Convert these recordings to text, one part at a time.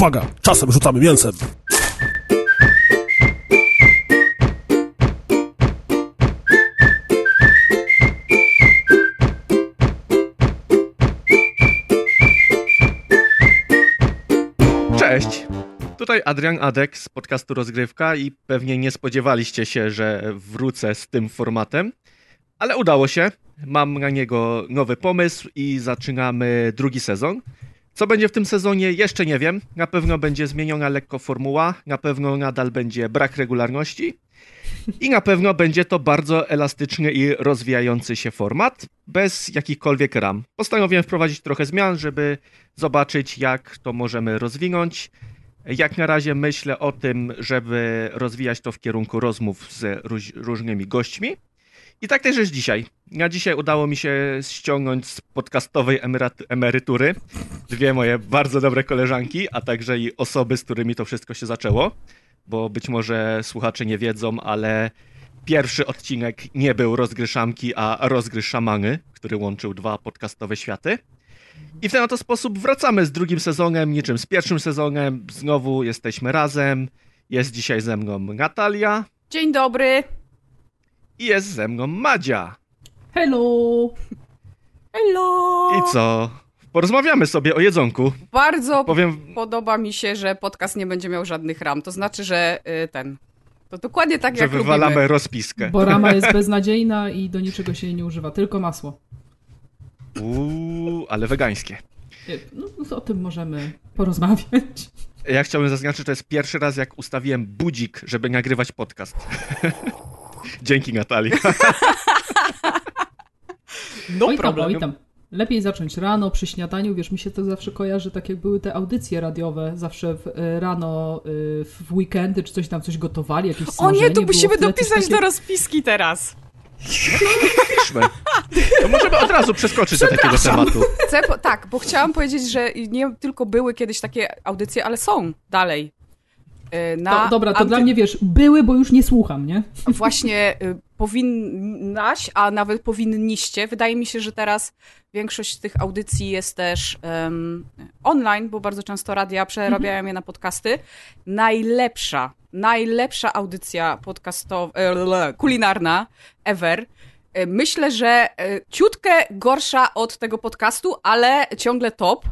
Uwaga, czasem rzucamy mięsem. Cześć! Tutaj Adrian Adek z podcastu Rozgrywka i pewnie nie spodziewaliście się, że wrócę z tym formatem, ale udało się. Mam na niego nowy pomysł i zaczynamy drugi sezon. Co będzie w tym sezonie, jeszcze nie wiem. Na pewno będzie zmieniona lekko formuła, na pewno nadal będzie brak regularności i na pewno będzie to bardzo elastyczny i rozwijający się format, bez jakichkolwiek ram. Postanowiłem wprowadzić trochę zmian, żeby zobaczyć, jak to możemy rozwinąć. Jak na razie myślę o tym, żeby rozwijać to w kierunku rozmów z róż, różnymi gośćmi. I tak też jest dzisiaj. Na dzisiaj udało mi się ściągnąć z podcastowej emerytury dwie moje bardzo dobre koleżanki, a także i osoby, z którymi to wszystko się zaczęło, bo być może słuchacze nie wiedzą, ale pierwszy odcinek nie był rozgry szamki, a rozgry szamany, który łączył dwa podcastowe światy. I w ten oto sposób wracamy z drugim sezonem, niczym z pierwszym sezonem. Znowu jesteśmy razem. Jest dzisiaj ze mną Natalia. Dzień dobry. I jest ze mną Madzia. Hello! Hello! I co? Porozmawiamy sobie o jedzonku. Bardzo Powiem... podoba mi się, że podcast nie będzie miał żadnych ram. To znaczy, że y, ten. To dokładnie tak że jak wywalamy lubimy. rozpiskę. Bo rama jest beznadziejna i do niczego się jej nie używa, tylko masło. Uuu, ale wegańskie. No, no o tym możemy porozmawiać. Ja chciałbym zaznaczyć, że to jest pierwszy raz, jak ustawiłem budzik, żeby nagrywać podcast. Dzięki Natalii. No oj tam, oj tam. Lepiej zacząć rano, przy śniadaniu, wiesz, mi się to zawsze kojarzy, tak jak były te audycje radiowe, zawsze w, e, rano, y, w weekendy, czy coś tam, coś gotowali, jakieś O nie, tu było, musimy coś dopisać takie- do rozpiski teraz. Piszmy. To możemy od razu przeskoczyć do takiego tematu. Chcę tak, bo chciałam powiedzieć, że nie tylko były kiedyś takie audycje, ale są dalej. Y, Na To, dobra, to anty- dla mnie, wiesz, były, bo już nie słucham, nie? Właśnie y, powinnaś, a nawet powinniście. Wydaje mi się, że teraz większość tych audycji jest też em, online, bo bardzo często radia przerabiają je na podcasty. Najlepsza, najlepsza audycja podcastowa, e, kulinarna ever. E, Myślę, że ciutkę gorsza od tego podcastu, ale ciągle top.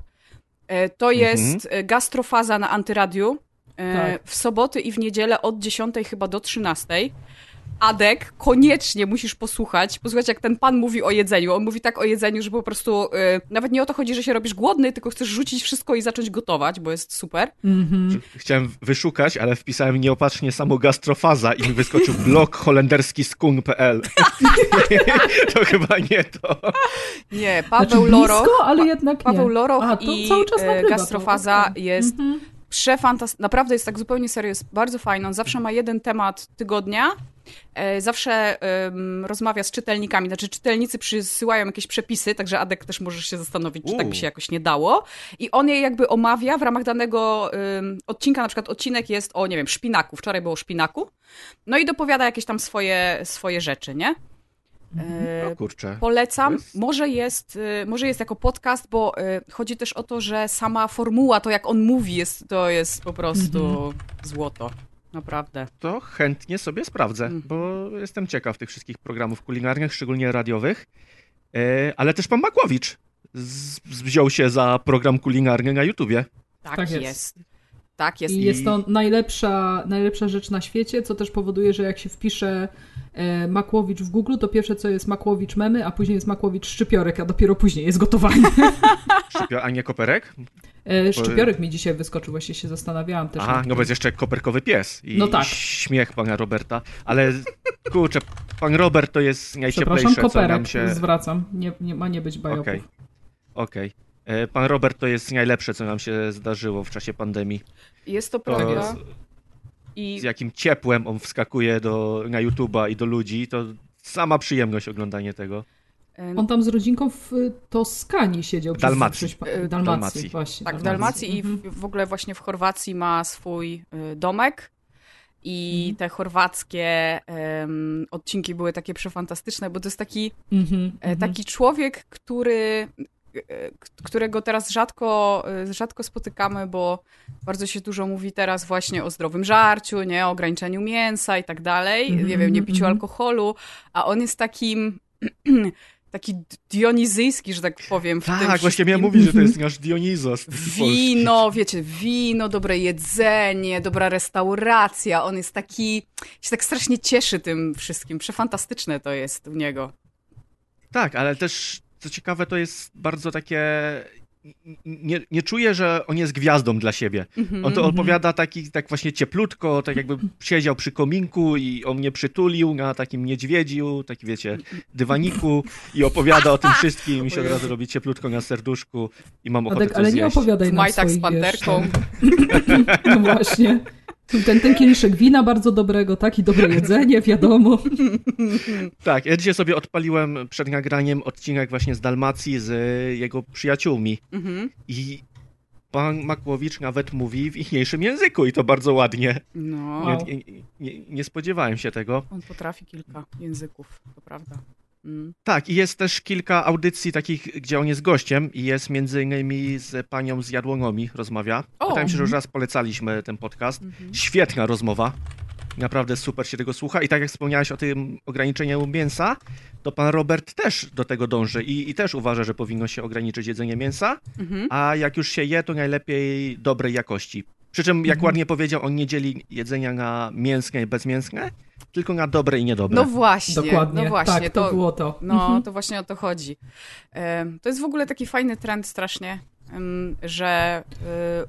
To jest e, gastrofaza na antyradiu. Tak. W soboty i w niedzielę od 10 chyba do 13. Adek, koniecznie musisz posłuchać. Posłuchać, jak ten pan mówi o jedzeniu. On mówi tak o jedzeniu, że po prostu y, nawet nie o to chodzi, że się robisz głodny, tylko chcesz rzucić wszystko i zacząć gotować, bo jest super. Mhm. Chciałem wyszukać, ale wpisałem nieopatrznie samo gastrofaza i mi wyskoczył blog holenderski skun.pl. to chyba nie to. Nie, Paweł Znaczy Loroch. blisko, ale jednak nie. Paweł Loroch A, to i cały czas e, nagrywa, gastrofaza to, jest Mhm. Przefantastyczna. Naprawdę jest tak zupełnie serio, jest bardzo fajny. On zawsze ma jeden temat tygodnia. E, Zawsze rozmawia z czytelnikami, znaczy czytelnicy przysyłają jakieś przepisy, także Adek też możesz się zastanowić, czy tak by się jakoś nie dało. I on je jakby omawia w ramach danego odcinka, na przykład odcinek jest o, nie wiem, szpinaku. Wczoraj było o szpinaku. No i dopowiada jakieś tam swoje, swoje rzeczy, nie? E, O kurczę. Polecam. Jest- Może jest, y, może jest jako podcast, bo y, chodzi też o to, że sama formuła, to jak on mówi, jest, to jest po prostu złoto. Naprawdę. To chętnie sobie sprawdzę, Mhm. bo jestem ciekaw tych wszystkich programów kulinarnych, szczególnie radiowych. E, ale też pan Makłowicz wziął się za program kulinarny na YouTubie. Tak, Tak jest. jest. Tak jest. I jest to najlepsza, najlepsza rzecz na świecie, co też powoduje, że jak się wpisze e, Makłowicz w Google, to pierwsze co jest Makłowicz memy, a później jest Makłowicz szczypiorek, a dopiero później jest gotowanie. A nie koperek? E, szczypiorek mi dzisiaj wyskoczył, właśnie się zastanawiałam też. Nad no bo jest jeszcze koperkowy pies i No tak. śmiech pana Roberta. Ale kurczę, pan Robert to jest najcieplejsze, Przepraszam, co nam koperek się... zwracam. Nie, nie ma nie być bajopów. Okej, okej. E, Pan Robert to jest najlepsze, co nam się zdarzyło w czasie pandemii. Jest to To prawda. z, I z jakim ciepłem on wskakuje do, na YouTube'a i do ludzi, to sama przyjemność oglądanie tego. On tam z rodzinką w Toskanii siedział. przez Dalmacji. pa- Y, Dalmacji, Dalmacji. właśnie. tak, w Dalmacji i Mhm. w, w ogóle właśnie w Chorwacji ma swój y, domek. I Mhm. te chorwackie em, odcinki były takie przefantastyczne, bo to jest taki Mhm, E, mhm. Taki człowiek, który którego teraz rzadko, rzadko spotykamy, bo bardzo się dużo mówi teraz właśnie o zdrowym żarciu, nie, o ograniczeniu mięsa i tak dalej, mm -hmm, nie wiem, nie piciu mm -hmm. alkoholu, a on jest takim taki dionizyjski, że tak powiem. W tak, tym właśnie miałem mówić, że to jest nasz Dionizos. Wino, wiecie, wino, dobre jedzenie, dobra restauracja. On jest taki, się tak strasznie cieszy tym wszystkim. Przefantastyczne to jest u niego. Tak, ale też co ciekawe, to jest bardzo takie nie, nie czuję, że on jest gwiazdą dla siebie. Mm-hmm, on to mm-hmm. opowiada taki, tak właśnie cieplutko, tak jakby siedział przy kominku i on mnie przytulił na takim niedźwiedziu, taki wiecie, dywaniku i opowiada o tym wszystkim i się od razu robi cieplutko na serduszku i mam ochotę Adek, ale nie opowiadaj nam swoich, z panterką. no właśnie. Ten, ten kieliszek wina bardzo dobrego, tak? I dobre jedzenie, wiadomo. Tak, ja dzisiaj sobie odpaliłem przed nagraniem odcinek właśnie z Dalmacji z jego przyjaciółmi. Mhm. I pan Makłowicz nawet mówi w ichniejszym języku i to bardzo ładnie. No. Nie, nie, nie, nie spodziewałem się tego. On potrafi kilka języków, to prawda. Mm. Tak, i jest też kilka audycji takich, gdzie on jest gościem i jest między innymi z panią z Jadłonomi rozmawia. O, Wydaje mi się, że już raz polecaliśmy ten podcast. Mhm. Świetna rozmowa. Naprawdę super się tego słucha. I tak jak wspomniałeś o tym ograniczeniu mięsa, to pan Robert też do tego dąży i, i też uważa, że powinno się ograniczyć jedzenie mięsa, mhm. a jak już się je, to najlepiej dobrej jakości. Przy czym, jak mhm. ładnie powiedział, on nie dzieli jedzenia na mięsne i bezmięsne, tylko na dobre i niedobre. No właśnie, Dokładnie. no właśnie. Tak, to, to było to. No, mhm. to właśnie o to chodzi. To jest w ogóle taki fajny trend strasznie, że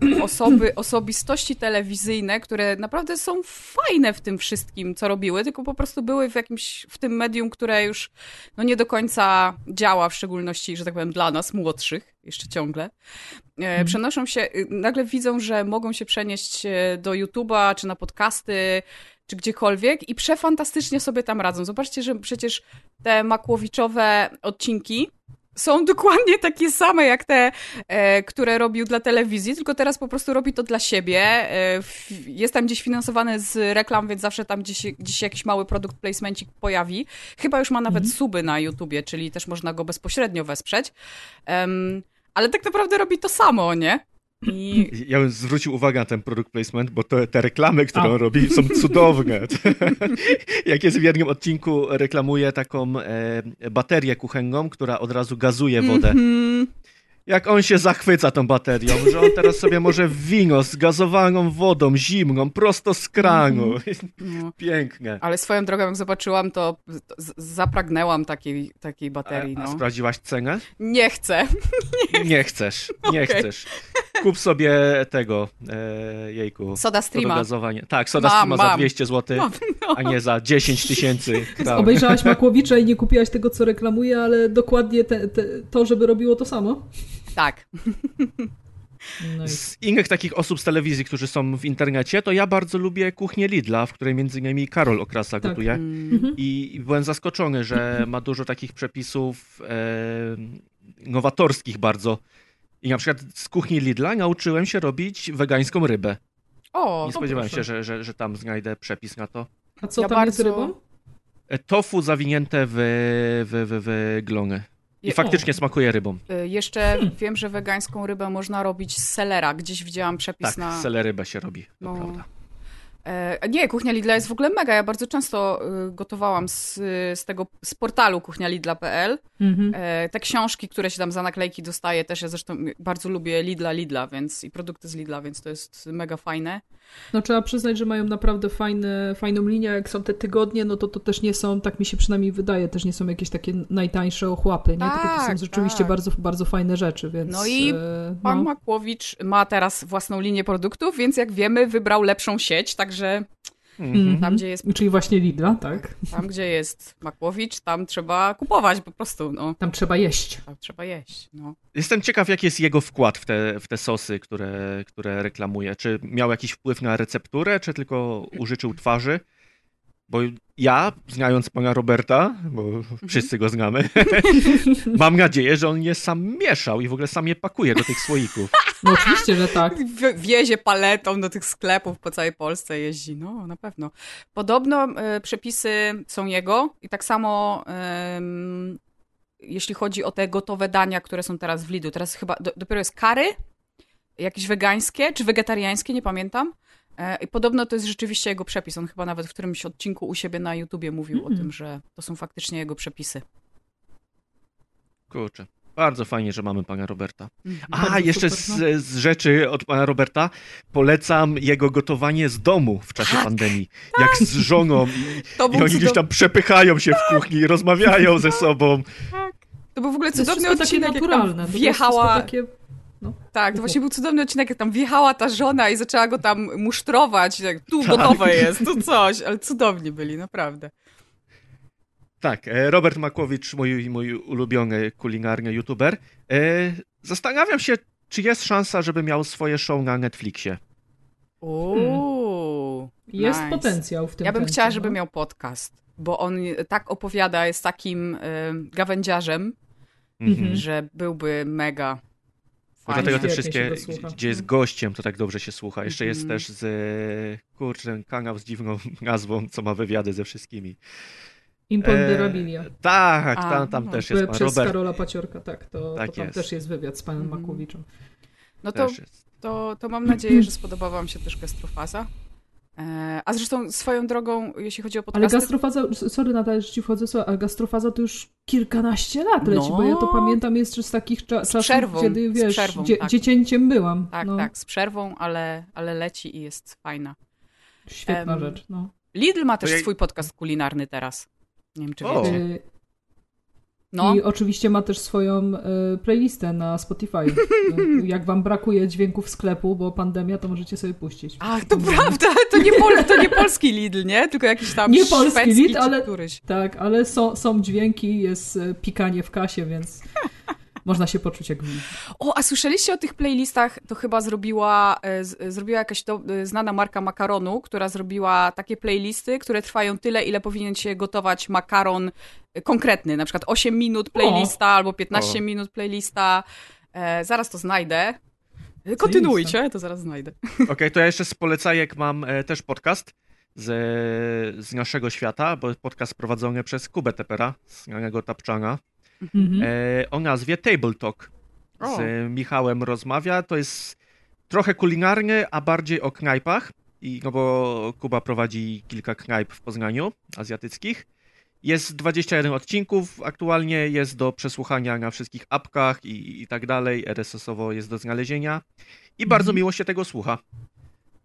y, osoby, osobistości telewizyjne, które naprawdę są fajne w tym wszystkim, co robiły, tylko po prostu były w jakimś, w tym medium, które już no, nie do końca działa, w szczególności, że tak powiem, dla nas, młodszych, jeszcze ciągle, mm. przenoszą się, y, nagle widzą, że mogą się przenieść e, do YouTube'a, czy na podcasty, czy gdziekolwiek i przefantastycznie sobie tam radzą. Zobaczcie, że przecież te Makłowiczowe odcinki są dokładnie takie same jak te, e, które robił dla telewizji, tylko teraz po prostu robi to dla siebie. E, jest tam gdzieś finansowany z reklam, więc zawsze tam gdzieś, gdzieś jakiś mały produkt placementik pojawi. Chyba już ma nawet mhm. suby na YouTubie, czyli też można go bezpośrednio wesprzeć. Um, ale tak naprawdę robi to samo, nie? I... Ja bym zwrócił uwagę na ten product placement, bo to, te reklamy, które A. on robi, są cudowne. Jak jest w jednym odcinku, reklamuje taką e, baterię kuchenną, która od razu gazuje wodę. Mm -hmm jak on się zachwyca tą baterią, że on teraz sobie może wino z gazowaną wodą, zimną, prosto z kranu. No. Piękne. Ale swoją drogą, jak zobaczyłam, to zapragnęłam takiej, takiej baterii. A, a no. sprawdziłaś cenę? Nie chcę. Nie chcesz, nie okay. chcesz. Kup sobie tego, e, jejku. Soda Streama. Gazowanie. Tak, Soda Streama za 200 zł, mam, no. a nie za 10 tysięcy. Obejrzałaś Makłowicza i nie kupiłaś tego, co reklamuje, ale dokładnie te, te, to, żeby robiło to samo? Tak. No z innych takich osób z telewizji, którzy są w internecie, to ja bardzo lubię kuchnię Lidla, w której między innymi Karol Okrasa tak. gotuje. Mm. I, I, byłem zaskoczony, że ma dużo takich przepisów e, nowatorskich bardzo. I na przykład z kuchni Lidla nauczyłem się robić wegańską rybę. O, Nie spodziewałem się, że, że, że tam znajdę przepis na to. A co ja tam bardzo... jest rybą? E, tofu zawinięte w, w, w, w glony. I faktycznie o. smakuje rybą. Y, jeszcze hmm. wiem, że wegańską rybę można robić z selera. Gdzieś widziałam przepis tak, na... Tak, selerybę się robi, to no. prawda. E, nie, kuchnia Lidla jest w ogóle mega. Ja bardzo często y, gotowałam z, z tego, z portalu kuchnialidla.pl. Mhm. E, te książki, które się tam za naklejki dostaje, też ja zresztą bardzo lubię Lidla, Lidla, więc i produkty z Lidla, więc to jest mega fajne. No trzeba przyznać, że mają naprawdę fajne, fajną linię. Jak są te tygodnie, no to to też nie są, tak mi się przynajmniej wydaje, też nie są jakieś takie najtańsze ochłapy, nie? Tak, Tylko to są tak, rzeczywiście tak. bardzo, bardzo fajne rzeczy, więc... No i e, pan no. Makłowicz ma teraz własną linię produktów, więc jak wiemy, wybrał lepszą sieć, także Mm-hmm. Tam, gdzie jest... Czyli właśnie Lidla, tak? Tam, gdzie jest Makłowicz, tam trzeba kupować po prostu, no. Tam trzeba jeść. Tam trzeba jeść, no. Jestem ciekaw, jaki jest jego wkład w te, w te sosy, które, które reklamuje. Czy miał jakiś wpływ na recepturę, czy tylko użyczył twarzy? Bo ja, znając pana Roberta, bo wszyscy go znamy, mam nadzieję, że on je sam mieszał i w ogóle sam je pakuje do tych słoików. No oczywiście, że tak. Wiezie paletą do tych sklepów po całej Polsce jeździ, no na pewno. Podobno y, przepisy są jego i tak samo jeśli chodzi o te gotowe dania, które są teraz w Lidlu. Teraz chyba do, dopiero jest kary, jakieś wegańskie czy wegetariańskie, nie pamiętam. E, I podobno to jest rzeczywiście jego przepis. On chyba nawet w którymś odcinku u siebie na YouTubie mówił mm. o tym, że to są faktycznie jego przepisy. Kurczę. Bardzo fajnie, że mamy pana Roberta. Mhm. A, jeszcze z, no. z, rzeczy od pana Roberta polecam jego gotowanie z domu w czasie tak, pandemii. Tak. Jak z żoną i, i oni gdzieś tam przepychają się w kuchni, rozmawiają ze sobą. Tak. To był w ogóle cudowny odcinek, naturalne. jak wjechała... Takie... No. Tak, to właśnie był cudowny odcinek, jak tam wjechała ta żona i zaczęła go tam musztrować. Tak, tu tak. gotowe jest, tu coś, ale cudowni byli, naprawdę. Tak, e, Robert Makłowicz, mój, mój ulubiony kulinarny youtuber. E, zastanawiam się, czy jest szansa, żeby miał swoje show na Netflixie. Uuu, hmm. Jest nice. potencjał w tym. Ja bym chciała, no. żeby miał podcast, bo on tak opowiada, jest takim y, gawędziarzem, mhm. że byłby mega. Fajnie. Dlatego te wszystkie, gdzie jest gościem, to tak dobrze się słucha. Jeszcze jest mhm. też z, kurczę, kanał z dziwną nazwą, co ma wywiady ze wszystkimi. Imponderabilia. E, tak, A, tam, tam no. też jest pan Przez Robert. Karola Paciorka, tak. To, tak to tam jest. też jest wywiad z panem mhm. Makłowiczem. No to, to, to mam nadzieję, że spodoba wam się też gastrofaza. E, a zresztą swoją drogą, jeśli chodzi o podcasty... Ale gastrofaza, sorry Natalia, że ci wchodzę, ale gastrofaza to już kilkanaście lat leci, no. bo ja to pamiętam jeszcze z takich cza z czasów, przerwą, kiedy, wiesz, przerwą, dzie tak. dziecięciem byłam. Tak, no. tak, z przerwą, ale, ale leci i jest fajna. Świetna um, rzecz, no. Lidl ma też ja... swój podcast kulinarny teraz. Nie wiem, czy o. wiecie. No. I oczywiście ma też swoją y, playlistę na Spotify. Jak wam brakuje dźwięków sklepu, bo pandemia, to możecie sobie puścić. Ach, to prawda, to nie, pol, to nie polski Lidl, nie? Tylko jakiś tam Nie polski Lidl, ale któryś. tak, ale są, są dźwięki, jest pikanie w kasie, więc można się poczuć jak w O, a słyszeliście o tych playlistach? To chyba zrobiła, e, z, zrobiła jakaś do, e, znana marka makaronu, która zrobiła takie playlisty, które trwają tyle, ile powinien się gotować makaron e, konkretny. Na przykład 8 minut playlista o. albo 15 o. minut playlista. E, zaraz to znajdę. Kontynuujcie, to zaraz znajdę. Okej, okay, to ja jeszcze z polecajek mam e, też podcast z, z naszego świata, bo podcast prowadzony przez Kubę Tepera, znanego Tapczana. Mhm. E, o nazwie Table Talk. Z o. Michałem rozmawia. To jest trochę kulinarny, a bardziej o knajpach. I, no bo Kuba prowadzi kilka knajp w Poznaniu azjatyckich. Jest 21 odcinków, aktualnie jest do przesłuchania na wszystkich apkach i, i tak dalej. RSS-owo jest do znalezienia. I mhm. bardzo miło się tego słucha.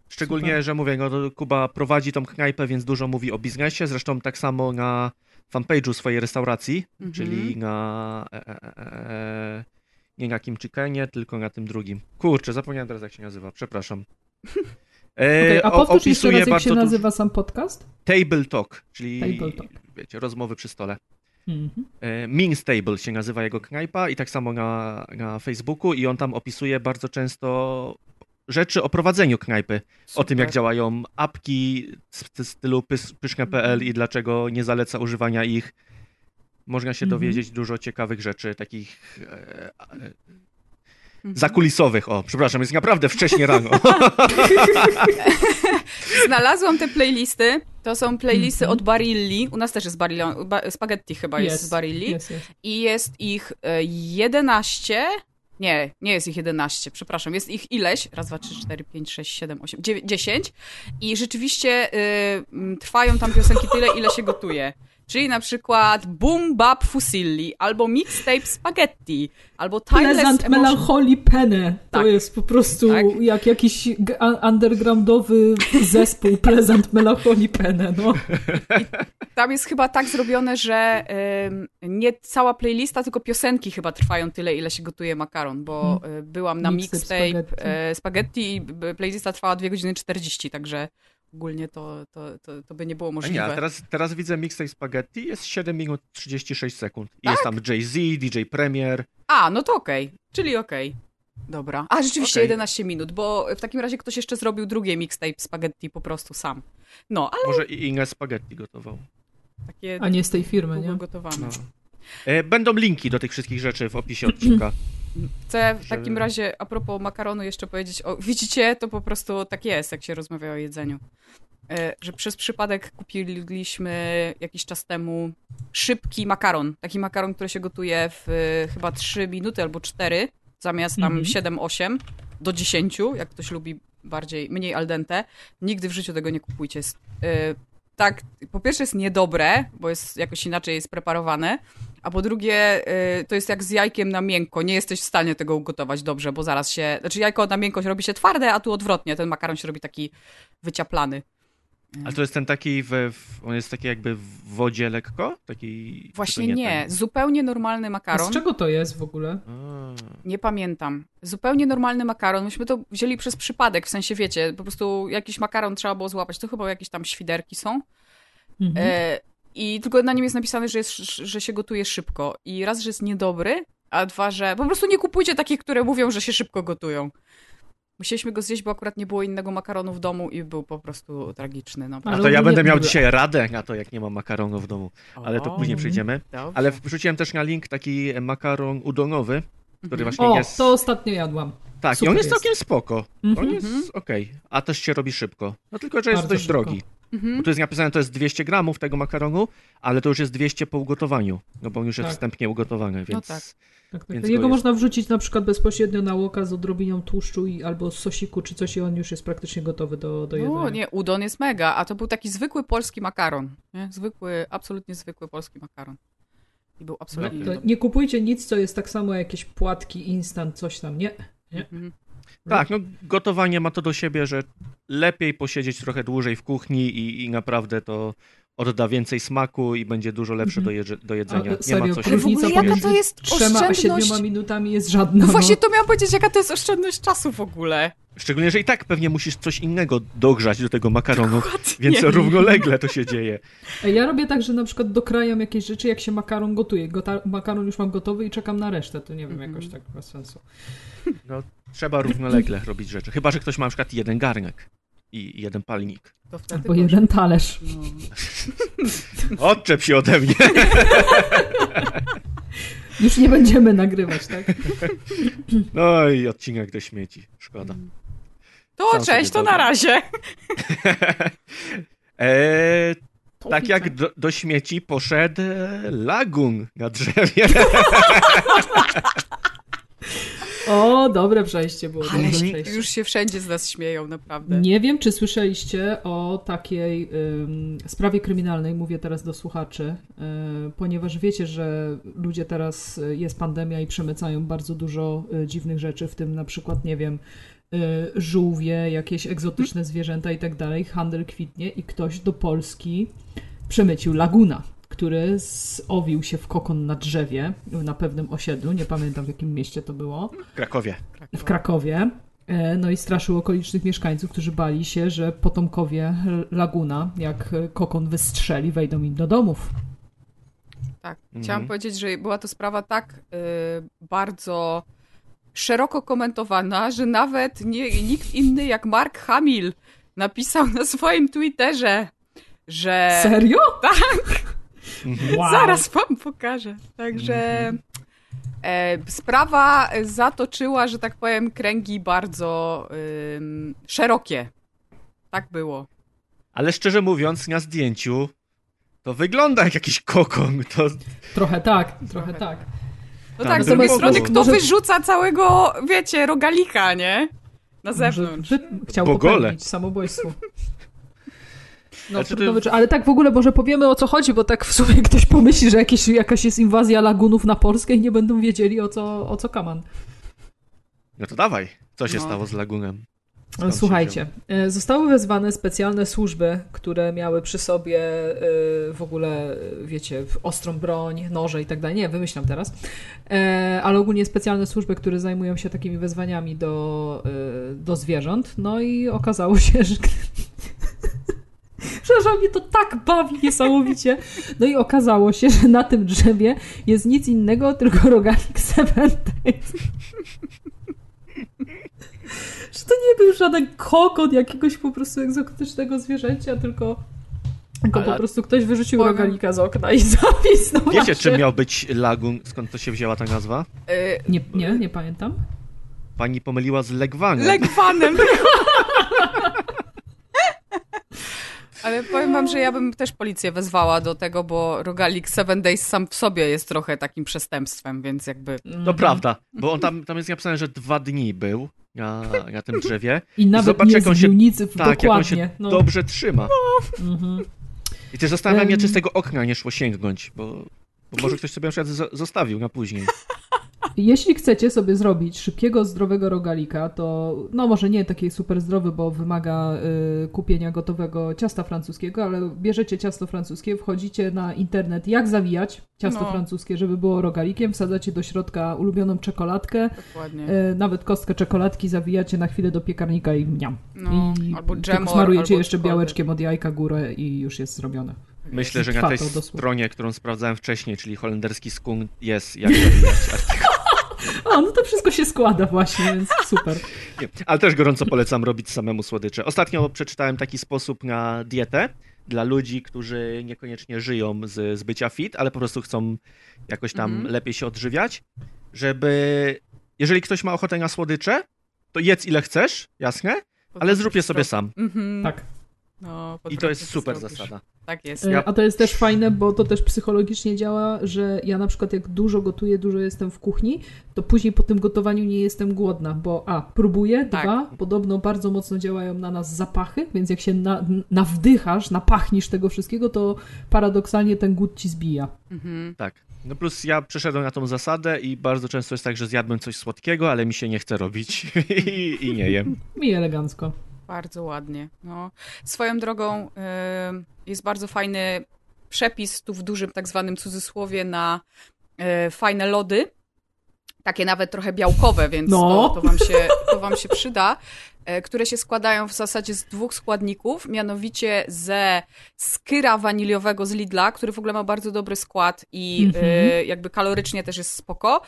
Szczególnie, Super. że mówię, no Kuba prowadzi tą knajpę, więc dużo mówi o biznesie. Zresztą tak samo na fanpage'u swojej restauracji, mhm. czyli na e, e, e, e, nie na Kim Chickenie, tylko na tym drugim. Kurczę, zapomniałem teraz jak się nazywa, przepraszam. E, okay, a powtórz jeszcze raz, jak się nazywa sam podcast? Table Talk, czyli Table Talk. wiecie, rozmowy przy stole. Mhm. E, Means Table się nazywa jego knajpa i tak samo na, na Facebooku i on tam opisuje bardzo często rzeczy o prowadzeniu knajpy. Super. O tym, jak działają apki w stylu pyszne.pl mhm. i dlaczego nie zaleca używania ich. Można się mhm. dowiedzieć dużo ciekawych rzeczy, takich e, e, mhm. zakulisowych. O, przepraszam, jest naprawdę wcześnie rano. Znalazłam te playlisty. To są playlisty od Barilli. U nas też jest Barilli. Spaghetti chyba jest z Barilli. Yes, yes. I jest ich 11 e, nie, nie jest ich 11, przepraszam. Jest ich ileś? Raz, dwa, trzy, cztery, pięć, sześć, siedem, osiem, dziewięć, dziesięć. I rzeczywiście y, trwają tam piosenki tyle, ile się gotuje. Czyli na przykład Boom Bap Fusilli, albo Mixtape Spaghetti, albo Timeless Pleasant Emotion... Melancholy Penne. Tak. To jest po prostu tak. jak jakiś undergroundowy zespół Pleasant Melancholy Penne, no. I tam jest chyba tak zrobione, że y, nie cała playlista, tylko piosenki chyba trwają tyle, ile się gotuje makaron, bo hmm. byłam na Mixtape, mixtape spaghetti. spaghetti i playlista trwała 2 godziny 40, także ogólnie to, to, to, to, by nie było możliwe. A nie, a teraz, teraz widzę Mixtape Spaghetti, jest 7 minut 36 sekund. Tak? Jest tam Jay-Z, DJ Premier. A, no to okej, okay. czyli okej. Okay. Dobra. A, rzeczywiście okay. 11 minut, bo w takim razie ktoś jeszcze zrobił drugie mixtape spaghetti po prostu sam. No, ale... Może i Inge spaghetti gotował. Takie A nie z tej firmy, nie? Gotowane. No. E, będą linki do tych wszystkich rzeczy w opisie odcinka. Chcę w takim razie, a propos makaronu, jeszcze powiedzieć, o, widzicie, to po prostu tak jest, jak się rozmawia o jedzeniu. e, że przez przypadek kupiliśmy jakiś czas temu szybki makaron. Taki makaron, który się gotuje w e, chyba 3 minuty albo 4, zamiast tam Mhm. 7-8 do 10, jak ktoś lubi bardziej, mniej al dente. Nigdy w życiu tego nie kupujcie. Jest, e, tak, po pierwsze jest niedobre, bo jest jakoś inaczej spreparowane, a po drugie y, to jest jak z jajkiem na miękko. Nie jesteś w stanie tego ugotować dobrze, bo zaraz się... Znaczy jajko na miękko się robi się twarde, a tu odwrotnie. Ten makaron się robi taki wyciaplany. Ale to jest ten taki, w, w, on jest taki jakby w wodzie lekko? Taki, Właśnie nie. ten? Zupełnie normalny A makaron. z czego to jest w ogóle? A. Nie pamiętam. Zupełnie normalny makaron. Myśmy to wzięli przez przypadek, w sensie wiecie, po prostu jakiś makaron trzeba było złapać. To chyba jakieś tam świderki są. Mhm. E, I tylko na nim jest napisane, że, jest, że się gotuje szybko. I raz, że jest niedobry, a dwa, że po prostu nie kupujcie takich, które mówią, że się szybko gotują. Musieliśmy go zjeść, bo akurat nie było innego makaronu w domu i był po prostu tragiczny. No. A to ja będę miał dzisiaj radę na to, jak nie mam makaronu w domu. Ale to później przejdziemy. dobrze. Ale wrzuciłem też na link taki makaron udonowy, który Mhm. właśnie O, jest... to ostatnio jadłam. Tak, i super on jest jest. całkiem spoko. Mhm. On jest Mhm. okej, a też się robi szybko. No tylko, że jest Bardzo dość szybko. drogi. Mhm. Bo tu jest napisane, to jest 200 gramów tego makaronu, ale to już jest 200 po ugotowaniu, no bo on już jest Tak. wstępnie ugotowany, więc... tak. Tak, tak. Więc Jego można wrzucić na przykład bezpośrednio na łoka z odrobiną tłuszczu i, albo z sosiku czy coś i on już jest praktycznie gotowy do, do jedzenia. No nie, udon jest mega, a to był taki zwykły polski makaron. Nie? Zwykły, absolutnie zwykły polski makaron. I był absolutnie To niedobry. nie kupujcie nic, co jest tak samo jak jakieś płatki, instant, coś tam, nie? Mhm. Tak, no gotowanie ma to do siebie, że lepiej posiedzieć trochę dłużej w kuchni i, i naprawdę to odda więcej smaku i będzie dużo lepsze do, jeże, do jedzenia. A, nie serio, ma co się... Ale w ogóle jaka to jest trzema oszczędność? siedmioma minutami jest żadna. No właśnie no. to miałam powiedzieć, jaka to jest oszczędność czasu w ogóle. Szczególnie, że i tak pewnie musisz coś innego dogrzać do tego makaronu, Dokładnie. więc równolegle to się dzieje. Ja robię tak, że na przykład dokrajam jakieś rzeczy, jak się makaron gotuje. Gota makaron już mam gotowy i czekam na resztę. To nie wiem, Mhm. jakoś tak bez sensu. Trzeba równolegle robić rzeczy. Chyba, że ktoś ma na przykład jeden garnek i jeden palnik. To wtedy Albo jeden talerz. No. Odczep się ode mnie. Już nie będziemy nagrywać, tak? No i odcinek do śmieci. Szkoda. To Sam cześć, to sobie na razie. Eee, To tak jak do, do śmieci poszedł e, lagun na drzewie. O, dobre przejście było. Ale przejście. już się wszędzie z nas śmieją, naprawdę. Nie wiem, czy słyszeliście o takiej ym, sprawie kryminalnej, mówię teraz do słuchaczy, y, ponieważ wiecie, że ludzie teraz, y, jest pandemia i przemycają bardzo dużo y, dziwnych rzeczy, w tym na przykład, nie wiem, żółwie, jakieś egzotyczne zwierzęta i tak dalej, handel kwitnie i ktoś do Polski przemycił laguna, który zowił się w kokon na drzewie na pewnym osiedlu, nie pamiętam w jakim mieście to było W Krakowie. w Krakowie. E, No i straszył okolicznych mieszkańców, którzy bali się, że potomkowie Laguna, jak kokon wystrzeli, wejdą im do domów. Tak. Mhm. Chciałam powiedzieć, że była to sprawa tak y, bardzo szeroko komentowana, że nawet nie, nikt inny jak Mark Hamill napisał na swoim Twitterze, że... Serio? Mhm. Wow. Zaraz wam pokażę. Także e, sprawa zatoczyła, że tak powiem, kręgi bardzo szerokie. Tak było. Ale szczerze mówiąc, na zdjęciu to wygląda jak jakiś kokon. To Trochę tak, trochę tak. No Tak, tak, z to drugiej strony, kto Może- wyrzuca całego, wiecie, rogalika, nie? Na zewnątrz. Chciał Bogole. popełnić samobójstwo. No, Znaczy, trudno Ale tak w ogóle może powiemy o co chodzi, bo tak w sumie ktoś pomyśli, że jakieś, jakaś jest inwazja lagunów na Polskę i nie będą wiedzieli o co, o co kaman. No to dawaj. Co się No. stało z lagunem? Skąd się Słuchajcie, e, zostały wezwane specjalne służby, które miały przy sobie e, w ogóle, e, wiecie, ostrą broń, noże i tak dalej. Nie, wymyślam teraz. E, Ale ogólnie specjalne służby, które zajmują się takimi wezwaniami do, e, do zwierząt. No i okazało się, że. Przepraszam, mnie to tak bawi niesamowicie. No i okazało się, że na tym drzewie jest nic innego, tylko rogalik Sevendays. Że to nie był żaden kokon jakiegoś po prostu egzotycznego zwierzęcia, tylko, tylko po prostu ktoś wyrzucił Powiem- rogalika z okna i zawisnął Wiecie, czym miał być lagun? Skąd to się wzięła ta nazwa? Y, Nie, nie, nie pamiętam. Pani pomyliła z legwanem. Legwanem. Ale powiem wam, że ja bym też policję wezwała do tego, bo rogalik Seven Days sam w sobie jest trochę takim przestępstwem, więc jakby... To Mhm. prawda, bo on tam, tam jest napisane, że dwa dni był na, na tym drzewie. I nawet Zobacz, nie jak on się- Tak, jak on dokładnie. się no. dobrze trzyma. Mhm. I też zastanawiam się, Em. czy z tego okna nie szło sięgnąć, bo, bo może ktoś sobie na przykład zo- zostawił na później. Jeśli chcecie sobie zrobić szybkiego, zdrowego rogalika, to no może nie taki super zdrowy, bo wymaga y, kupienia gotowego ciasta francuskiego, ale bierzecie ciasto francuskie, wchodzicie na internet jak zawijać ciasto No. francuskie, żeby było rogalikiem, wsadzacie do środka ulubioną czekoladkę, y, nawet kostkę czekoladki zawijacie na chwilę do piekarnika i mniam. No, I albo dżemor, smarujecie albo jeszcze białeczkiem od jajka górę i już jest zrobione. Myślę, że na tej stronie, którą sprawdzałem wcześniej, czyli holenderski skun, jest jak zawijać artykuł. O, no to wszystko się składa właśnie, więc super. Nie, Ale też gorąco polecam robić samemu słodycze. Ostatnio przeczytałem taki sposób na dietę dla ludzi, którzy niekoniecznie żyją z, z bycia fit, ale po prostu chcą jakoś tam Mhm. lepiej się odżywiać, żeby jeżeli ktoś ma ochotę na słodycze, to jedz ile chcesz, jasne, ale zrób je sobie sam. Mhm. Tak. No, I to jest super zrobisz. zasada. Tak jest. E, A to jest też fajne, bo to też psychologicznie działa, że ja na przykład jak dużo gotuję, dużo jestem w kuchni, to później po tym gotowaniu nie jestem głodna, bo a, próbuję, Tak. dwa, podobno bardzo mocno działają na nas zapachy, więc jak się na, nawdychasz, napachnisz tego wszystkiego, to paradoksalnie ten głód ci zbija. Mhm. Tak. No plus ja przeszedłem na tą zasadę i bardzo często jest tak, że zjadłem coś słodkiego, ale mi się nie chce robić i, i nie jem. Mi elegancko. Bardzo ładnie. No. Swoją drogą y, jest bardzo fajny przepis tu w dużym tak zwanym cudzysłowie na y, fajne lody. Takie nawet trochę białkowe, więc No. to, to, wam się, to wam się przyda. y, Które się składają w zasadzie z dwóch składników, mianowicie ze skyra waniliowego z Lidla, który w ogóle ma bardzo dobry skład i Mhm. y, jakby kalorycznie też jest spoko.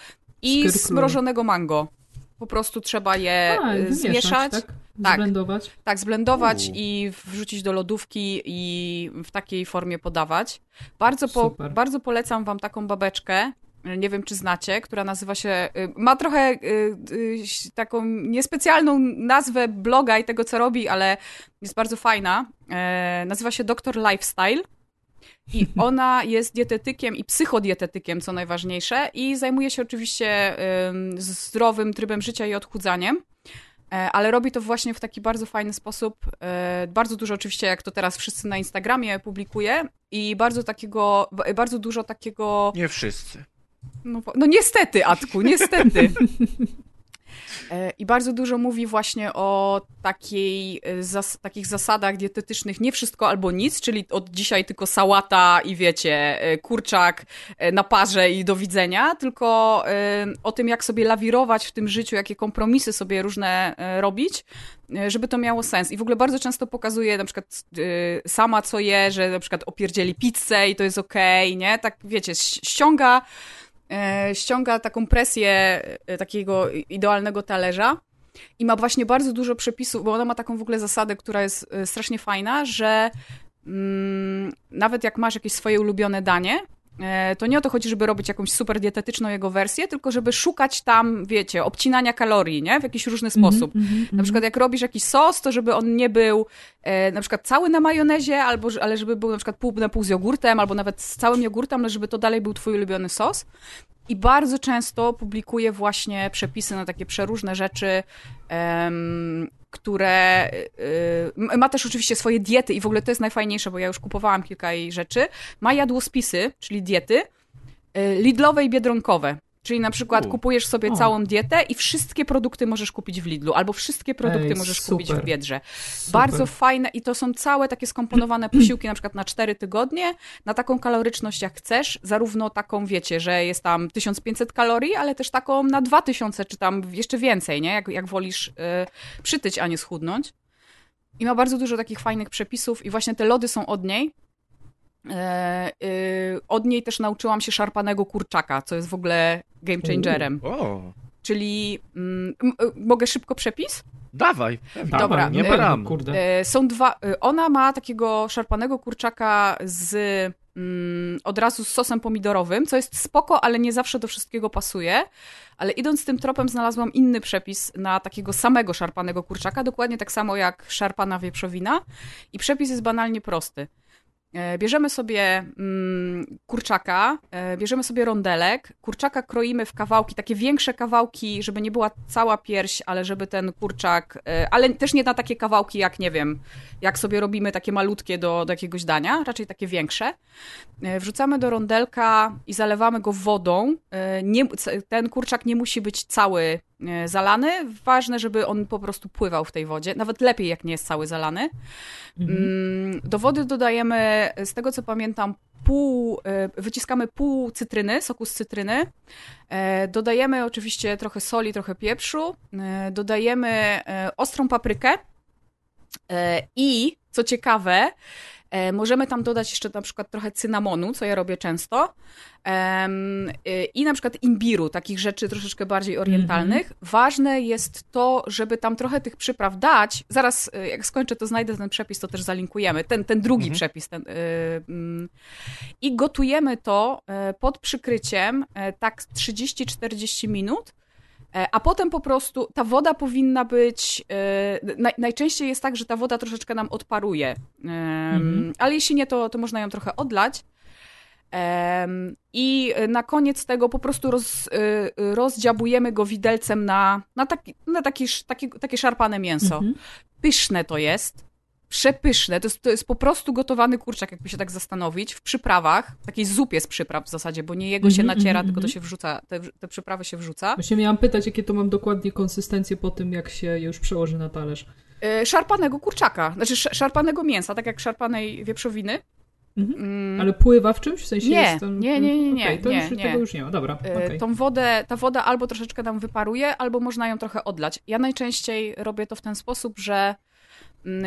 I Skyr smrożonego mango. Po prostu trzeba je A, y, wymieszać, zmieszać. tak? Tak. Zblendować. Tak, zblendować U. i wrzucić do lodówki i w takiej formie podawać. Bardzo, po, bardzo polecam wam taką babeczkę. Nie wiem, czy znacie, która nazywa się. y, Ma trochę y, y, taką niespecjalną nazwę bloga i tego, co robi, ale jest bardzo fajna. E, nazywa się Doktor Lifestyle. I ona jest dietetykiem i psychodietetykiem, co najważniejsze, i zajmuje się oczywiście ym, zdrowym trybem życia i odchudzaniem. E, ale robi to właśnie w taki bardzo fajny sposób. E, Bardzo dużo oczywiście, jak to teraz wszyscy na Instagramie publikuje i bardzo takiego, bardzo dużo takiego, Nie wszyscy. no, no niestety, Atku, niestety. E, I bardzo dużo mówi właśnie o takiej, e, zas, takich zasadach dietetycznych nie wszystko albo nic, czyli od dzisiaj tylko sałata i wiecie, e, kurczak na parze i do widzenia, tylko o tym, jak sobie lawirować w tym życiu, jakie kompromisy sobie różne robić, żeby to miało sens. I w ogóle bardzo często pokazuje na przykład sama co je, że na przykład opierdzieli pizzę i to jest okej, nie? Tak wiecie, ściąga ściąga taką presję e, takiego idealnego talerza i ma właśnie bardzo dużo przepisów, bo ona ma taką w ogóle zasadę, która jest e, strasznie fajna, że mm, nawet jak masz jakieś swoje ulubione danie, e, to nie o to chodzi, żeby robić jakąś super dietetyczną jego wersję, tylko żeby szukać tam, wiecie, obcinania kalorii, nie? W jakiś różny sposób. Mhm, mhm, Na przykład jak robisz jakiś sos, to żeby on nie był e, na przykład cały na majonezie, albo, ale żeby był na przykład pół na pół z jogurtem, albo nawet z całym jogurtem, ale żeby to dalej był twój ulubiony sos. I bardzo często publikuje właśnie przepisy na takie przeróżne rzeczy, em, które y, y, ma też oczywiście swoje diety i w ogóle to jest najfajniejsze, bo ja już kupowałam kilka jej rzeczy. Ma jadłospisy, czyli diety, y, Lidlowe i biedronkowe. Czyli na przykład U. kupujesz sobie O. całą dietę i wszystkie produkty możesz kupić w Lidlu, albo wszystkie produkty Ej, możesz kupić w super. Biedrze. Super. Bardzo fajne i to są całe takie skomponowane posiłki na przykład na 4 tygodnie, na taką kaloryczność jak chcesz, zarówno taką wiecie, że jest tam 1500 kalorii, ale też taką na 2000 czy tam jeszcze więcej, nie? Jak, jak wolisz y, przytyć, a nie schudnąć. I ma bardzo dużo takich fajnych przepisów i właśnie te lody są od niej. E, y, od niej też nauczyłam się szarpanego kurczaka, co jest w ogóle game changerem. Czyli mm, m- y, mogę szybko przepis? dawaj. pewnie. Dobra, nie e, param. Kurde. Są dwa. Ona ma takiego szarpanego kurczaka z mm, od razu z sosem pomidorowym, co jest spoko, ale nie zawsze do wszystkiego pasuje. Ale idąc tym tropem znalazłam inny przepis na takiego samego szarpanego kurczaka, dokładnie tak samo jak szarpana wieprzowina. I przepis jest banalnie prosty. E, bierzemy sobie mm, kurczaka, e, bierzemy sobie rondelek, kurczaka kroimy w kawałki, takie większe kawałki, żeby nie była cała pierś, ale żeby ten kurczak, e, ale też nie na takie kawałki jak, nie wiem, jak sobie robimy takie malutkie do, do jakiegoś dania, raczej takie większe. Wrzucamy do rondelka i zalewamy go wodą. Nie, ten kurczak nie musi być cały zalany. Ważne, żeby on po prostu pływał w tej wodzie. Nawet lepiej, jak nie jest cały zalany. Mhm. Mm, do wody dodajemy, z tego co pamiętam, pół, e, wyciskamy pół cytryny, soku z cytryny. E, dodajemy oczywiście trochę soli, trochę pieprzu. E, dodajemy ostrą paprykę. I co ciekawe, E, możemy tam dodać jeszcze na przykład trochę cynamonu, co ja robię często. Y, I na przykład imbiru, takich rzeczy troszeczkę bardziej orientalnych. Mm -hmm. Ważne jest to, żeby tam trochę tych przypraw dać. Zaraz, y, jak skończę, to znajdę ten przepis, to też zalinkujemy. Ten, ten drugi mm -hmm. przepis. Ten, y, mm. I gotujemy to pod przykryciem tak 30-40 minut E, a potem po prostu ta woda powinna być. E, najczęściej jest tak, że ta woda troszeczkę nam odparuje. Mhm. Ale jeśli nie, to, to można ją trochę odlać. I na koniec tego po prostu roz, e, rozdziabujemy go widelcem na, na, taki, na taki, taki, takie szarpane mięso. Mhm. Pyszne to jest przepyszne. To jest, to jest po prostu gotowany kurczak, jakby się tak zastanowić, w przyprawach, takiej zupie z przypraw w zasadzie, bo nie jego się mm -hmm, naciera, mm -hmm. tylko to mhm. się wrzuca, te, te, przyprawy się wrzuca. Właśnie miałam pytać, jakie to mam dokładnie konsystencję po tym, jak się już przełoży na talerz. Yy, szarpanego kurczaka, znaczy szarpanego mięsa, tak jak szarpanej wieprzowiny. Mhm. Mm. Ale pływa w czymś? W sensie nie, jest tam... nie, nie, nie, nie, okay, to nie, już, nie. Tego już nie ma, dobra. Yy, okay. Tą wodę, ta woda albo troszeczkę nam wyparuje, albo można ją trochę odlać. Ja najczęściej robię to w ten sposób, że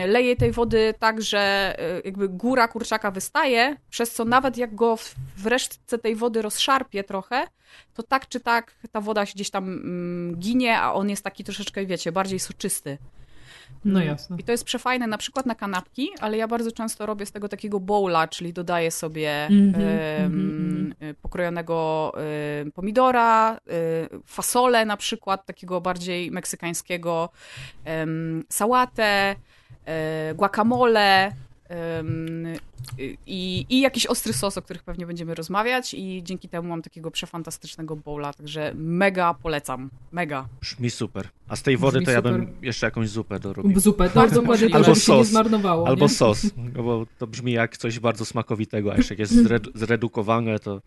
leje tej wody tak, że y, jakby góra kurczaka wystaje, przez co nawet jak go w resztce tej wody rozszarpie trochę, to tak czy tak ta woda się gdzieś tam mm, ginie, a on jest taki troszeczkę, wiecie, bardziej soczysty. No mm. jasne. I to jest przefajne na przykład na kanapki, ale ja bardzo często robię z tego takiego bowla, czyli dodaję sobie mm -hmm, mm -hmm. pokrojonego y, pomidora, y, fasolę na przykład, takiego bardziej meksykańskiego, sałatę, E, guacamole i, i jakiś ostry sos, o których pewnie będziemy rozmawiać i dzięki temu mam takiego przefantastycznego bowla, także mega polecam, mega. Brzmi super. A z tej wody Brzmi to ja bym jeszcze jakąś zupę dorobił. Zupę, bardzo dokładnie to, żeby sos, się nie zmarnowało. Albo nie? sos, no bo to brzmi jak coś bardzo smakowitego, a jeszcze jak jest zredukowane, to,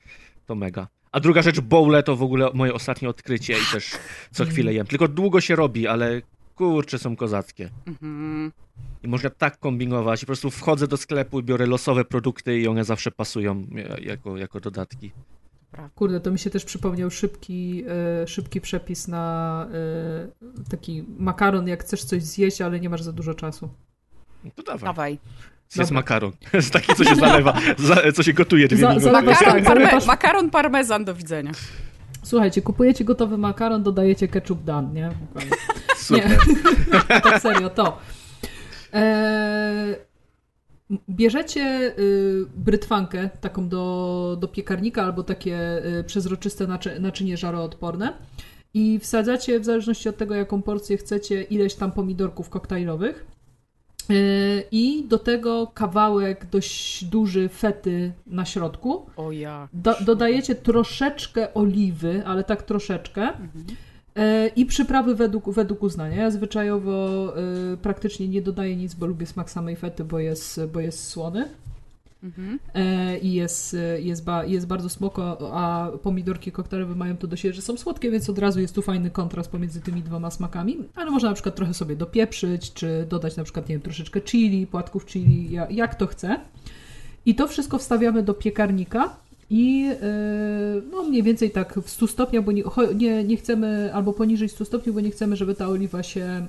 to mega. A druga rzecz, bowle to w ogóle moje ostatnie odkrycie i też co chwilę jem. Tylko długo się robi, ale kurcze są kozackie. Mhm. I można tak kombinować. I po prostu wchodzę do sklepu i biorę losowe produkty i one zawsze pasują jako, jako dodatki. Kurde, to mi się też przypomniał szybki, e, szybki przepis na e, taki makaron, jak chcesz coś zjeść, ale nie masz za dużo czasu. No to dawaj. dawaj. Jest Dobra. makaron. Jest taki, co się zalewa, za, co się gotuje dwie za, minuty. Makaron, parme, makaron parmezan, do widzenia. Słuchajcie, kupujecie gotowy makaron, dodajecie ketchup dan, nie? Super. Nie. tak serio, to. Eee, bierzecie y, brytwankę taką do, do piekarnika albo takie y, przezroczyste naczy, naczynie żaroodporne i wsadzacie w zależności od tego, jaką porcję chcecie, ileś tam pomidorków koktajlowych y, i do tego kawałek dość duży fety na środku. O ja. Do, dodajecie troszeczkę oliwy, ale tak troszeczkę. Mhm E, I przyprawy według, według uznania. Ja zwyczajowo y, praktycznie nie dodaję nic, bo lubię smak samej fety, bo jest, bo jest słony. Mhm. E, I jest, jest, ba, jest bardzo smoko, a pomidorki koktajlowe mają to do siebie, że są słodkie, więc od razu jest tu fajny kontrast pomiędzy tymi dwoma smakami. Ale można na przykład trochę sobie dopieprzyć, czy dodać na przykład, nie wiem, troszeczkę chili, płatków chili, jak, jak to chce. I to wszystko wstawiamy do piekarnika i e, no mniej więcej tak w 100 stopniach, bo nie, nie, nie chcemy, albo poniżej 100 stopni, bo nie chcemy, żeby ta oliwa się,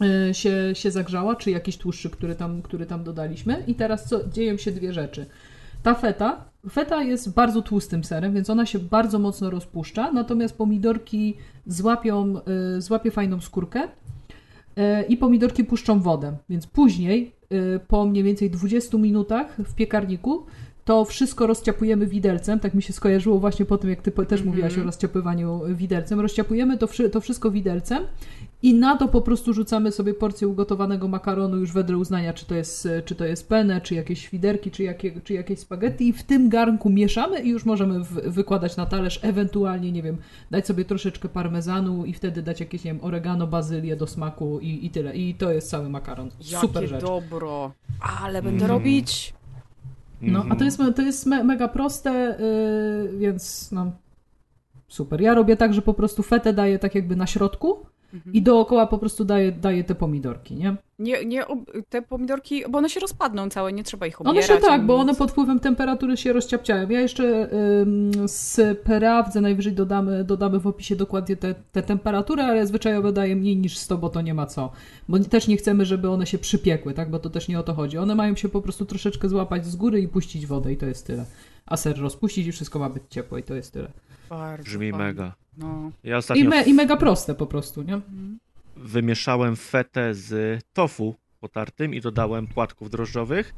e, się, się zagrzała, czy jakiś tłuszczyk, który tam, który tam dodaliśmy. I teraz co, dzieją się dwie rzeczy. Ta feta, feta jest bardzo tłustym serem, więc ona się bardzo mocno rozpuszcza, natomiast pomidorki złapią, e, złapie fajną skórkę i pomidorki puszczą wodę. Więc później, po mniej więcej 20 minutach w piekarniku, to wszystko rozciapujemy widelcem, tak mi się skojarzyło właśnie po tym, jak ty po- też mówiłaś Mhm. o rozciapywaniu widelcem. Rozciapujemy to, to wszystko widelcem i na to po prostu rzucamy sobie porcję ugotowanego makaronu już wedle uznania, czy to jest, czy to jest penne, czy jakieś świderki, czy, jakie, czy jakieś spaghetti i w tym garnku mieszamy i już możemy w, wykładać na talerz, ewentualnie, nie wiem, dać sobie troszeczkę parmezanu i wtedy dać jakieś, nie wiem, oregano, bazylię do smaku i, i tyle. I to jest cały makaron. Super Jakie rzecz. dobro. Ale będę Mhm. robić. No, a Mhm. to jest, to jest me, mega proste, yy, więc no, super. Ja robię tak, że po prostu fetę daję tak jakby na środku Mhm. i dookoła po prostu daję, daję te pomidorki, nie? Nie, nie, ob- te pomidorki, bo one się rozpadną całe, nie trzeba ich One obierać. się tak, bo one pod wpływem temperatury się rozciapciają. Ja jeszcze ym, sprawdzę, najwyżej dodamy, dodamy w opisie dokładnie te, te temperatury, ale zwyczajowo daję mniej niż 100, bo to nie ma co. Bo też nie chcemy, żeby one się przypiekły, tak? Bo to też nie o to chodzi. One mają się po prostu troszeczkę złapać z góry i puścić wodę i to jest tyle. A ser rozpuścić i wszystko ma być ciepłe i to jest tyle. Bardzo Brzmi fajnie. mega. No. Ja I, me, I mega proste po prostu, nie? Mhm. Wymieszałem fetę z tofu potartym i dodałem płatków drożdżowych.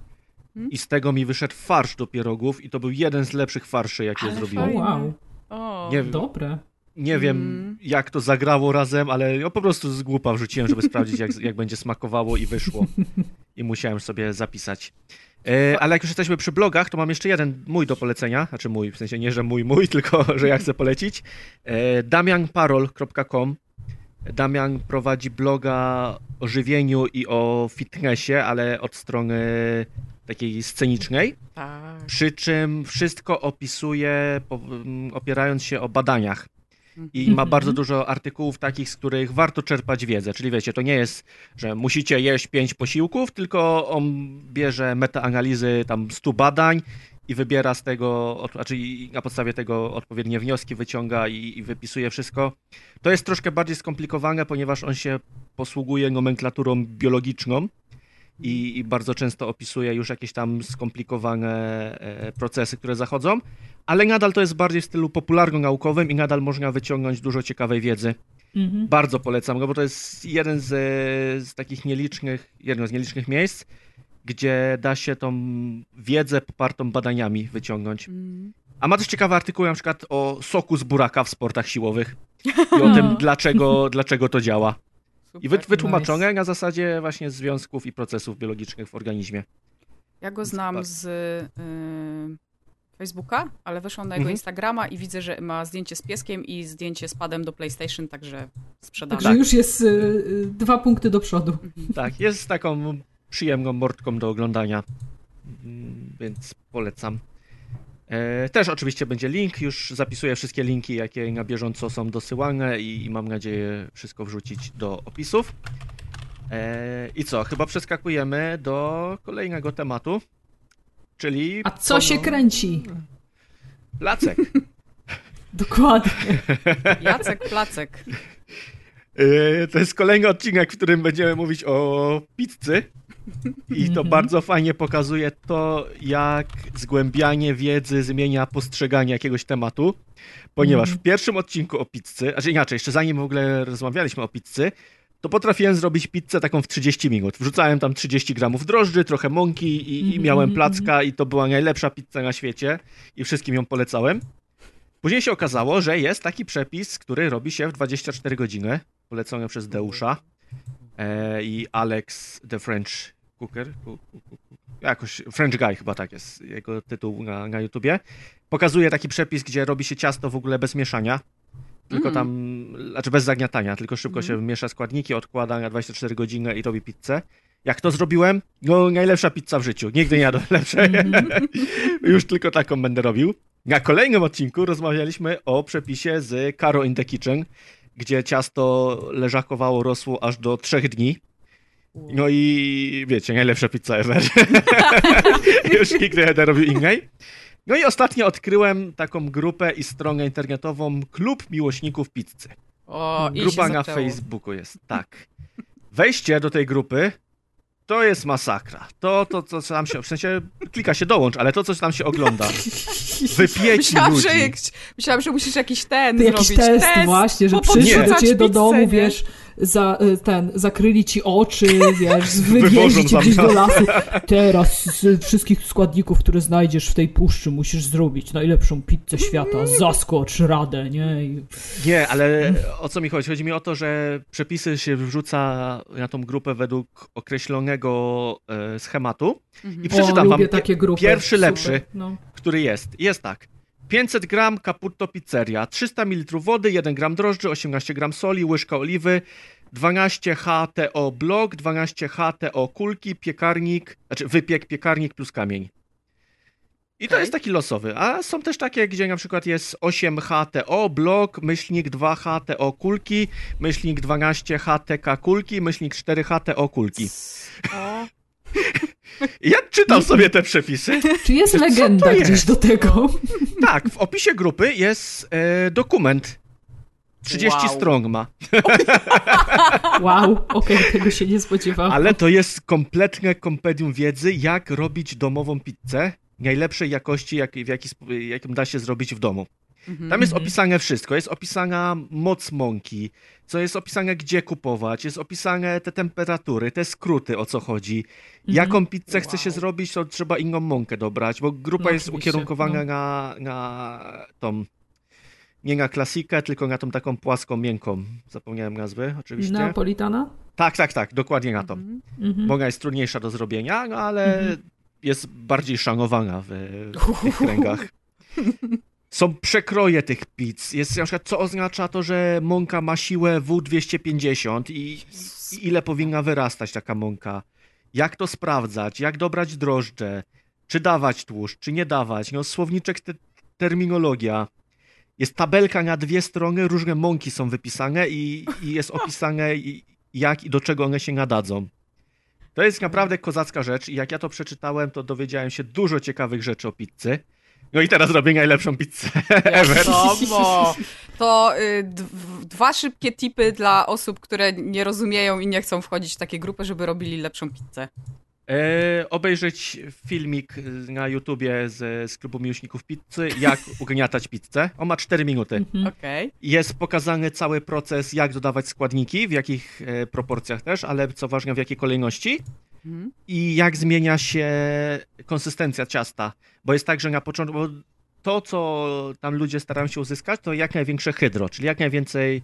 Hmm? I z tego mi wyszedł farsz do pierogów i to był jeden z lepszych farszy, jakie zrobiłem. Wow, O, Nie- dobre. Nie wiem, Mm. jak to zagrało razem, ale ja po prostu z głupa wrzuciłem, żeby sprawdzić, jak, jak będzie smakowało i wyszło. I musiałem sobie zapisać. E, ale jak już jesteśmy przy blogach, to mam jeszcze jeden mój do polecenia. Znaczy mój, w sensie nie, że mój, mój, tylko że ja chcę polecić. E, damianparol.com Damian prowadzi bloga o żywieniu i o fitnessie, ale od strony takiej scenicznej. tak. Przy czym wszystko opisuje opierając się o badaniach. I ma Mhm. bardzo dużo artykułów takich, z których warto czerpać wiedzę. Czyli wiecie, to nie jest, że musicie jeść pięć posiłków, tylko on bierze metaanalizy tam 100 badań i wybiera z tego, znaczy na podstawie tego odpowiednie wnioski wyciąga i, i wypisuje wszystko. To jest troszkę bardziej skomplikowane, ponieważ on się posługuje nomenklaturą biologiczną i, i bardzo często opisuje już jakieś tam skomplikowane e, procesy, które zachodzą, ale nadal to jest bardziej w stylu popularno-naukowym i nadal można wyciągnąć dużo ciekawej wiedzy. Mhm. Bardzo polecam go, bo to jest jeden z, z takich nielicznych, jedno z nielicznych miejsc, gdzie da się tą wiedzę popartą badaniami wyciągnąć. Mm. A ma też ciekawy artykuł na przykład o soku z buraka w sportach siłowych i o tym, dlaczego, dlaczego to działa. I Super. wytłumaczone na zasadzie właśnie związków i procesów biologicznych w organizmie. Ja go znam z y, Facebooka, ale weszłam na jego Mhm. Instagrama i widzę, że ma zdjęcie z pieskiem i zdjęcie z padem do PlayStation, także sprzedane. Także już jest y, y, dwa punkty do przodu. Tak, jest taką przyjemną mordką do oglądania, Mm, więc polecam. E, też oczywiście będzie link, już zapisuję wszystkie linki, jakie na bieżąco są dosyłane i, mam nadzieję wszystko wrzucić do opisów. E, I co, chyba przeskakujemy do kolejnego tematu, czyli... A co się kręci? Placek. Dokładnie. Jacek Placek. E, To jest kolejny odcinek, w którym będziemy mówić o pizzy. I to Mhm. bardzo fajnie pokazuje to, jak zgłębianie wiedzy zmienia postrzeganie jakiegoś tematu. Ponieważ Mhm. w pierwszym odcinku o pizzy, znaczy inaczej, jeszcze zanim w ogóle rozmawialiśmy o pizzy, to potrafiłem zrobić pizzę taką w 30 minut. Wrzucałem tam 30 gramów drożdży, trochę mąki i, i Mhm, miałem mhm, placka i to była najlepsza pizza na świecie i wszystkim ją polecałem. Później się okazało, że jest taki przepis, który robi się w 24 godziny, polecony przez Deusza e, i Alex the French Cooker. Jakoś French Guy chyba tak jest jego tytuł na, na YouTubie. Pokazuje taki przepis, gdzie robi się ciasto w ogóle bez mieszania. Tylko Mm. tam, znaczy bez zagniatania, tylko szybko Mhm. się miesza składniki, odkłada na 24 godziny i robi pizzę. Jak to zrobiłem? No, najlepsza pizza w życiu. Nigdy nie jadłem lepszej. Mhm. Już tylko taką będę robił. Na kolejnym odcinku rozmawialiśmy o przepisie z Caro in the Kitchen, gdzie ciasto leżakowało, rosło aż do trzech dni. No i wiecie, najlepsza pizza ever. Już nigdy nie będę robił innej. No i ostatnio odkryłem taką grupę i stronę internetową Klub Miłośników Pizzy. O, Grupa na zaczęło. Facebooku jest, tak. Wejście do tej grupy to jest masakra. To, to, co tam się, w sensie klika się dołącz, ale to, co tam się ogląda. Wypieci Myślałam ludzi. że, jak, myślałam, że musisz jakiś ten Ty jakiś zrobić. test, właśnie, że przyszedł ciebie do domu, nie? wiesz, za, y, ten, zakryli ci oczy, wiesz, wywieźli cię gdzieś do lasu. Teraz z wszystkich składników, które znajdziesz w tej puszczy, musisz zrobić najlepszą pizzę świata. Zaskocz radę, nie? I... Nie, ale o co mi chodzi? Chodzi mi o to, że przepisy się wrzuca na tą grupę według określonego e, schematu i O, przeczytam wam lubię pie- takie grupy. pierwszy Super. lepszy, No. który jest. Jest tak. 500 gram Caputo Pizzeria, 300 ml wody, 1 gram drożdży, 18 gram soli, łyżka oliwy, 12 HTO blok, 12 HTO kulki, piekarnik, znaczy wypiek, piekarnik plus kamień. I to Okej. jest taki losowy. A są też takie, gdzie na przykład jest 8 HTO blok, myślnik 2 HTO kulki, myślnik 12 HTK kulki, myślnik 4 HTO kulki. O, ja czytam sobie te przepisy. Czy jest Co to legenda jest? gdzieś do tego? Tak, w opisie grupy jest e, dokument. 30 Wow. stron ma. Wow, okej, tego się nie spodziewałam. Ale to jest kompletne kompendium wiedzy, jak robić domową pizzę najlepszej jakości, jak, w jaki, jaką da się zrobić w domu. Mhm. Tam jest opisane wszystko. Jest opisana moc mąki, co jest opisane, gdzie kupować, jest opisane te temperatury, te skróty, o co chodzi. Mhm. Jaką pizzę chce się zrobić, to trzeba inną mąkę dobrać, bo grupa No jest ukierunkowana no. na, na tą, nie na klasikę, tylko na tą taką płaską, miękką. Zapomniałem nazwy, oczywiście. Neapolitana? Tak, tak, tak, dokładnie na to. Mhm. Bo ona jest trudniejsza do zrobienia, no ale Mhm. jest bardziej szanowana w, w tych kręgach. Są przekroje tych pizz. Jest na przykład, co oznacza to, że mąka ma siłę W250 i, i ile powinna wyrastać taka mąka. Jak to sprawdzać, jak dobrać drożdże, czy dawać tłuszcz, czy nie dawać. No słowniczek, te, terminologia. Jest tabelka na dwie strony, różne mąki są wypisane i, i jest opisane jak i do czego one się nadadzą. To jest naprawdę kozacka rzecz i jak ja to przeczytałem, to dowiedziałem się dużo ciekawych rzeczy o pizzy. No i teraz robię najlepszą pizzę ever. Wiadomo. To y, d- dwa szybkie tipy dla osób, które nie rozumieją i nie chcą wchodzić w takie grupy, żeby robili lepszą pizzę. E, obejrzeć filmik na YouTubie z, z klubu miłośników pizzy, jak ugniatać pizzę. On ma 4 minuty. Mhm. Okej. Jest pokazany cały proces, jak dodawać składniki, w jakich e, proporcjach też, ale co ważne, w jakiej kolejności. Mhm. i jak zmienia się konsystencja ciasta. Bo jest tak, że na początku bo to, co tam ludzie starają się uzyskać, to jak największe hydro, czyli jak najwięcej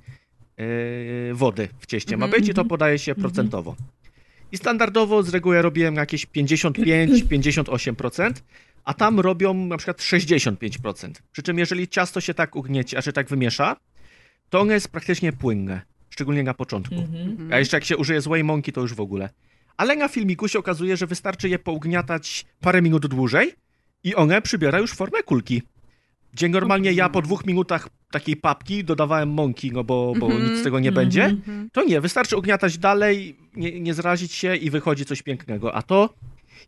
e, wody w cieście ma Mhm, być i to mhm. podaje się procentowo. I standardowo z reguły robiłem jakieś 55-58%, a tam robią na przykład 65%. Przy czym jeżeli ciasto się tak ugnieci, a czy tak wymiesza, to ono jest praktycznie płynne, szczególnie na początku. A jeszcze jak się użyje złej mąki, to już w ogóle. Ale na filmiku się okazuje, że wystarczy je pougniatać parę minut dłużej i one przybiera już formę kulki. Gdzie normalnie ja po dwóch minutach takiej papki dodawałem mąki, no bo, bo Mhm. nic z tego nie Mhm. będzie, Mhm. to nie, wystarczy ugniatać dalej, nie, nie zrazić się i wychodzi coś pięknego. A to,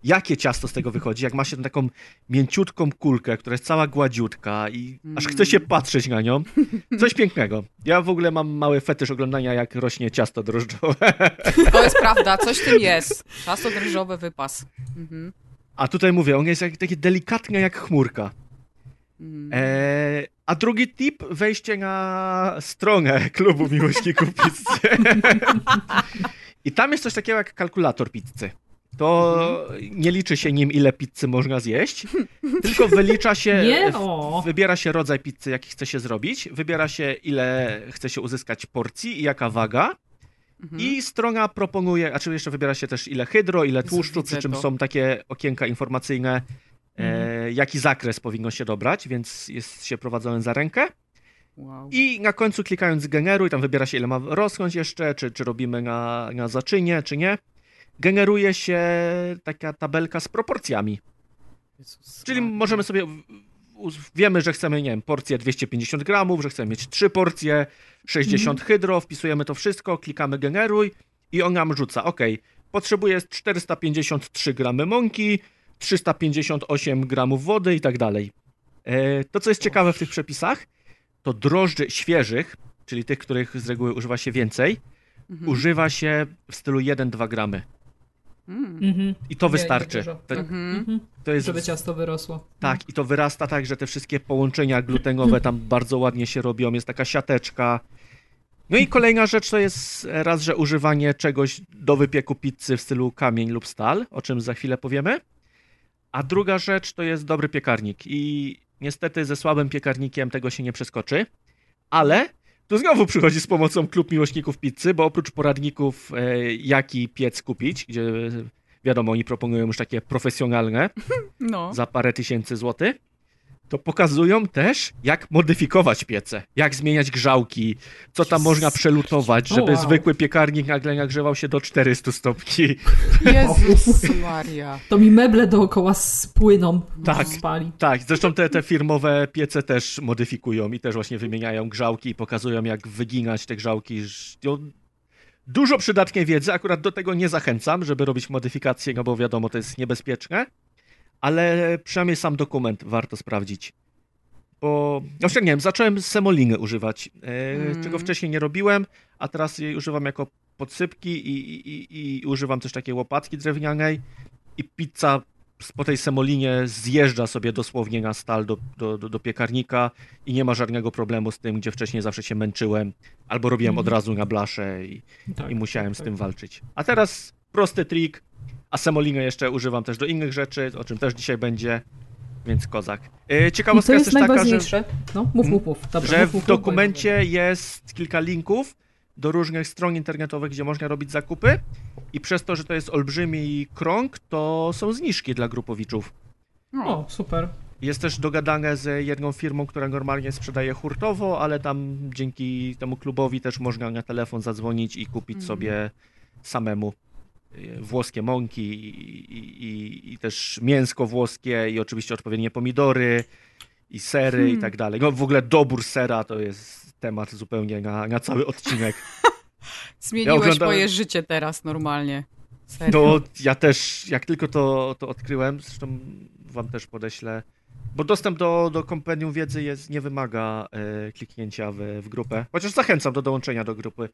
jakie ciasto z tego wychodzi, jak ma się taką mięciutką kulkę, która jest cała gładziutka i aż chce się patrzeć na nią, coś pięknego. Ja w ogóle mam mały fetysz oglądania, jak rośnie ciasto drożdżowe. To jest prawda, coś w tym jest. Ciasto drożdżowe wypas. Mhm. A tutaj mówię, on jest takie delikatne jak chmurka. Mhm. Eee, a drugi tip, wejście na stronę klubu miłośników pizzy. I tam jest coś takiego jak kalkulator pizzy. To nie liczy się nim, ile pizzy można zjeść, tylko wylicza się, wybiera się rodzaj pizzy, jaki chce się zrobić, wybiera się, ile chce się uzyskać porcji i jaka waga. Mhm. I strona proponuje, a czy jeszcze wybiera się też ile hydro, ile tłuszczu, przy czym są takie okienka informacyjne, Mhm. e, jaki zakres powinno się dobrać, więc jest się prowadzone za rękę. Wow. I na końcu klikając generuj, tam wybiera się ile ma rosnąć jeszcze, czy, czy robimy na, na zaczynie, czy nie. Generuje się taka tabelka z proporcjami. Jezus Czyli możemy sobie. Wiemy, że chcemy, nie wiem, porcję 250 gramów, że chcemy mieć 3 porcje, 60 hydro, wpisujemy to wszystko, klikamy generuj i on nam rzuca. OK, potrzebuję 453 gramy mąki, 358 gramów wody i tak dalej. E, To, co jest ciekawe w tych przepisach, to drożdży świeżych, czyli tych, których z reguły używa się więcej, Mhm. używa się w stylu 1-2 gramy. Mm. Mhm. I to Nie, wystarczy. nie. To, Mhm. To jest Żeby ciasto wyrosło. tak, i to wyrasta tak, że te wszystkie połączenia glutenowe tam bardzo ładnie się robią, jest taka siateczka. No i kolejna rzecz to jest raz, że używanie czegoś do wypieku pizzy w stylu kamień lub stal, o czym za chwilę powiemy. A druga rzecz to jest dobry piekarnik i niestety ze słabym piekarnikiem tego się nie przeskoczy, ale tu znowu przychodzi z pomocą klub miłośników pizzy, bo oprócz poradników e, jaki piec kupić, gdzie wiadomo oni proponują już takie profesjonalne No. za parę tysięcy złotych, to pokazują też, jak modyfikować piece, jak zmieniać grzałki, co tam można przelutować, żeby wow. zwykły piekarnik nagle nagrzewał się do 400 stopni. Jezus Maria. To mi meble dookoła spłyną, Tak. spali. Tak, zresztą te, te firmowe piece też modyfikują i też właśnie wymieniają grzałki i pokazują, jak wyginać te grzałki. No, Dużo przydatnej wiedzy, akurat do tego nie zachęcam, żeby robić modyfikacje, no bo wiadomo, to jest niebezpieczne, ale przynajmniej sam dokument warto sprawdzić. Bo, no nie wiem, zacząłem semoliny używać, Mm. czego wcześniej nie robiłem, a teraz jej używam jako podsypki i, i, i, używam też takiej łopatki drewnianej i pizza po tej semolinie zjeżdża sobie dosłownie na stal do, do, do, do piekarnika i nie ma żadnego problemu z tym, gdzie wcześniej zawsze się męczyłem albo robiłem od Mhm. razu na blasze i, Tak, i musiałem tak, z tak. tym walczyć. A teraz prosty trik, a semolinę jeszcze używam też do innych rzeczy, o czym też dzisiaj będzie, więc kozak. E, Ciekawostka jest jest też taka, że. No, mów, mów, mów. Dobra, że mów, mów, w mów, dokumencie jest kilka linków do różnych stron internetowych, gdzie można robić zakupy i przez to, że to jest olbrzymi krąg, to są zniżki dla grupowiczów. O, super. Jest też dogadane z jedną firmą, która normalnie sprzedaje hurtowo, ale tam dzięki temu klubowi też można na telefon zadzwonić i kupić Mhm. sobie samemu włoskie mąki i, i, i, i też mięsko włoskie i oczywiście odpowiednie pomidory i sery i Hmm. tak dalej. No w ogóle dobór sera to jest temat zupełnie na, na cały odcinek. Zmieniłeś oglądałem- moje życie teraz normalnie. Serio. No ja też, jak tylko to, to odkryłem, zresztą wam też podeślę, bo dostęp do, do kompendium wiedzy jest, nie wymaga e, kliknięcia w, w grupę, chociaż zachęcam do dołączenia do grupy,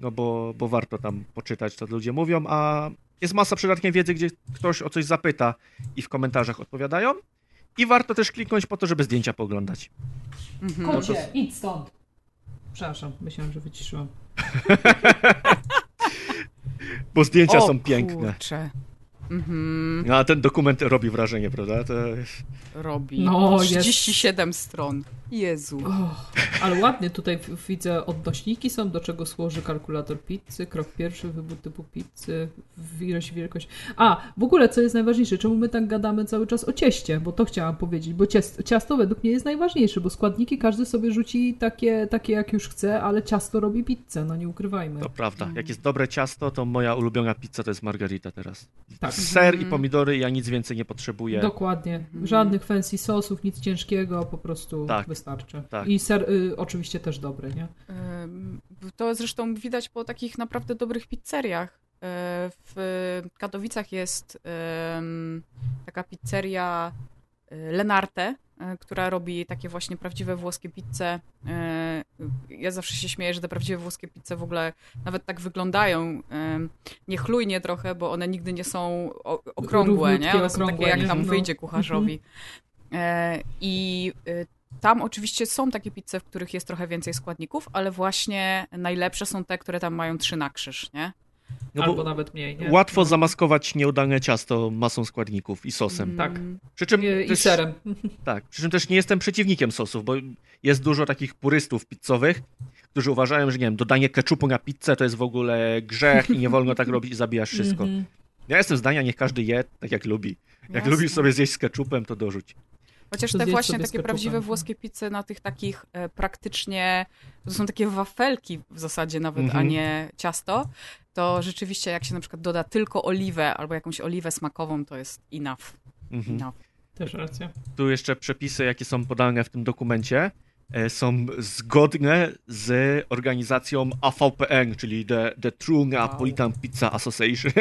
no bo, bo warto tam poczytać, co ludzie mówią, a jest masa przydatnej wiedzy, gdzie ktoś o coś zapyta i w komentarzach odpowiadają i warto też kliknąć po to, żeby zdjęcia pooglądać. Mhm. No Kocie, to- idź stąd. Przepraszam, myślałem, że wyciszyłam. Bo zdjęcia o, są piękne. Kurczę. Mhm, No, a ten dokument robi wrażenie, prawda? To... robi. No, jest- 37 stron. Jezu. Och, ale ładnie tutaj w- widzę odnośniki są, do czego służy kalkulator pizzy, krok pierwszy, wybór typu pizzy, ilość, wielkość. A, w ogóle, co jest najważniejsze, czemu my tak gadamy cały czas o cieście, bo to chciałam powiedzieć, bo ciasto, ciasto według mnie jest najważniejsze, bo składniki każdy sobie rzuci takie, takie jak już chce, ale ciasto robi pizzę, no nie ukrywajmy. To prawda. Mm. Jak jest dobre ciasto, to moja ulubiona pizza to jest margarita teraz. Tak. Ser i Mhm. pomidory, ja nic więcej nie potrzebuję. Dokładnie. Mhm. Żadnych fancy sosów, nic ciężkiego, po prostu Tak. wystarczy. Tak. I ser y, oczywiście też dobry, nie? To zresztą widać po takich naprawdę dobrych pizzeriach. E, W Katowicach jest taka pizzeria e, Lenarte, która robi takie właśnie prawdziwe włoskie pizze. E, Ja zawsze się śmieję, że te prawdziwe włoskie pizze w ogóle nawet tak wyglądają em, niechlujnie trochę, bo one nigdy nie są okrągłe, nie? One są takie jak tam No. wyjdzie kucharzowi. E, I tam oczywiście są takie pizze, w których jest trochę więcej składników, ale właśnie najlepsze są te, które tam mają trzy na krzyż, nie? No Albo bo nawet mniej, nie? łatwo No. zamaskować nieudane ciasto masą składników i sosem. Tak. Mm, Przy czym I, I też, serem. Tak, przy czym też nie jestem przeciwnikiem sosów, bo jest dużo takich purystów pizzowych, którzy uważają, że nie wiem, dodanie keczupu na pizzę to jest w ogóle grzech i nie wolno tak robić i zabijasz wszystko. Mhm. Ja jestem zdania, niech każdy je tak jak lubi. Jak jasne. lubisz sobie zjeść z keczupem, to dorzuć. Chociaż te właśnie takie prawdziwe włoskie pizze na tych takich e, praktycznie, to są takie wafelki w zasadzie nawet, Mhm. a nie ciasto, to rzeczywiście jak się na przykład doda tylko oliwę albo jakąś oliwę smakową, to jest enough. Mhm. enough. Też racja. Tu jeszcze przepisy, jakie są podane w tym dokumencie, są zgodne z organizacją AVPN, czyli The, The True Neapolitan Pizza Association.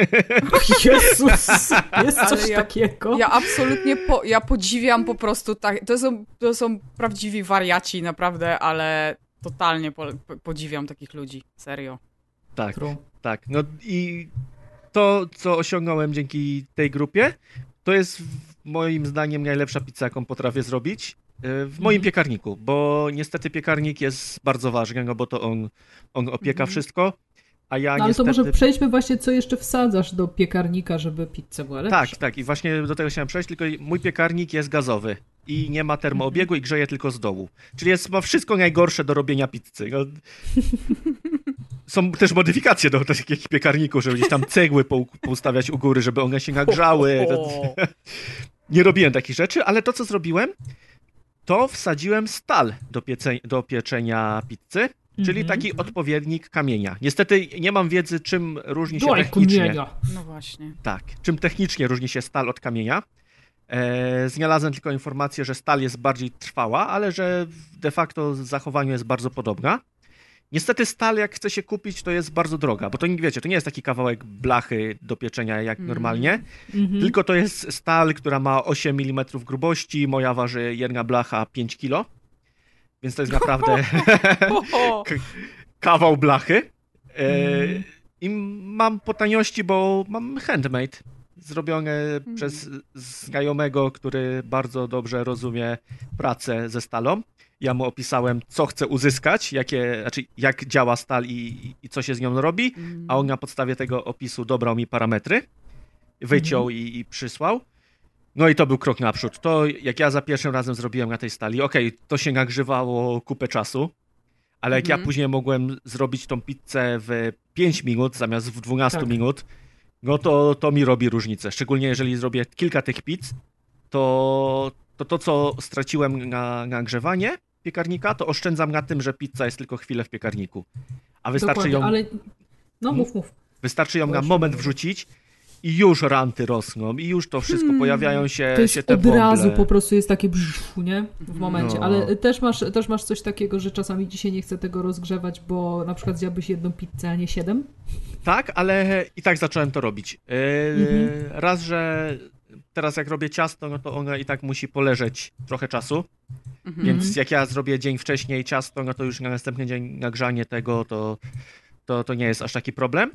Jezus! Jest Ale coś ja- takiego? Ja absolutnie, po, ja podziwiam po prostu, tak, to są, to są prawdziwi wariaci naprawdę, ale totalnie po, po, podziwiam takich ludzi, serio. tak, True. tak. No i to, co osiągnąłem dzięki tej grupie, to jest moim zdaniem najlepsza pizza, jaką potrafię zrobić. W moim Mhm. piekarniku, bo niestety piekarnik jest bardzo ważny, no bo to on, on opieka Mhm. wszystko, a ja No, ale to może przejdźmy właśnie, co jeszcze wsadzasz do piekarnika, żeby pizza była lepsza. Tak, tak i właśnie do tego chciałem przejść, tylko mój piekarnik jest gazowy i nie ma termoobiegu i grzeje tylko z dołu. Czyli jest, ma wszystko najgorsze do robienia pizzy. No. Są też modyfikacje do takich piekarników, żeby gdzieś tam cegły pou- poustawiać u góry, żeby one się nagrzały. O, Nie robiłem takich rzeczy, ale to, co zrobiłem, to wsadziłem stal do, piece- do pieczenia pizzy, czyli Mhm. taki odpowiednik kamienia. Niestety nie mam wiedzy, czym różni się Daj technicznie. kamienia. No właśnie. Tak. Czym technicznie różni się stal od kamienia? E, znalazłem tylko informację, że stal jest bardziej trwała, ale że de facto w zachowaniu jest bardzo podobna. Niestety stal, jak chce się kupić, to jest bardzo droga, bo to nie wiecie, to nie jest taki kawałek blachy do pieczenia jak Mm. normalnie, Mhm. tylko to jest stal, która ma 8 mm grubości, moja waży jedna blacha 5 kg, więc to jest naprawdę kawał blachy. E, Mm. I mam po taniości, bo mam handmade. Zrobione Mm. przez znajomego, który bardzo dobrze rozumie pracę ze stalą. Ja mu opisałem, co chcę uzyskać, jakie, znaczy jak działa stal i, i co się z nią robi, a on na podstawie tego opisu dobrał mi parametry, wyciął i, i przysłał. No i to był krok naprzód. To jak ja za pierwszym razem zrobiłem na tej stali, okej, to się nagrzewało kupę czasu, ale jak ja Mhm. później mogłem zrobić tą pizzę w 5 minut zamiast w 12 Tak. minut, no to, to mi robi różnicę. Szczególnie jeżeli zrobię kilka tych pizz, to to, to co straciłem na, na grzewanie piekarnika, to oszczędzam na tym, że pizza jest tylko chwilę w piekarniku. A wystarczy Dokładnie, ją, ale... No mów, mów. wystarczy ją na moment wrzucić i już ranty rosną i już to wszystko, Hmm. pojawiają się, To jest się te od razu po prostu jest takie brzuch, nie? W momencie. No. Ale też masz, też masz coś takiego, że czasami się nie chce tego rozgrzewać, bo na przykład zjadłbyś jedną pizzę, a nie siedem? Tak, ale i tak zacząłem to robić. Yy, Mhm. Raz, że teraz jak robię ciasto, no to ono i tak musi poleżeć trochę czasu, Mhm. więc jak ja zrobię dzień wcześniej ciasto, no to już na następny dzień nagrzanie tego, to, to, to nie jest aż taki problem.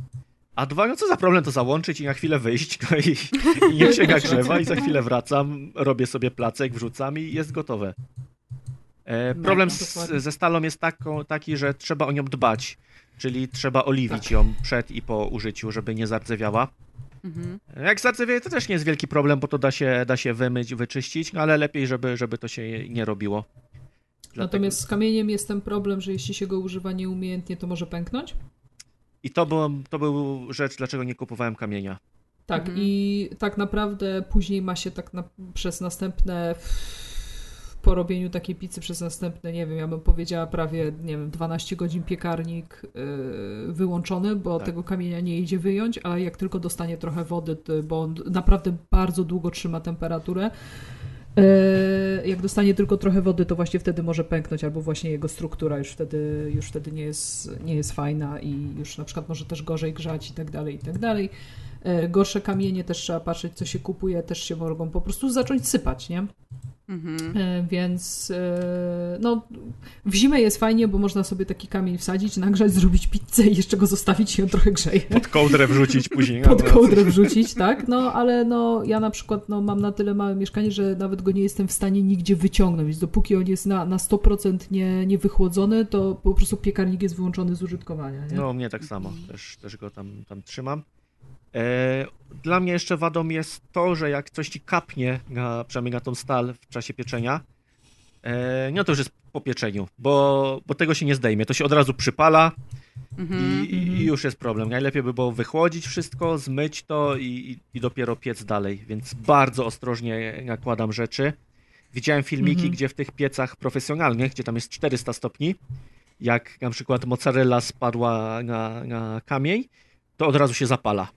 A dwa, no co za problem to załączyć i na chwilę wyjść, no i, i niech się nagrzewa i za chwilę wracam, robię sobie placek, wrzucam i jest gotowe. E, problem z, ze stalą jest taką, taki, że trzeba o nią dbać, czyli trzeba oliwić ją przed i po użyciu, żeby nie zardzewiała. Mhm. Jak zardzewieje, to też nie jest wielki problem, bo to da się, da się wymyć, wyczyścić, no ale lepiej, żeby, żeby to się nie robiło. Dlatego- Natomiast z kamieniem jest ten problem, że jeśli się go używa nieumiejętnie, to może pęknąć. I to, było, to był rzecz, dlaczego nie kupowałem kamienia. Tak, Mhm. i tak naprawdę później ma się tak na, przez następne po robieniu takiej pizzy przez następne, nie wiem, ja bym powiedziała prawie, nie wiem, 12 godzin piekarnik yy, wyłączony, bo Tak. tego kamienia nie idzie wyjąć, a jak tylko dostanie trochę wody, bo on naprawdę bardzo długo trzyma temperaturę, yy, jak dostanie tylko trochę wody, to właśnie wtedy może pęknąć, albo właśnie jego struktura już wtedy, już wtedy nie, jest, nie jest fajna i już na przykład może też gorzej grzać i tak dalej, i tak dalej. E, Gorsze kamienie też trzeba patrzeć, co się kupuje, też się mogą po prostu zacząć sypać, nie? Mhm. E, Więc e, no, w zimę jest fajnie, bo można sobie taki kamień wsadzić, nagrzać, zrobić pizzę i jeszcze go zostawić i on trochę grzeje. Pod kołdrę wrzucić później. Pod kołdrę wrzucić, tak? No, ale no, ja na przykład no, mam na tyle małe mieszkanie, że nawet go nie jestem w stanie nigdzie wyciągnąć. Więc dopóki on jest na, na 100% nie, nie wychłodzony, to po prostu piekarnik jest wyłączony z użytkowania, nie? No, mnie tak samo. Też, też go tam, tam trzymam. E, dla mnie jeszcze wadą jest to, że jak coś ci kapnie, na, przynajmniej na tą stal w czasie pieczenia, e, no to już jest po pieczeniu, bo, bo tego się nie zdejmie. To się od razu przypala Mhm. i, i, Mhm. już jest problem. Najlepiej by było wychłodzić wszystko, zmyć to i, i, i dopiero piec dalej, więc bardzo ostrożnie nakładam rzeczy. Widziałem filmiki, Mhm. gdzie w tych piecach profesjonalnych, gdzie tam jest 400 stopni, jak na przykład mozzarella spadła na, na kamień, to od razu się zapala.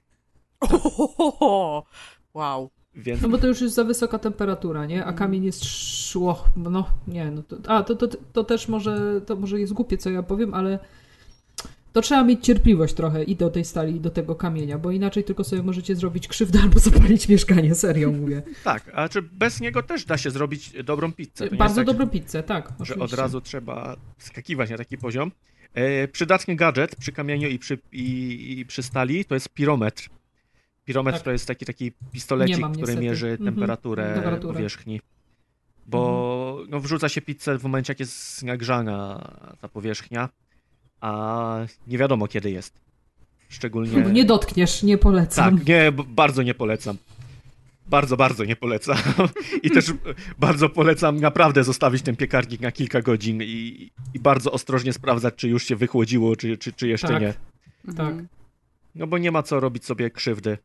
Ohohoho. Wow. Więc No bo to już jest za wysoka temperatura, nie? A kamień jest szło, no nie, no to, a to, to, to też może, to może jest głupie, co ja powiem, ale to trzeba mieć cierpliwość trochę i do tej stali, i do tego kamienia, bo inaczej tylko sobie możecie zrobić krzywdę albo zapalić mieszkanie, serio mówię. tak, a czy bez niego też da się zrobić dobrą pizzę. To Bardzo tak, dobrą pizzę, tak, że oczywiście. od razu trzeba skakiwać na taki poziom. E, przydatny gadżet przy kamieniu i przy, i, i przy stali to jest pirometr. Pirometr Tak. to jest taki, taki pistolecik, mam który niestety. mierzy Mhm. temperaturę Temperaturę. powierzchni. Bo no, wrzuca się pizzę w momencie, jak jest nagrzana ta powierzchnia, a nie wiadomo kiedy jest. Szczególnie. Nie dotkniesz, nie polecam. Tak, nie, bardzo nie polecam. Bardzo, bardzo nie polecam. I też bardzo polecam naprawdę zostawić ten piekarnik na kilka godzin i, i bardzo ostrożnie sprawdzać, czy już się wychłodziło, czy, czy, czy jeszcze tak. nie. Tak. No bo nie ma co robić sobie krzywdy.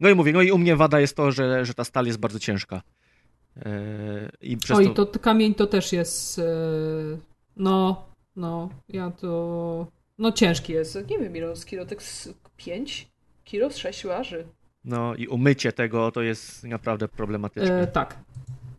No i mówię, no i u mnie wada jest to, że, że ta stal jest bardzo ciężka. Yy, I przez to... to kamień to też jest. Yy, no, no, ja to. No ciężki jest. Nie wiem, ile z kilo, tak 5 kilo, z 6 waży. No i umycie tego to jest naprawdę problematyczne. E, tak.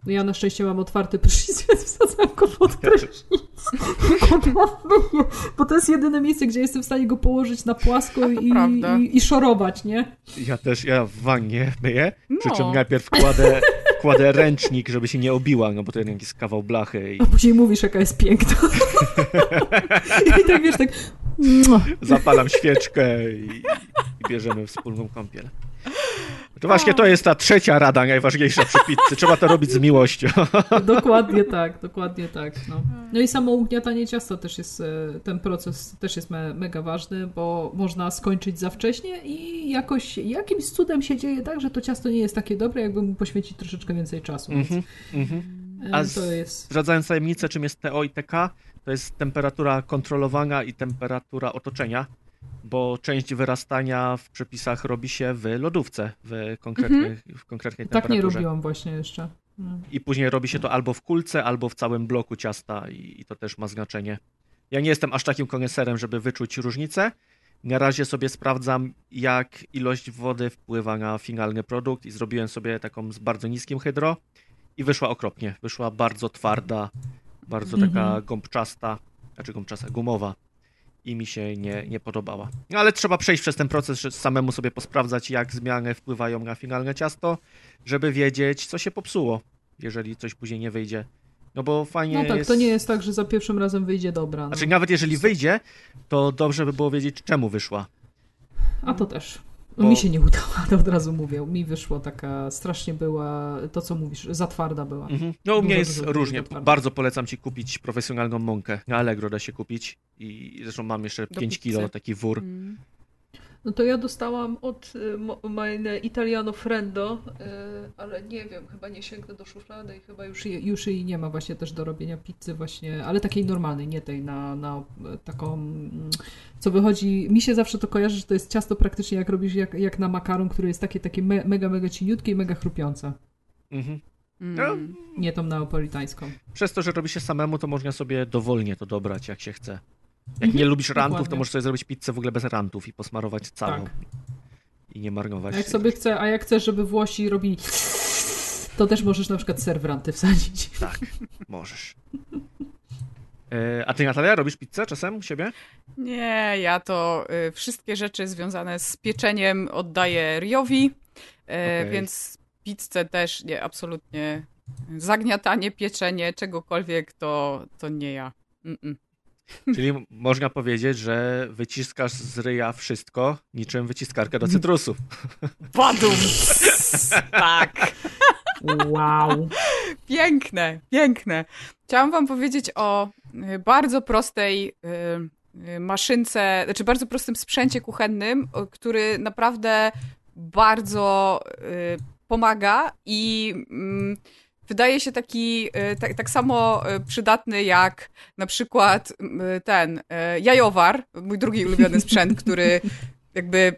Ja na szczęście mam otwarty prysznic, więc wsadzam go pod prysznic. Bo to jest jedyne miejsce, gdzie jestem w stanie go położyć na płasko i, i, i, szorować, nie? Ja też, ja w wannie myję, no. przy czym najpierw kładę, kładę ręcznik, żeby się nie obiła, no bo to jednak jest kawał blachy. I... A później mówisz, jaka jest piękna. I tak wiesz, tak... Zapalam świeczkę i, i bierzemy wspólną kąpiel. To właśnie to jest ta trzecia rada najważniejsza przy pizzy. Trzeba to robić z miłością. Dokładnie tak, dokładnie tak. No, no i samo ugniatanie ciasta też jest, e, ten proces też jest me, mega ważny, bo można skończyć za wcześnie i jakoś jakimś cudem się dzieje tak, że to ciasto nie jest takie dobre, jakby mu poświęcić troszeczkę więcej czasu. -hmm, mm -hmm. A to jest... zdradzając tajemnicę, czym jest TO i TK, to jest temperatura kontrolowana i temperatura otoczenia bo część wyrastania w przepisach robi się w lodówce, w, konkretnych, mhm. w konkretnej temperaturze. Tak nie robiłam właśnie jeszcze. No. I później robi się to albo w kulce, albo w całym bloku ciasta i, i to też ma znaczenie. Ja nie jestem aż takim koneserem, żeby wyczuć różnicę. Na razie sobie sprawdzam, jak ilość wody wpływa na finalny produkt i zrobiłem sobie taką z bardzo niskim hydro i wyszła okropnie. Wyszła bardzo twarda, bardzo taka mhm. gąbczasta, znaczy gąbczasta, gumowa i mi się nie, nie podobała. No, ale trzeba przejść przez ten proces, żeby samemu sobie posprawdzać, jak zmiany wpływają na finalne ciasto, żeby wiedzieć, co się popsuło, jeżeli coś później nie wyjdzie. No bo fajnie No tak, jest... to nie jest tak, że za pierwszym razem wyjdzie dobra. No. Znaczy nawet jeżeli wyjdzie, to dobrze by było wiedzieć, czemu wyszła. A to też. Bo... Mi się nie udała, to od razu mówię. Mi wyszło taka, strasznie była, to co mówisz, za twarda była. Mhm. No u mnie jest różnie. Bardzo polecam ci kupić profesjonalną mąkę. Na Allegro da się kupić i zresztą mam jeszcze Do 5 kilo taki wór. Mm. No to ja dostałam od y, Mine Italiano Friendo, y, ale nie wiem, chyba nie sięgnę do szuflady i chyba już, już jej nie ma właśnie też do robienia pizzy właśnie, ale takiej normalnej, nie tej na, na taką, mm, co wychodzi, mi się zawsze to kojarzy, że to jest ciasto praktycznie jak robisz jak, jak na makaron, który jest takie, takie me, mega, mega cieniutkie i mega chrupiące. Mhm. No. Nie tą neapolitańską. Przez to, że robi się samemu, to można sobie dowolnie to dobrać, jak się chce. Jak nie lubisz rantów, Dokładnie. to możesz sobie zrobić pizzę w ogóle bez rantów i posmarować całą. Tak. I nie marnować. A jak sobie chce, a jak chcesz, żeby Włosi robili to też możesz na przykład ser w ranty wsadzić. Tak, możesz. E, a ty, Natalia, robisz pizzę czasem u siebie? Nie, ja to y, wszystkie rzeczy związane z pieczeniem oddaję Riowi, y, okay. więc pizzę też nie, absolutnie. Zagniatanie, pieczenie, czegokolwiek, to, to nie ja. Mm -mm. Czyli można powiedzieć, że wyciskasz z ryja wszystko, niczym wyciskarkę do cytrusów. Badum! tak. Wow. Piękne, piękne. Chciałam wam powiedzieć o y, bardzo prostej y, y, maszynce, znaczy bardzo prostym sprzęcie kuchennym, który naprawdę bardzo pomaga i mm, wydaje się taki e, tak, tak samo e, przydatny jak na przykład ten e, jajowar, mój drugi ulubiony sprzęt, który jakby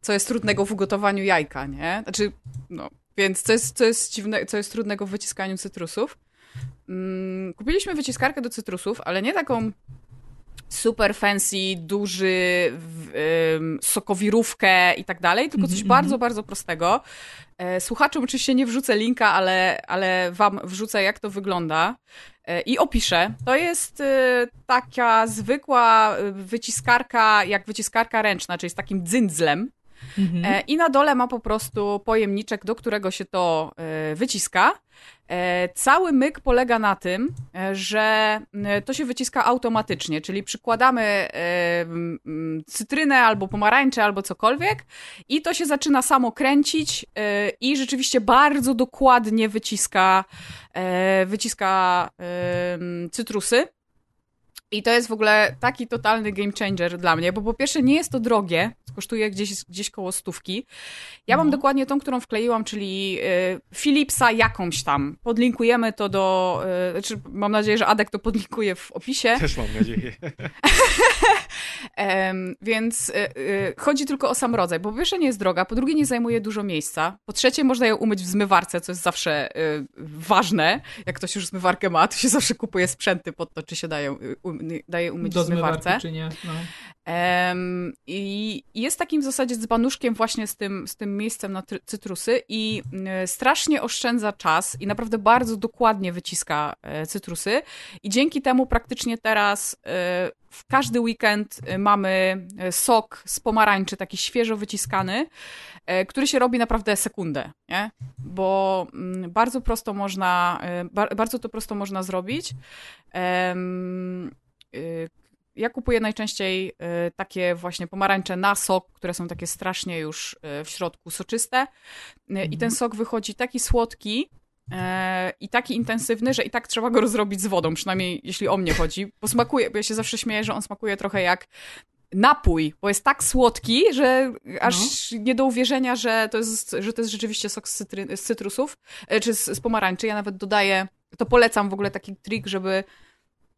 co jest trudnego w ugotowaniu jajka, nie? Znaczy, no, więc co jest, co jest dziwne, co jest trudnego w wyciskaniu cytrusów. Mm, kupiliśmy wyciskarkę do cytrusów, ale nie taką super fancy, duży, um, sokowirówkę i tak dalej, tylko coś mm -hmm. bardzo, bardzo prostego. E, słuchaczom oczywiście nie wrzucę linka, ale, ale wam wrzucę, jak to wygląda e, i opiszę. To jest e, taka zwykła wyciskarka, jak wyciskarka ręczna, czyli z takim dzyndzlem. Mhm. I na dole ma po prostu pojemniczek, do którego się to wyciska. E, cały myk polega na tym, że to się wyciska automatycznie, czyli przykładamy cytrynę albo pomarańcze albo cokolwiek i to się zaczyna samo kręcić i rzeczywiście bardzo dokładnie wyciska, wyciska cytrusy. I to jest w ogóle taki totalny game changer dla mnie, bo po pierwsze nie jest to drogie, kosztuje gdzieś, gdzieś koło stówki. Ja mam no. dokładnie tą, którą wkleiłam, czyli y, Philipsa jakąś tam. Podlinkujemy to do, y, znaczy mam nadzieję, że Adek to podlinkuje w opisie. Też mam nadzieję. um, więc y, y, chodzi tylko o sam rodzaj, bo po pierwsze nie jest droga, po drugie nie zajmuje dużo miejsca, po trzecie można ją umyć w zmywarce, co jest zawsze y, ważne. Jak ktoś już zmywarkę ma, to się zawsze kupuje sprzęty pod to, czy się daje, um, daje umyć do w zmywarce. czy nie. No. Um, i, jest takim w zasadzie dzbanuszkiem właśnie z tym, z tym miejscem na cytrusy i strasznie oszczędza czas i naprawdę bardzo dokładnie wyciska cytrusy i dzięki temu praktycznie teraz w każdy weekend mamy sok z pomarańczy, taki świeżo wyciskany, który się robi naprawdę sekundę, nie? Bo mm, bardzo prosto można, bardzo to prosto można zrobić ja kupuję najczęściej y, takie właśnie pomarańcze na sok, które są takie strasznie już y, w środku soczyste. Y, I ten mhm. sok wychodzi taki słodki, i taki intensywny, że i tak trzeba go rozrobić z wodą, przynajmniej jeśli o mnie chodzi. Bo smakuje, bo ja się zawsze śmieję, że on smakuje trochę jak napój, bo jest tak słodki, że aż no. nie do uwierzenia, że to jest, że to jest rzeczywiście sok z, cytrusów, czy z, z pomarańczy. Ja nawet dodaję, to polecam w ogóle taki trik, żeby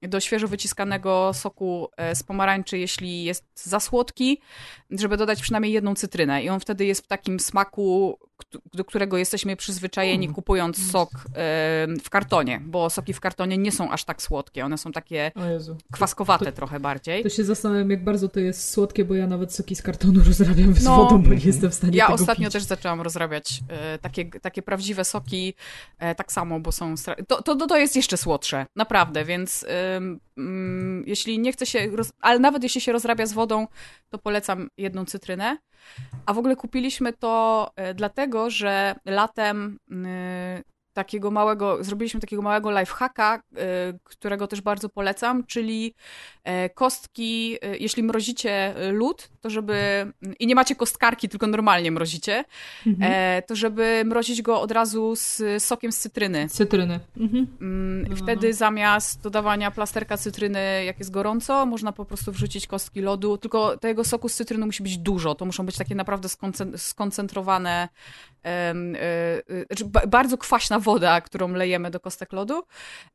do świeżo wyciskanego soku e, z pomarańczy, jeśli jest za słodki, żeby dodać przynajmniej jedną cytrynę. I on wtedy jest w takim smaku, do którego jesteśmy przyzwyczajeni, kupując sok w kartonie, bo soki w kartonie nie są aż tak słodkie. One są takie kwaskowate to, trochę bardziej. To się zastanawiam, jak bardzo to jest słodkie, bo ja nawet soki z kartonu rozrabiam z no, wodą, bo nie jestem w stanie Ja tego ostatnio pić. też zaczęłam rozrabiać e, takie, takie prawdziwe soki e, tak samo, bo są... To, to, to jest jeszcze słodsze, naprawdę, więc mm, jeśli nie chce się... Roz... Ale nawet jeśli się rozrabia z wodą, to polecam jedną cytrynę. A w ogóle kupiliśmy to e, dlatego, że latem takiego małego, zrobiliśmy takiego małego lifehacka, którego też bardzo polecam, czyli e, kostki, e, jeśli mrozicie lód, to żeby, i nie macie kostkarki, tylko normalnie mrozicie, mhm. E, to żeby mrozić go od razu z sokiem z cytryny. Cytryny. Mhm. Mm, no, no, wtedy no. zamiast dodawania plasterka cytryny, jak jest gorąco, można po prostu wrzucić kostki lodu, tylko tego soku z cytryny musi być dużo, to muszą być takie naprawdę skoncentrowane, znaczy bardzo kwaśna woda, którą lejemy do kostek lodu.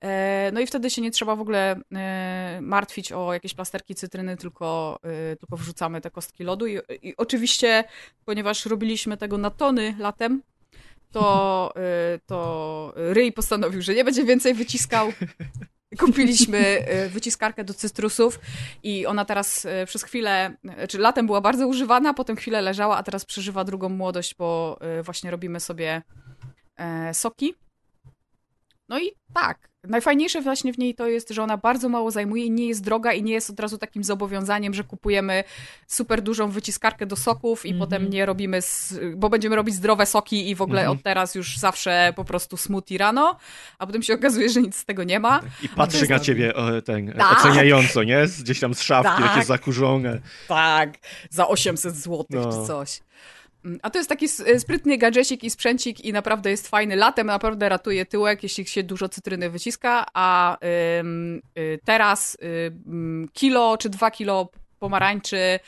E, no i wtedy się nie trzeba w ogóle e, martwić o jakieś plasterki cytryny, tylko, e, tylko wrzucamy te kostki lodu. I, I oczywiście, ponieważ robiliśmy tego na tony latem, to, to Ryj postanowił, że nie będzie więcej wyciskał. Kupiliśmy wyciskarkę do cytrusów i ona teraz przez chwilę, czy znaczy latem była bardzo używana, potem chwilę leżała, a teraz przeżywa drugą młodość, bo właśnie robimy sobie soki no i tak, najfajniejsze właśnie w niej to jest, że ona bardzo mało zajmuje i nie jest droga i nie jest od razu takim zobowiązaniem, że kupujemy super dużą wyciskarkę do soków i mm -hmm. potem nie robimy, bo będziemy robić zdrowe soki i w ogóle mm -hmm. od teraz już zawsze po prostu smoothie rano, a potem się okazuje, że nic z tego nie ma. I patrzy na ciebie ten, tak. oceniająco, nie? Gdzieś tam z szafki, tak. jakieś zakurzone. Tak, za 800 zł no. czy coś. Mm, a to jest taki e, sprytny gadżecik i sprzęcik i naprawdę jest fajny. Latem naprawdę ratuje tyłek, jeśli się dużo cytryny wyciska, a y, teraz y, kilo czy dwa kilo pomarańczy,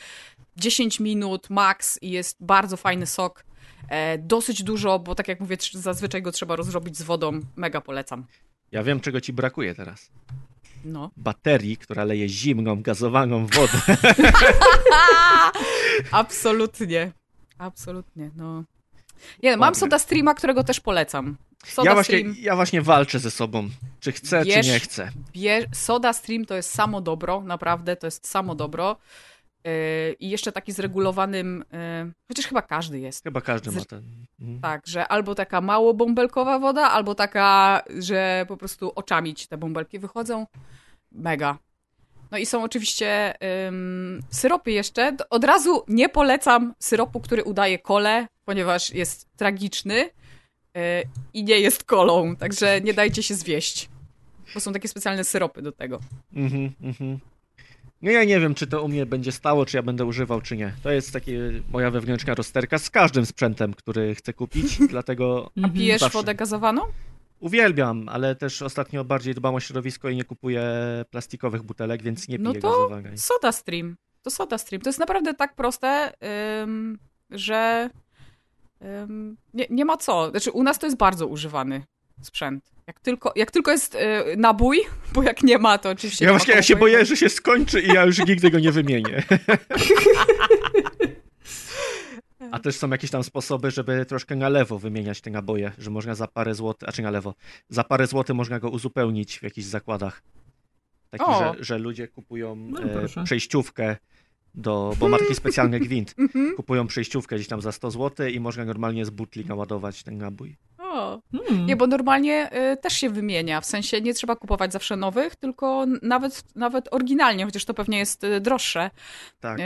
10 minut max i jest bardzo fajny sok. E, dosyć dużo, bo tak jak mówię, zazwyczaj go trzeba rozrobić z wodą. Mega polecam. Ja wiem, czego ci brakuje teraz. No. Baterii, która leje zimną, gazowaną wodę. Absolutnie. Absolutnie, no. Nie, mam Soda Streama, którego też polecam. Soda ja, właśnie, Stream, ja właśnie walczę ze sobą, czy chcę, bierz, czy nie chcę. Bierz, Soda Stream to jest samo dobro, naprawdę, to jest samo dobro. Yy, I jeszcze taki zregulowanym, yy, chociaż chyba każdy jest. Chyba każdy ma ten. Mhm. Tak, że albo taka mało bąbelkowa woda, albo taka, że po prostu oczami ci te bąbelki wychodzą. Mega. No i są oczywiście ym, syropy jeszcze. Od razu nie polecam syropu, który udaje kole, ponieważ jest tragiczny yy, i nie jest kolą, także nie dajcie się zwieść. Bo są takie specjalne syropy do tego. Mhm, mhm. No ja nie wiem, czy to u mnie będzie stało, czy ja będę używał, czy nie. To jest taka moja wewnętrzna rozterka z każdym sprzętem, który chcę kupić, dlatego A pijesz Zawsze. wodę gazowaną? Uwielbiam, ale też ostatnio bardziej dbam o środowisko i nie kupuję plastikowych butelek, więc nie piję No to gazowanej. Soda Stream. To Soda Stream. To jest naprawdę tak proste, ym, że ym, nie, nie ma co. Znaczy, u nas to jest bardzo używany sprzęt. Jak tylko, jak tylko jest y, nabój, bo jak nie ma, to oczywiście Ja właśnie ja się boję, że się skończy i ja już nigdy go nie wymienię. A też są jakieś tam sposoby, żeby troszkę na lewo wymieniać te naboje, że można za parę złotych, a czy na lewo, za parę złotych można go uzupełnić w jakichś zakładach. Taki, O. że, że ludzie kupują No, e, przejściówkę do, bo ma taki specjalny gwint. Mhm. Kupują przejściówkę gdzieś tam za 100 zł i można normalnie z butli naładować ten nabój. O. Hmm. Nie, bo normalnie y, też się wymienia. W sensie nie trzeba kupować zawsze nowych, tylko nawet, nawet oryginalnie, chociaż to pewnie jest y, droższe. Tak. Y,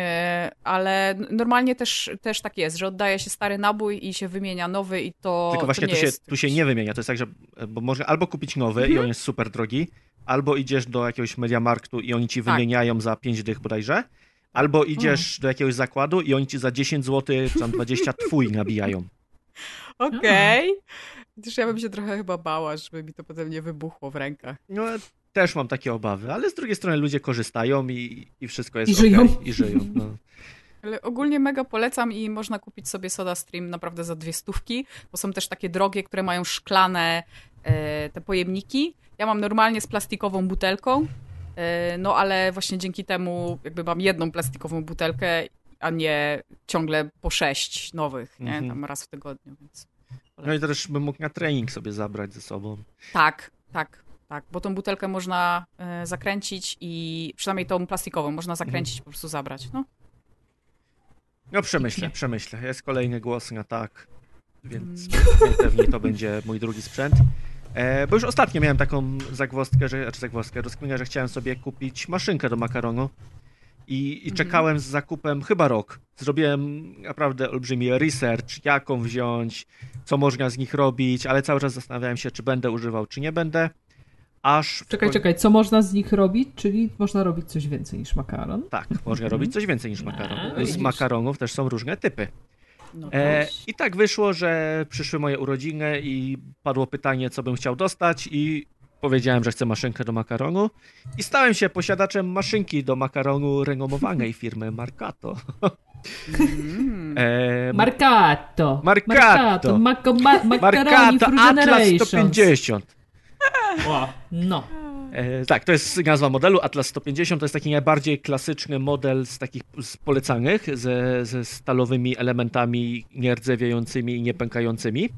ale normalnie też, też tak jest, że oddaje się stary nabój i się wymienia nowy i to. Tylko właśnie to tu się, jest tu się nie wymienia. To jest tak, że bo można albo kupić nowy Mhm. i on jest super drogi, albo idziesz do jakiegoś Mediamarktu i oni ci Tak. wymieniają za 5 dych bodajże, albo idziesz do jakiegoś zakładu i oni ci za 10 zł czy tam 20 twój nabijają. Okej. Też ja bym się trochę chyba bała, żeby mi to potem nie wybuchło w rękach. No też mam takie obawy, ale z drugiej strony ludzie korzystają i, i wszystko jest I żyją. okej. I żyją. No. Ale ogólnie mega polecam i można kupić sobie Soda Stream naprawdę za dwie stówki, bo są też takie drogie, które mają szklane e, te pojemniki. Ja mam normalnie z plastikową butelką, e, no ale właśnie dzięki temu jakby mam jedną plastikową butelkę, a nie ciągle po sześć nowych, nie? Mhm. Tam raz w tygodniu, więc... no i też bym mógł na trening sobie zabrać ze sobą. Tak, tak, tak, bo tą butelkę można e, zakręcić i przynajmniej tą plastikową można zakręcić i po prostu zabrać, no. No przemyślę, Pięknie. przemyślę. Jest kolejny głos na tak, więc Mm. najpewniej to będzie mój drugi sprzęt. E, bo już ostatnio miałem taką zagwozdkę, że, znaczy zagwozdkę, rozkminę, że chciałem sobie kupić maszynkę do makaronu i, i Mhm. czekałem z zakupem chyba rok. Zrobiłem naprawdę olbrzymi research, jaką wziąć, co można z nich robić, ale cały czas zastanawiałem się, czy będę używał, czy nie będę. Aż. Czekaj, czekaj, co można z nich robić? Czyli można robić coś więcej niż makaron? Tak, można robić coś więcej niż makaron. Z makaronów też są różne typy. no E, I tak wyszło, że przyszły moje urodziny i padło pytanie, co bym chciał dostać i powiedziałem, że chcę maszynkę do makaronu i stałem się posiadaczem maszynki do makaronu renomowanej firmy Marcato. Mm. E, Marcato! Marcato. Ma, Marcato Atlas generations. 150. O, no. E, tak, to jest nazwa modelu Atlas 150. To jest taki najbardziej klasyczny model z takich z polecanych, ze, ze stalowymi elementami nierdzewiejącymi i niepękającymi.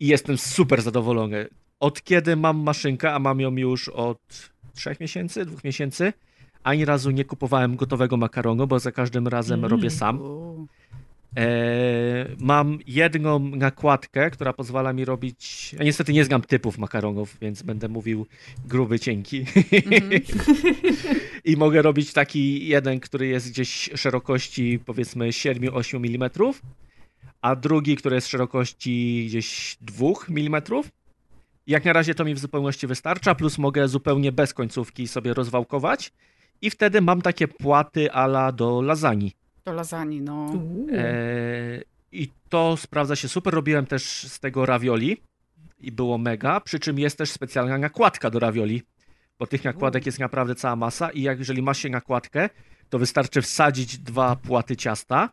I jestem super zadowolony. Od kiedy mam maszynkę, a mam ją już od trzech miesięcy, dwóch miesięcy, ani razu nie kupowałem gotowego makaronu, bo za każdym razem Mm. robię sam. E, mam jedną nakładkę, która pozwala mi robić. Ja niestety nie znam typów makaronów, więc będę mówił gruby, cienki. Mhm. I mogę robić taki jeden, który jest gdzieś szerokości powiedzmy 7-8 mm, a drugi, który jest szerokości gdzieś 2 mm. Jak na razie to mi w zupełności wystarcza, plus mogę zupełnie bez końcówki sobie rozwałkować i wtedy mam takie płaty ala do lasagne. Do lasagne, no. E, I to sprawdza się super. Robiłem też z tego ravioli i było mega. Przy czym jest też specjalna nakładka do ravioli, bo tych nakładek jest naprawdę cała masa. I jak jeżeli masz się nakładkę, to wystarczy wsadzić dwa płaty ciasta,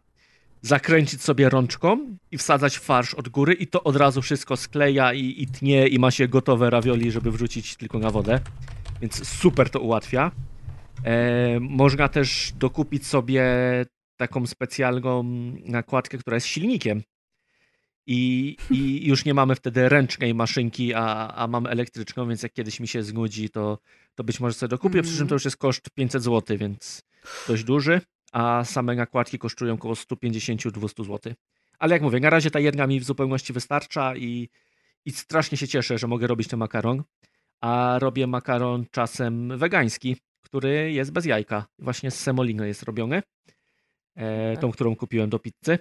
zakręcić sobie rączką i wsadzać farsz od góry, i to od razu wszystko skleja i, i tnie, i ma się gotowe ravioli, żeby wrzucić tylko na wodę. Więc super to ułatwia. E, można też dokupić sobie taką specjalną nakładkę, która jest silnikiem. I, I już nie mamy wtedy ręcznej maszynki, a, a mamy elektryczną, więc jak kiedyś mi się znudzi, to, to być może sobie dokupię. Przy czym to już jest koszt 500 zł, więc dość duży, a same nakładki kosztują około 150-200 zł. Ale jak mówię, na razie ta jedna mi w zupełności wystarcza i, i strasznie się cieszę, że mogę robić ten makaron. A robię makaron czasem wegański, który jest bez jajka. Właśnie z semoliny jest robiony. E, Tak. tą, którą kupiłem do pizzy.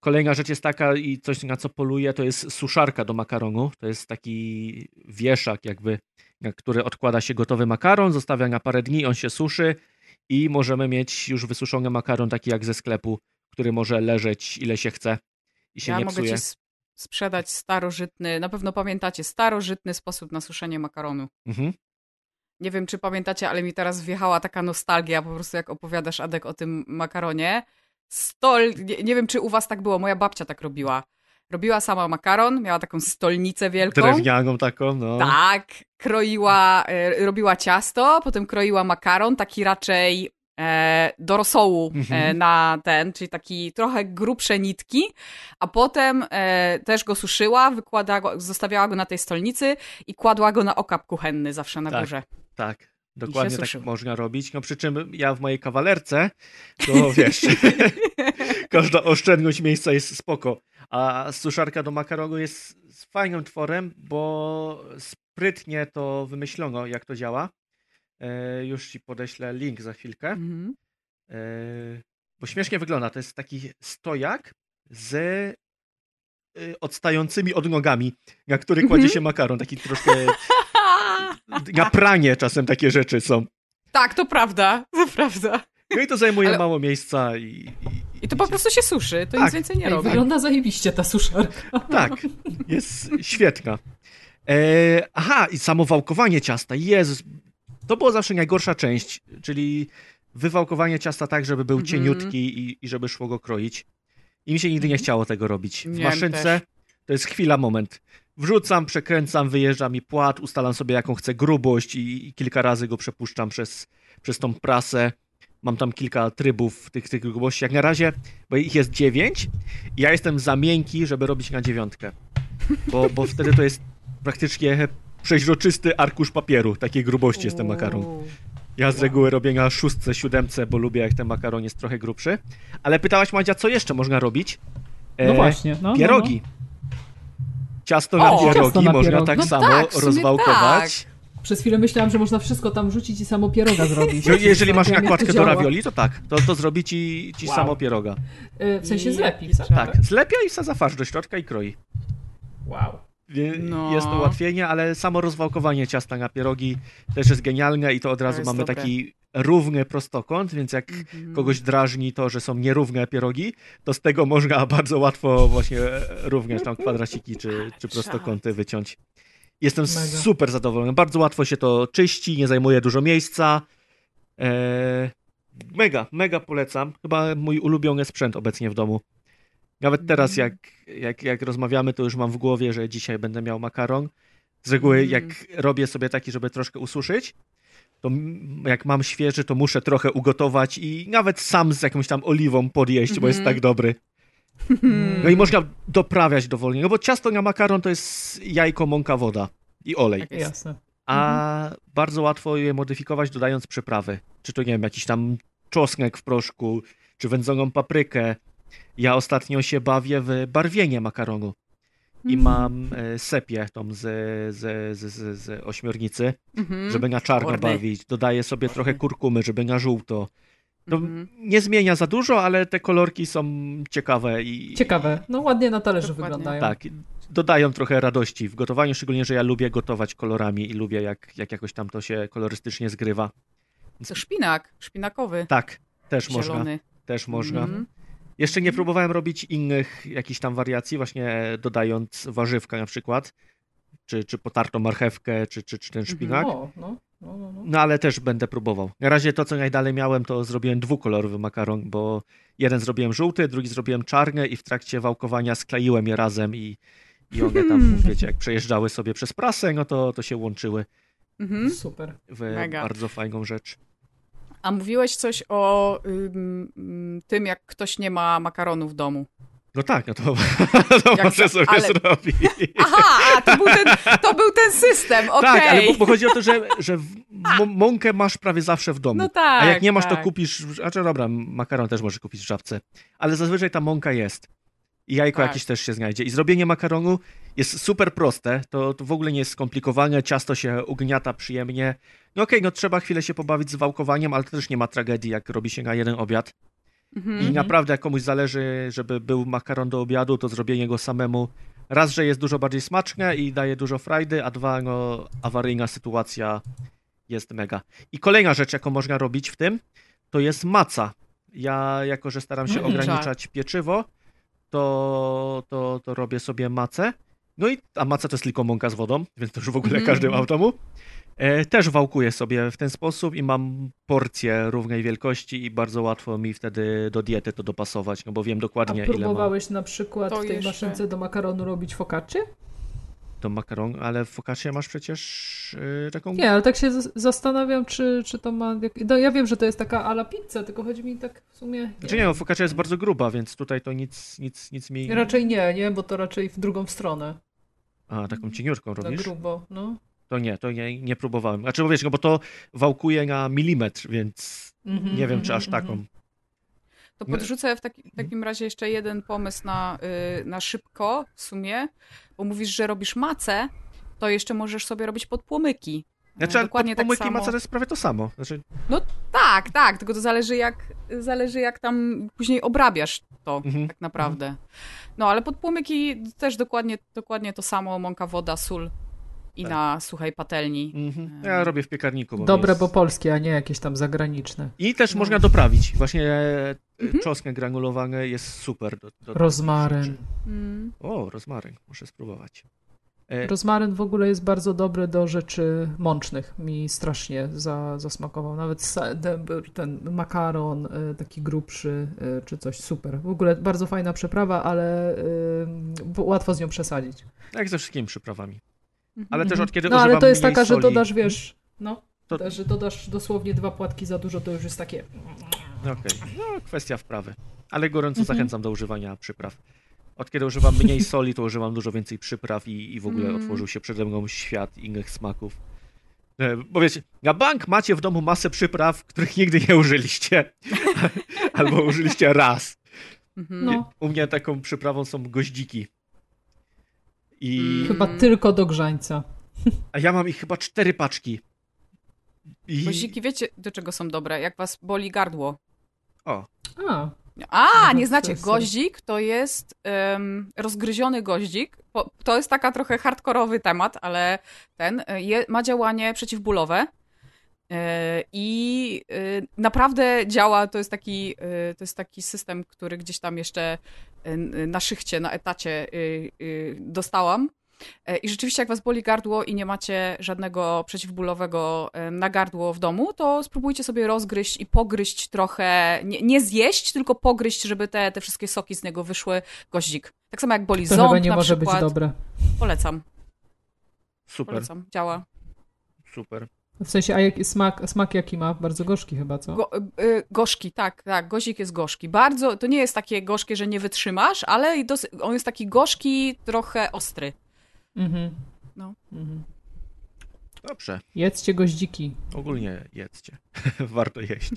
Kolejna rzecz jest taka i coś na co poluję, to jest suszarka do makaronu. To jest taki wieszak jakby, na który odkłada się gotowy makaron, zostawia na parę dni, on się suszy i możemy mieć już wysuszony makaron taki jak ze sklepu, który może leżeć ile się chce i się ja nie mogę psuje. ci sprzedać starożytny, na pewno pamiętacie, starożytny sposób na suszenie makaronu. Mhm. Nie wiem, czy pamiętacie, ale mi teraz wjechała taka nostalgia, po prostu jak opowiadasz, Adek, o tym makaronie. Stol, nie, nie wiem, czy u was tak było, moja babcia tak robiła. Robiła sama makaron, miała taką stolnicę wielką. Drewnianą taką, no. Tak, kroiła, e, robiła ciasto, potem kroiła makaron, taki raczej e, do rosołu e, Mhm. na ten, czyli taki trochę grubsze nitki, a potem e, też go suszyła, wykładała zostawiała go na tej stolnicy i kładła go na okap kuchenny zawsze na Tak. górze. Tak, dokładnie tak można robić. No przy czym ja w mojej kawalerce, to wiesz, każda oszczędność miejsca jest spoko. A suszarka do makaronu jest fajnym tworem, bo sprytnie to wymyślono, jak to działa. E, już ci podeślę link za chwilkę. Mhm. E, bo śmiesznie wygląda. To jest taki stojak z e, odstającymi odnogami, na który kładzie Mhm. się makaron. Taki troszkę na pranie czasem takie rzeczy są. Tak, to prawda, to prawda. No i to zajmuje Ale- mało miejsca i... i, I to po prostu się suszy, to Tak. nic więcej nie Ej, robi. wygląda zajebiście ta suszarka. Tak, jest świetna. E, aha, i samo wałkowanie ciasta. Jezus, to było zawsze najgorsza część, czyli wywałkowanie ciasta tak, żeby był Mhm. cieniutki i, i żeby szło go kroić. I mi się nigdy nie chciało tego robić. W Nie, maszynce też. to jest chwila, moment. Wrzucam, przekręcam, wyjeżdża mi płat, ustalam sobie jaką chcę grubość i, i kilka razy go przepuszczam przez, przez tą prasę. Mam tam kilka trybów tych, tych grubości. Jak na razie, bo ich jest dziewięć, i ja jestem za miękki, żeby robić na dziewiątkę. Bo, bo wtedy to jest praktycznie przeźroczysty arkusz papieru. Takiej grubości jest ten makaron. Ja z reguły robię na szóstce, siódemce, bo lubię jak ten makaron jest trochę grubszy. Ale pytałaś Madzia, co jeszcze można robić? E, No właśnie. No, no, Pierogi. Ciasto na O, pierogi ciasto na można pierogi. tak No samo tak, rozwałkować. No. Przez chwilę myślałam, że można wszystko tam rzucić i samo pieroga zrobić. No, jeżeli masz to nakładkę do ravioli, to tak. To, to zrobi ci, ci Wow. samo pieroga. Y, W sensie zlepi. i- Tak, zlepia i wsadza farsz do środka i kroi. Wow. No. Jest to ułatwienie, ale samo rozwałkowanie ciasta na pierogi też jest genialne i to od razu jest mamy dobre. taki równy prostokąt, więc jak Mhm. kogoś drażni to, że są nierówne pierogi, to z tego można bardzo łatwo właśnie również tam kwadraciki czy, czy prostokąty wyciąć. Jestem Mega. super zadowolony. Bardzo łatwo się to czyści, nie zajmuje dużo miejsca. Eee, mega, mega polecam. Chyba mój ulubiony sprzęt obecnie w domu. Nawet teraz, jak, jak, jak rozmawiamy, to już mam w głowie, że dzisiaj będę miał makaron. Z reguły, Mm. jak robię sobie taki, żeby troszkę ususzyć, to jak mam świeży, to muszę trochę ugotować i nawet sam z jakąś tam oliwą podjeść, bo jest Mhm. tak dobry. No i można doprawiać dowolnie, no bo ciasto na makaron to jest jajko, mąka, woda i olej. Tak. Jasne. A bardzo łatwo je modyfikować dodając przyprawy. Czy to, nie wiem, jakiś tam czosnek w proszku, czy wędzoną paprykę. Ja ostatnio się bawię w barwienie makaronu. I Mm. mam e, sepię tą z, z, z, z, z ośmiornicy, Mhm. żeby na czarno bawić. Dodaję sobie trochę kurkumy, żeby na żółto. To Mhm. nie zmienia za dużo, ale te kolorki są ciekawe i Ciekawe. No ładnie na talerzu Dokładnie. wyglądają. tak, dodają trochę radości w gotowaniu, szczególnie, że ja lubię gotować kolorami i lubię jak, jak jakoś tam to się kolorystycznie zgrywa. To szpinak, szpinakowy, Tak, też można, zielony. też można. Mhm. Jeszcze nie próbowałem robić innych jakichś tam wariacji, właśnie dodając warzywka na przykład, czy, czy potartą marchewkę, czy, czy, czy ten szpinak. O, no, no, no, no. No ale też będę próbował. Na razie to, co najdalej miałem, to zrobiłem dwukolorowy makaron, bo jeden zrobiłem żółty, drugi zrobiłem czarny i w trakcie wałkowania skleiłem je razem i, i one tam, wiecie, jak przejeżdżały sobie przez prasę, no to, to się łączyły Mhm. Super. w Mega. bardzo fajną rzecz. A mówiłeś coś o ym, ym, tym, jak ktoś nie ma makaronu w domu. No tak, no to, to Jak może to- sobie ale- zrobić. Aha, to był ten, to był ten system, okej. Tak, ale bo, bo chodzi o to, że, że mąkę masz prawie zawsze w domu. No tak, A jak nie masz, to tak. kupisz. A czy dobra, makaron też możesz kupić w żabce. Ale zazwyczaj ta mąka jest. I jajko Tak. jakieś też się znajdzie. I zrobienie makaronu jest super proste, to, to w ogóle nie jest skomplikowane, ciasto się ugniata przyjemnie. No okej, okay, no trzeba chwilę się pobawić z wałkowaniem, ale to też nie ma tragedii, jak robi się na jeden obiad. Mhm. I naprawdę jak komuś zależy, żeby był makaron do obiadu, to zrobienie go samemu raz, że jest dużo bardziej smaczne i daje dużo frajdy, a dwa, no awaryjna sytuacja jest mega. I kolejna rzecz, jaką można robić w tym, to jest maca. Ja, jako że staram się mm, ograniczać tak. pieczywo, to, to, to robię sobie macę. No i a maca to jest tylko mąka z wodą, więc to już w ogóle mm. każdy ma w domu. E, też wałkuję sobie w ten sposób i mam porcję równej wielkości i bardzo łatwo mi wtedy do diety to dopasować, no bo wiem dokładnie ile mam. próbowałeś na przykład to w tej jeszcze... maszynce do makaronu robić focaccia? Do makaronu, ale w focaccia masz przecież yy, taką... Nie, ale tak się zastanawiam, czy, czy to ma... No ja wiem, że to jest taka ala pizza, tylko chodzi mi tak w sumie... Znaczy nie, no focaccia jest bardzo gruba, więc tutaj to nic, nic, nic mi... Raczej nie, nie, bo to raczej w drugą stronę. A, taką cieniutką robisz? Na grubo, no. To nie, to nie, nie próbowałem. Znaczy, bo wiesz, no bo to wałkuje na milimetr, więc mm -hmm, nie wiem, czy aż mhm, taką. Mhm. To podrzucę w, taki, takim razie jeszcze jeden pomysł na, yy, na szybko w sumie, bo mówisz, że robisz macę, to jeszcze możesz sobie robić podpłomyki. Znaczy, Dokładnie podpłomyki tak samo. maca to jest prawie to samo. Znaczy... No tak, tak, tylko to zależy jak, zależy jak tam później obrabiasz to mhm. tak naprawdę. No ale podpłomyki też dokładnie, dokładnie to samo, mąka, woda, sól, i tak. na suchej patelni. Mhm. Ja robię w piekarniku. Bo Dobre, jest... bo polskie, a nie jakieś tam zagraniczne. I też no. można doprawić. Właśnie e, mhm. czosnek granulowany jest super. Do, do rozmaryn. Mm. O, rozmaryn. Muszę spróbować. E... Rozmaryn w ogóle jest bardzo dobry do rzeczy mącznych. Mi strasznie za, zasmakował. Nawet ten makaron e, taki grubszy czy coś super. W ogóle bardzo fajna przyprawa, ale łatwo z nią przesadzić. Jak ze wszystkimi przyprawami. Ale też od kiedy No ale to jest taka, soli... że dodasz, wiesz, no, to... że dodasz dosłownie dwa płatki za dużo, to już jest takie... Okej, okay. no kwestia wprawy. Ale gorąco mhm. zachęcam do używania przypraw. Od kiedy używam mniej soli, to używam dużo więcej przypraw i, i w ogóle mm. otworzył się przede mną świat innych smaków. E, bo wiecie, na bank macie w domu masę przypraw, których nigdy nie użyliście. Albo użyliście raz. Mhm. No. U mnie taką przyprawą są goździki. I... Chyba tylko do grzańca. A ja mam ich chyba cztery paczki. I... Goziki wiecie, do czego są dobre? Jak was boli gardło. O. A. A, nie znacie. Goździk to jest um, rozgryziony goździk. To jest taka trochę hardkorowy temat, ale ten e, je, ma działanie przeciwbólowe. E, I e, naprawdę działa, to jest, taki, to jest taki system, który gdzieś tam jeszcze na szychcie, na etacie dostałam. I rzeczywiście, jak was boli gardło i nie macie żadnego przeciwbólowego na gardło w domu, to spróbujcie sobie rozgryźć i pogryźć trochę, nie, nie zjeść, tylko pogryźć, żeby te, te wszystkie soki z niego wyszły, goździk. Tak samo jak boli to ząb chyba nie na może przykład. być dobre. Polecam. Super. Polecam, działa. Super. W sensie, a jaki smak, smak jaki ma? Bardzo gorzki chyba, co? Go, y, gorzki, tak, tak, gozik jest gorzki. Bardzo, to nie jest takie gorzkie, że nie wytrzymasz, ale dosy, on jest taki gorzki, trochę ostry. Mhm. No. Mhm. Dobrze. Jedzcie goździki. Ogólnie jedzcie. Warto jeść.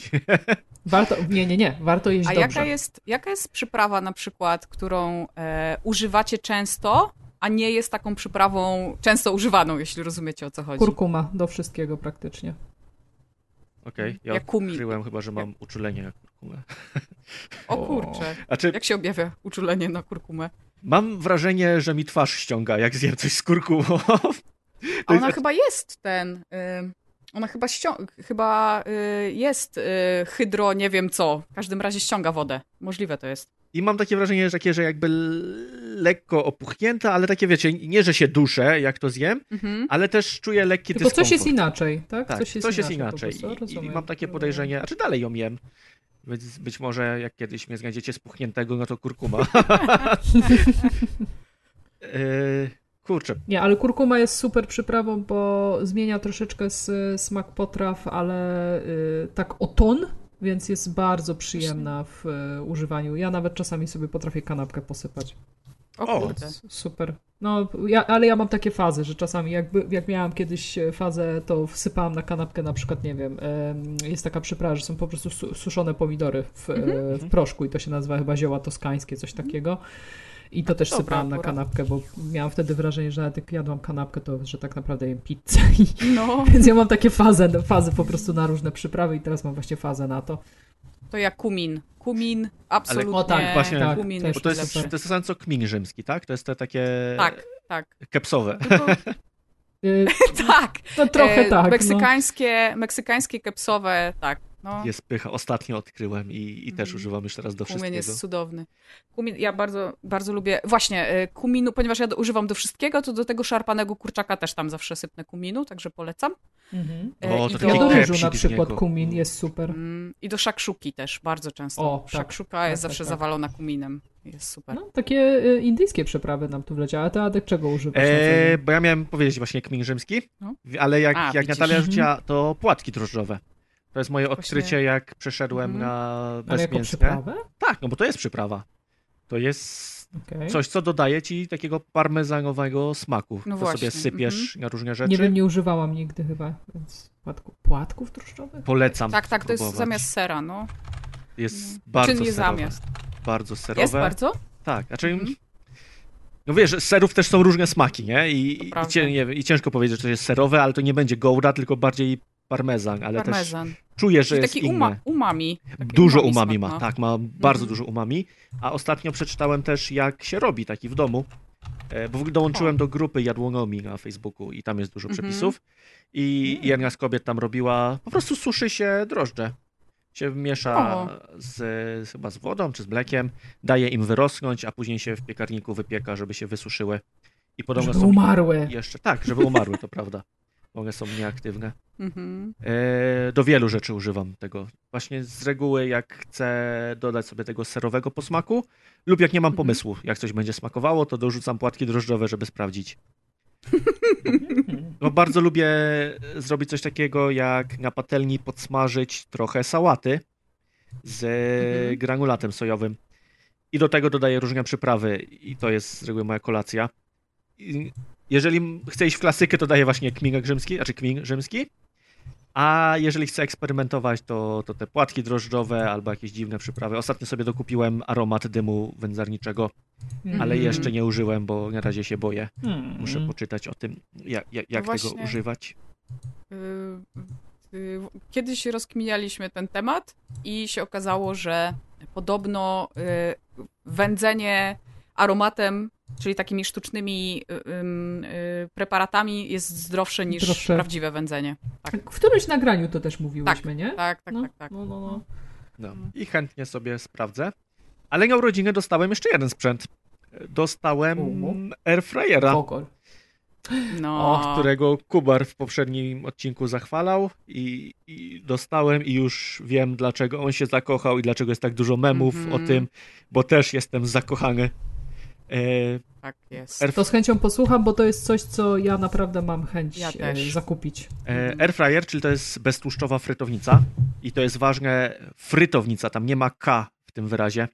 Warto, nie, nie, nie. Warto jeść A dobrze. jaka jest, jaka jest przyprawa na przykład, którą e, używacie często, a nie jest taką przyprawą często używaną, jeśli rozumiecie o co chodzi. Kurkuma do wszystkiego praktycznie. Okej, okay, ja jak odkryłem chyba, że mam uczulenie na kurkumę. O kurczę, czy... jak się objawia uczulenie na kurkumę? Mam wrażenie, że mi twarz ściąga, jak zjem coś z kurkumą. A ona chyba jest ten... Y ona chyba, chyba y, jest y, hydro, nie wiem co. W każdym razie ściąga wodę. Możliwe to jest. I mam takie wrażenie, że, takie, że jakby lekko opuchnięta, ale takie wiecie, nie, że się duszę, jak to zjem, mhm. ale też czuję lekki Tylko dyskomfort. coś jest inaczej, tak? tak coś jest coś inaczej. Jest inaczej. I, I, mam takie podejrzenie, a czy dalej ją jem? Więc być może jak kiedyś mnie znajdziecie spuchniętego, no to kurkuma. yy, Kurczę. Nie, ale kurkuma jest super przyprawą, bo zmienia troszeczkę smak potraw, ale y, tak o ton, więc jest bardzo przyjemna w y, używaniu. Ja nawet czasami sobie potrafię kanapkę posypać. O, kurde. Super. No, ja, ale ja mam takie fazy, że czasami jakby, jak miałam kiedyś fazę, to wsypałam na kanapkę na przykład, nie wiem, jest taka przyprawa, że są po prostu suszone pomidory w, mhm. w proszku i to się nazywa chyba zioła toskańskie, coś takiego. I to też Dobra, sypałam na kanapkę, bo miałam wtedy wrażenie, że jak jadłam kanapkę, to że tak naprawdę jem pizzę. I, No, więc ja mam takie fazy, fazy po prostu na różne przyprawy i teraz mam właśnie fazę na to. to jak kumin. Kumin, absolutnie. o tak, właśnie, tak, kumin też to jest, to jest to samo co kmin rzymski, tak? To jest te takie Tak, tak. kepsowe. Tylko, Y, tak. No trochę E, tak. No. Meksykańskie, meksykańskie kepsowe, tak. No. Jest pycha. Ostatnio odkryłem i, i też Mhm. używam już teraz do Kumin wszystkiego. jest cudowny. Kumin, ja bardzo, bardzo lubię. Właśnie, e, kuminu, ponieważ ja do, używam do wszystkiego, to do tego szarpanego kurczaka też tam zawsze sypnę kuminu, także polecam. Mhm. E, O, i to do, ryżu na przykład kumin jest super. Mm, I do szakszuki też bardzo często. O, tak. Szakszuka jest Tak, tak, zawsze tak. zawalona kuminem. Jest super. No, takie y, indyjskie przyprawy nam tu wleciały. A ty Adek czego używasz? E, dzień? bo ja miałem powiedzieć właśnie kmin rzymski, No. ale jak, A, jak. Natalia Mhm. rzuciła, to płatki drożdżowe. To jest moje Właśnie- odkrycie, jak przeszedłem Mhm. na bezmięsne. Tak, no bo to jest przyprawa. To jest Okej. coś, co dodaje ci takiego parmezanowego smaku. No to właśnie, sobie sypiesz na różne rzeczy. Nie wiem, nie używałam nigdy chyba, więc płatku, płatków tłuszczowych? Polecam. Tak, tak, to jest próbować. zamiast sera, no. Jest No. bardzo Czy nie serowe. zamiast? Bardzo serowe. Jest bardzo? Tak, znaczy. Mhm. No wiesz, serów też są różne smaki, nie? I, i, cie, nie wiem, I ciężko powiedzieć, że to jest serowe, ale to nie będzie gouda, tylko bardziej parmezan, ale Parmezan. też czuję, że jest taki inne. uma, umami. Taki Dużo umami umami ma, no. tak, ma bardzo Mhm. dużo umami. A ostatnio przeczytałem też, jak się robi taki w domu, e, bo dołączyłem O. do grupy jadłonomii na Facebooku i tam jest dużo Mhm. przepisów. I Mm. jedna z kobiet tam robiła, po prostu suszy się drożdże. Się miesza O. z, chyba z wodą czy z mlekiem, daje im wyrosnąć, a później się w piekarniku wypieka, żeby się wysuszyły. I podobno Żeby umarły. jeszcze, tak, żeby umarły, to prawda. One są nieaktywne. Mhm. E, do wielu rzeczy używam tego. Właśnie z reguły, jak chcę dodać sobie tego serowego posmaku, lub jak nie mam Mhm. pomysłu, jak coś będzie smakowało, to dorzucam płatki drożdżowe, żeby sprawdzić. No, bardzo lubię zrobić coś takiego, jak na patelni podsmażyć trochę sałaty z Mhm. granulatem sojowym. I do tego dodaję różne przyprawy, i to jest z reguły moja kolacja. I jeżeli chcę iść w klasykę, to daję właśnie kmin rzymski, znaczy kmin rzymski. A jeżeli chcę eksperymentować, to, to te płatki drożdżowe albo jakieś dziwne przyprawy. Ostatnio sobie dokupiłem aromat dymu wędzarniczego, ale Mhm. jeszcze nie użyłem, bo na razie się boję. Hmm. Muszę poczytać o tym, jak, jak, jak No tego używać. Y, y, Kiedyś rozkminialiśmy ten temat i się okazało, że podobno y, wędzenie aromatem, czyli takimi sztucznymi y, y, preparatami jest zdrowsze niż Zdrowsze. prawdziwe wędzenie. W którymś nagraniu to też mówiłyśmy, nie? Tak, tak, no, tak, tak. No, no, no. No. I chętnie sobie sprawdzę. Ale na urodziny dostałem jeszcze jeden sprzęt. Dostałem U. airfryera, Pokor. No, o, którego Kubar w poprzednim odcinku zachwalał i, i dostałem i już wiem dlaczego on się zakochał i dlaczego jest tak dużo memów Mhm. o tym, bo też jestem zakochany. E, tak jest. air, To z chęcią posłucham, bo to jest coś, co ja naprawdę mam chęć Ja e, zakupić. e, airfryer, czyli to jest beztłuszczowa frytownica i to jest ważne, frytownica, tam nie ma K w tym wyrazie.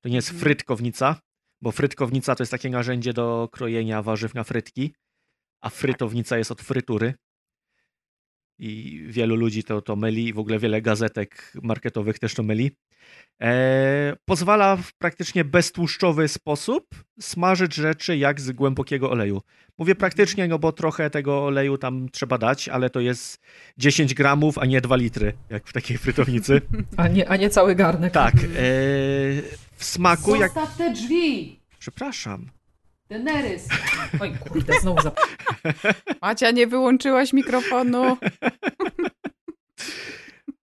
To nie jest Mhm. frytkownica, bo frytkownica to jest takie narzędzie do krojenia warzyw na frytki, a frytownica jest od frytury. I wielu ludzi to, to myli, i w ogóle wiele gazetek marketowych też to myli. E, pozwala w praktycznie beztłuszczowy sposób smażyć rzeczy jak z głębokiego oleju. Mówię praktycznie, no bo trochę tego oleju tam trzeba dać, ale to jest 10 gramów, a nie 2 litry, jak w takiej frytownicy. A nie, a nie cały garnek. tak. E, w smaku jak... Zostaw te drzwi! Przepraszam. Daenerys! Oj, kurde, znowu zap... Macia, nie wyłączyłaś mikrofonu.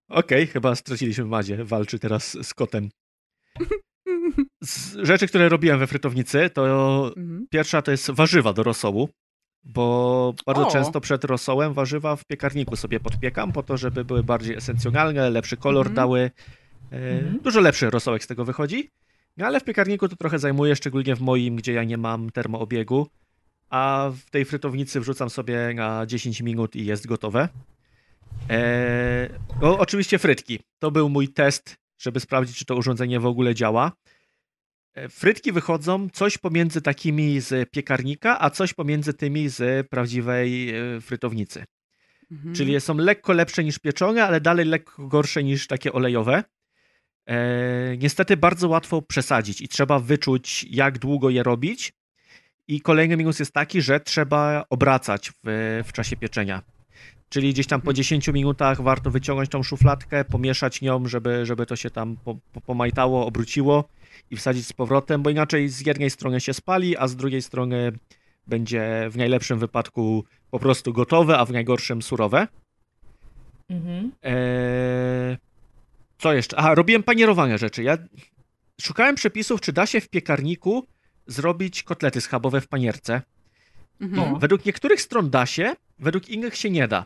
Okej, chyba straciliśmy Madzie. Walczy teraz z kotem. Z rzeczy, które robiłem we frytownicy, to Mhm. pierwsza to jest warzywa do rosołu, bo bardzo O. często przed rosołem warzywa w piekarniku sobie podpiekam po to, żeby były bardziej esencjonalne, lepszy kolor Mhm. dały. E, Mhm. Dużo lepszy rosołek z tego wychodzi. No ale w piekarniku to trochę zajmuje, szczególnie w moim, gdzie ja nie mam termoobiegu. A w tej frytownicy wrzucam sobie na 10 minut i jest gotowe. Eee, no, oczywiście frytki. To był mój test, żeby sprawdzić, czy to urządzenie w ogóle działa. E, Frytki wychodzą coś pomiędzy takimi z piekarnika, a coś pomiędzy tymi z prawdziwej e, frytownicy. Mhm. Czyli są lekko lepsze niż pieczone, ale dalej lekko gorsze niż takie olejowe. E, niestety bardzo łatwo przesadzić i trzeba wyczuć, jak długo je robić. I kolejny minus jest taki, że trzeba obracać w, w czasie pieczenia. Czyli gdzieś tam po 10 minutach warto wyciągnąć tą szufladkę, pomieszać nią, żeby, żeby to się tam po, po, pomajtało, obróciło i wsadzić z powrotem, bo inaczej z jednej strony się spali, a z drugiej strony będzie w najlepszym wypadku po prostu gotowe, a w najgorszym surowe. Mhm. Eee, co jeszcze? A, robiłem panierowane rzeczy. Ja szukałem przepisów, czy da się w piekarniku zrobić kotlety schabowe w panierce. Mhm. No. Według niektórych stron da się, według innych się nie da.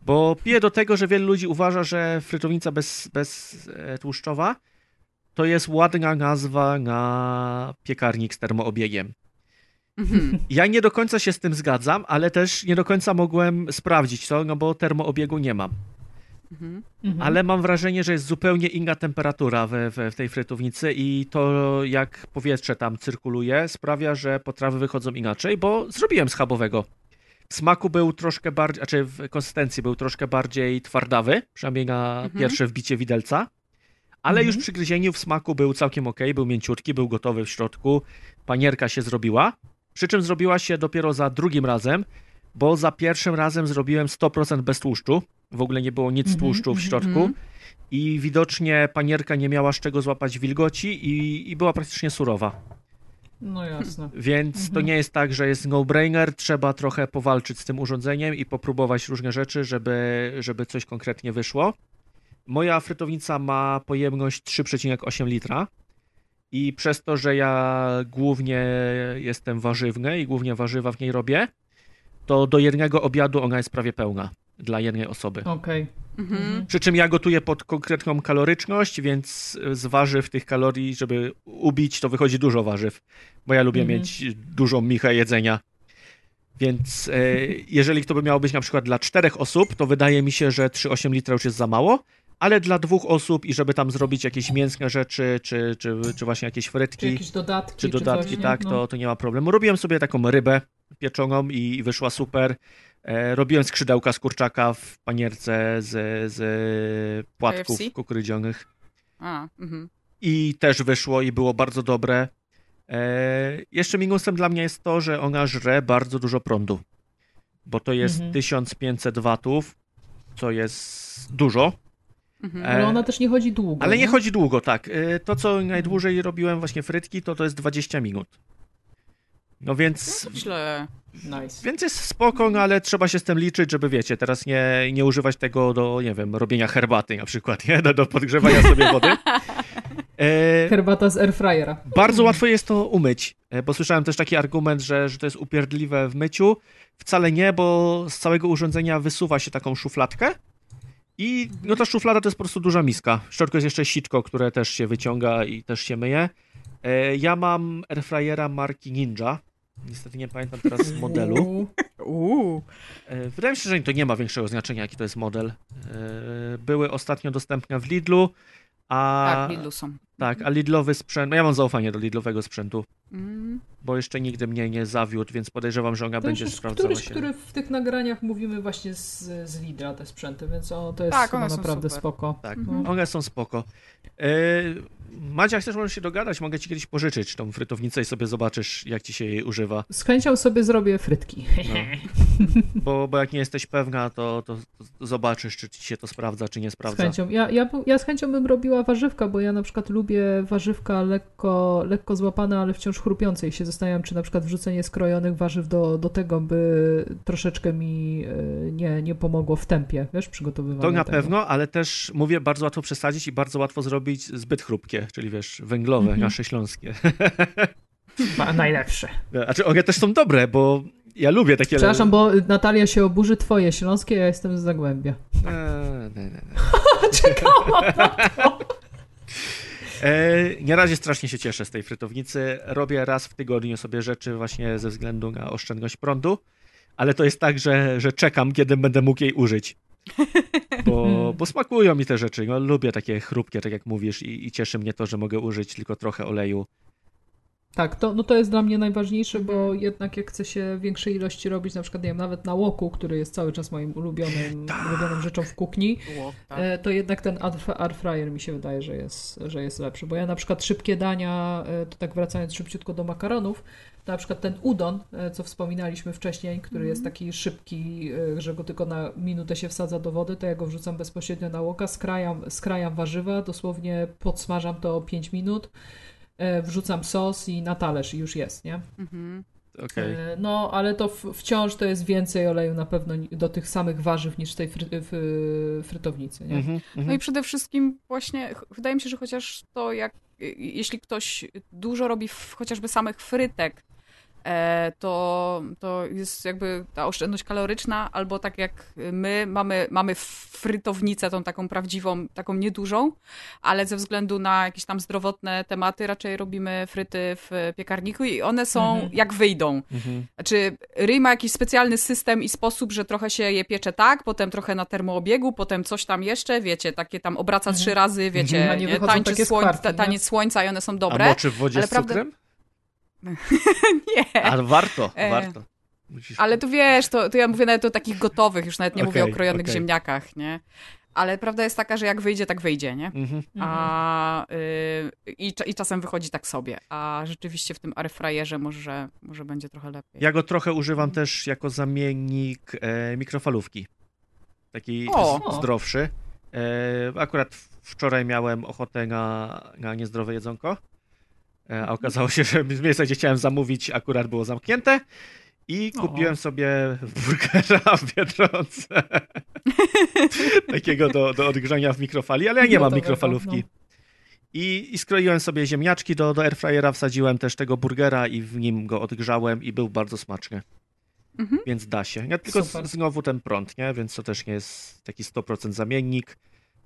Bo piję do tego, że wielu ludzi uważa, że frytownica bez, bez e, tłuszczowa to jest ładna nazwa na piekarnik z termoobiegiem. Mhm. Ja nie do końca się z tym zgadzam, ale też nie do końca mogłem sprawdzić to, no bo termoobiegu nie mam. Mhm. Ale mam wrażenie, że jest zupełnie inna temperatura we, w tej frytownicy i to jak powietrze tam cyrkuluje sprawia, że potrawy wychodzą inaczej, bo zrobiłem schabowego. W smaku był troszkę bardziej, znaczy w konsystencji był troszkę bardziej twardawy, przynajmniej na Mhm. pierwsze wbicie widelca, ale już Mhm. przy gryzieniu w smaku był całkiem ok, był mięciutki, był gotowy w środku, panierka się zrobiła, przy czym zrobiła się dopiero za drugim razem, bo za pierwszym razem zrobiłem 100% bez tłuszczu, w ogóle nie było nic Mhm, tłuszczu w mhm, środku mhm. i widocznie panierka nie miała z czego złapać wilgoci i, i była praktycznie surowa. No jasne. Więc to nie jest tak, że jest no-brainer, trzeba trochę powalczyć z tym urządzeniem i popróbować różne rzeczy, żeby, żeby coś konkretnie wyszło. Moja frytownica ma pojemność 3,8 litra i przez to, że ja głównie jestem warzywny i głównie warzywa w niej robię, to do jednego obiadu ona jest prawie pełna dla jednej osoby. Okej. Mhm. Przy czym ja gotuję pod konkretną kaloryczność, więc z warzyw tych kalorii, żeby ubić, to wychodzi dużo warzyw, bo ja lubię Mhm. mieć dużą michę jedzenia. Więc e, jeżeli to by miało być na przykład dla czterech osób, to wydaje mi się, że 3,8 litra już jest za mało, ale dla dwóch osób i żeby tam zrobić jakieś mięsne rzeczy, czy, czy, czy właśnie jakieś Czy frytki, jakieś dodatki? czy dodatki, coś, nie? tak, No. to, to nie ma problemu. Robiłem sobie taką rybę pieczoną i wyszła super. E, robiłem skrzydełka z kurczaka w panierce z, z płatków KFC? kukurydzionych A, mhm. i też wyszło i było bardzo dobre. E, jeszcze minusem dla mnie jest to, że ona żre bardzo dużo prądu, bo to jest Mhm. 1500 watów, co jest dużo. Mhm. E, Ale ona też nie chodzi długo. Ale nie chodzi długo, tak. Y, To, co najdłużej robiłem właśnie frytki, to to jest 20 minut. No więc, Źle. Nice. więc jest spoko, no ale trzeba się z tym liczyć, żeby wiecie, teraz nie, nie używać tego do, nie wiem, robienia herbaty na przykład, nie? Do, do podgrzewania sobie wody. E, Herbata z airfryera. bardzo łatwo jest to umyć, e, bo słyszałem też taki argument, że, że to jest upierdliwe w myciu. Wcale nie, bo z całego urządzenia wysuwa się taką szufladkę i no ta szuflada to jest po prostu duża miska. W środku jest jeszcze sitko, które też się wyciąga i też się myje. E, Ja mam airfryera marki Ninja. Niestety nie pamiętam teraz modelu. Uuu. E, Wydaje mi się, że to nie ma większego znaczenia, jaki to jest model. E, Były ostatnio dostępne w Lidlu, a Tak, Lidlu są. Tak, a Lidlowy sprzęt, no ja mam zaufanie do Lidlowego sprzętu, Mm. bo jeszcze nigdy mnie nie zawiódł, więc podejrzewam, że ona To będzie sprawdzała któryś, się. który w tych nagraniach mówimy właśnie z, z Lidla te sprzęty, więc o, to jest Tak, one są naprawdę super. spoko. Tak, Mhm. one są spoko. E, Madzia, chcesz może się dogadać? Mogę ci kiedyś pożyczyć tą frytownicę i sobie zobaczysz, jak ci się jej używa. Z chęcią sobie zrobię frytki. No. Bo, bo jak nie jesteś pewna, to, to, to zobaczysz, czy ci się to sprawdza, czy nie Z sprawdza. chęcią. Ja, ja, ja z chęcią bym robiła warzywka, bo ja na przykład lubię warzywka lekko, lekko złapane, ale wciąż chrupiące i się zastanawiam, czy na przykład wrzucenie skrojonych warzyw do, do tego by troszeczkę mi e, nie, nie pomogło w tempie, wiesz, przygotowywania To na tego. pewno, ale też mówię, bardzo łatwo przesadzić i bardzo łatwo zrobić zbyt chrupkie, czyli wiesz, węglowe, Mhm. nasze śląskie. Ma- Najlepsze. Znaczy, one też są dobre, bo ja lubię takie... Przepraszam, bo Natalia się oburzy twoje śląskie, ja jestem z Zagłębia. Eee, nie, nie, nie. Czekałam na to. E, na razie strasznie się cieszę z tej frytownicy. Robię raz w tygodniu sobie rzeczy właśnie ze względu na oszczędność prądu, ale to jest tak, że, że czekam, kiedy będę mógł jej użyć. Bo, bo smakują mi te rzeczy. No, lubię takie chrupkie, tak jak mówisz, i, i cieszy mnie to, że mogę użyć tylko trochę oleju. Tak, to, no to jest dla mnie najważniejsze, bo Mhm. jednak jak chce się większej ilości robić, na przykład nie wiem, nawet na łoku, który jest cały czas moim ulubionym, Tak. ulubioną rzeczą w kuchni, tak. e, to jednak ten air- air fryer mi się wydaje, że jest, że jest lepszy. Bo ja na przykład szybkie dania, e, to tak wracając szybciutko do makaronów, to na przykład ten udon, e, co wspominaliśmy wcześniej, który jest taki szybki, że go tylko na minutę się wsadza do wody, to ja go wrzucam bezpośrednio na łoka, skrajam, skrajam warzywa, dosłownie podsmażam to 5 minut, wrzucam sos i na talerz i już jest, nie? Mhm. Okej. E, No, ale to wciąż to jest więcej oleju na pewno do tych samych warzyw niż w tej fry, w, frytownicy, nie? Mhm, No mhm. i przede wszystkim właśnie wydaje mi się, że chociaż to jak jeśli ktoś dużo robi w, chociażby samych frytek, e, to, to jest jakby ta oszczędność kaloryczna, albo tak jak my mamy, mamy frytownicę, tą taką prawdziwą, taką niedużą, ale ze względu na jakieś tam zdrowotne tematy raczej robimy fryty w piekarniku i one są Mhm. jak wyjdą. Mhm. Znaczy, ryj ma jakiś specjalny system i sposób, że trochę się je piecze tak, potem trochę na termoobiegu, potem coś tam jeszcze, wiecie, takie tam obraca trzy razy, wiecie, Mhm. A nie nie, tańczy takie słoń, skwarki, ta, nie? taniec słońca i one są A dobre. moczy w wodzie ale z cukrem? Nie, A warto, E, warto. Musisz... ale to wiesz, to, to ja mówię nawet o takich gotowych, już nawet nie mówię o krojonych okej. ziemniakach, nie? Ale prawda jest taka, że jak wyjdzie, tak wyjdzie, nie? Mhm. A, y, i, I czasem wychodzi tak sobie. A rzeczywiście w tym airfryerze może, może będzie trochę lepiej. Ja go trochę używam Mhm. też jako zamiennik e, mikrofalówki. Taki O! zdrowszy. E, akurat wczoraj miałem ochotę na, na niezdrowe jedzonko. E, a okazało się, że miejsce, gdzie chciałem zamówić, akurat było zamknięte. I O. kupiłem sobie burgera w Biedronce. Takiego do, do odgrzania w mikrofali, ale ja nie mam Gotowego, mikrofalówki. no. I, I skroiłem sobie ziemniaczki do, do airfryera, wsadziłem też tego burgera i w nim go odgrzałem i był bardzo smaczny. Mhm. Więc da się. Ja tylko Super. znowu ten prąd, nie? Więc to też nie jest taki 100% zamiennik.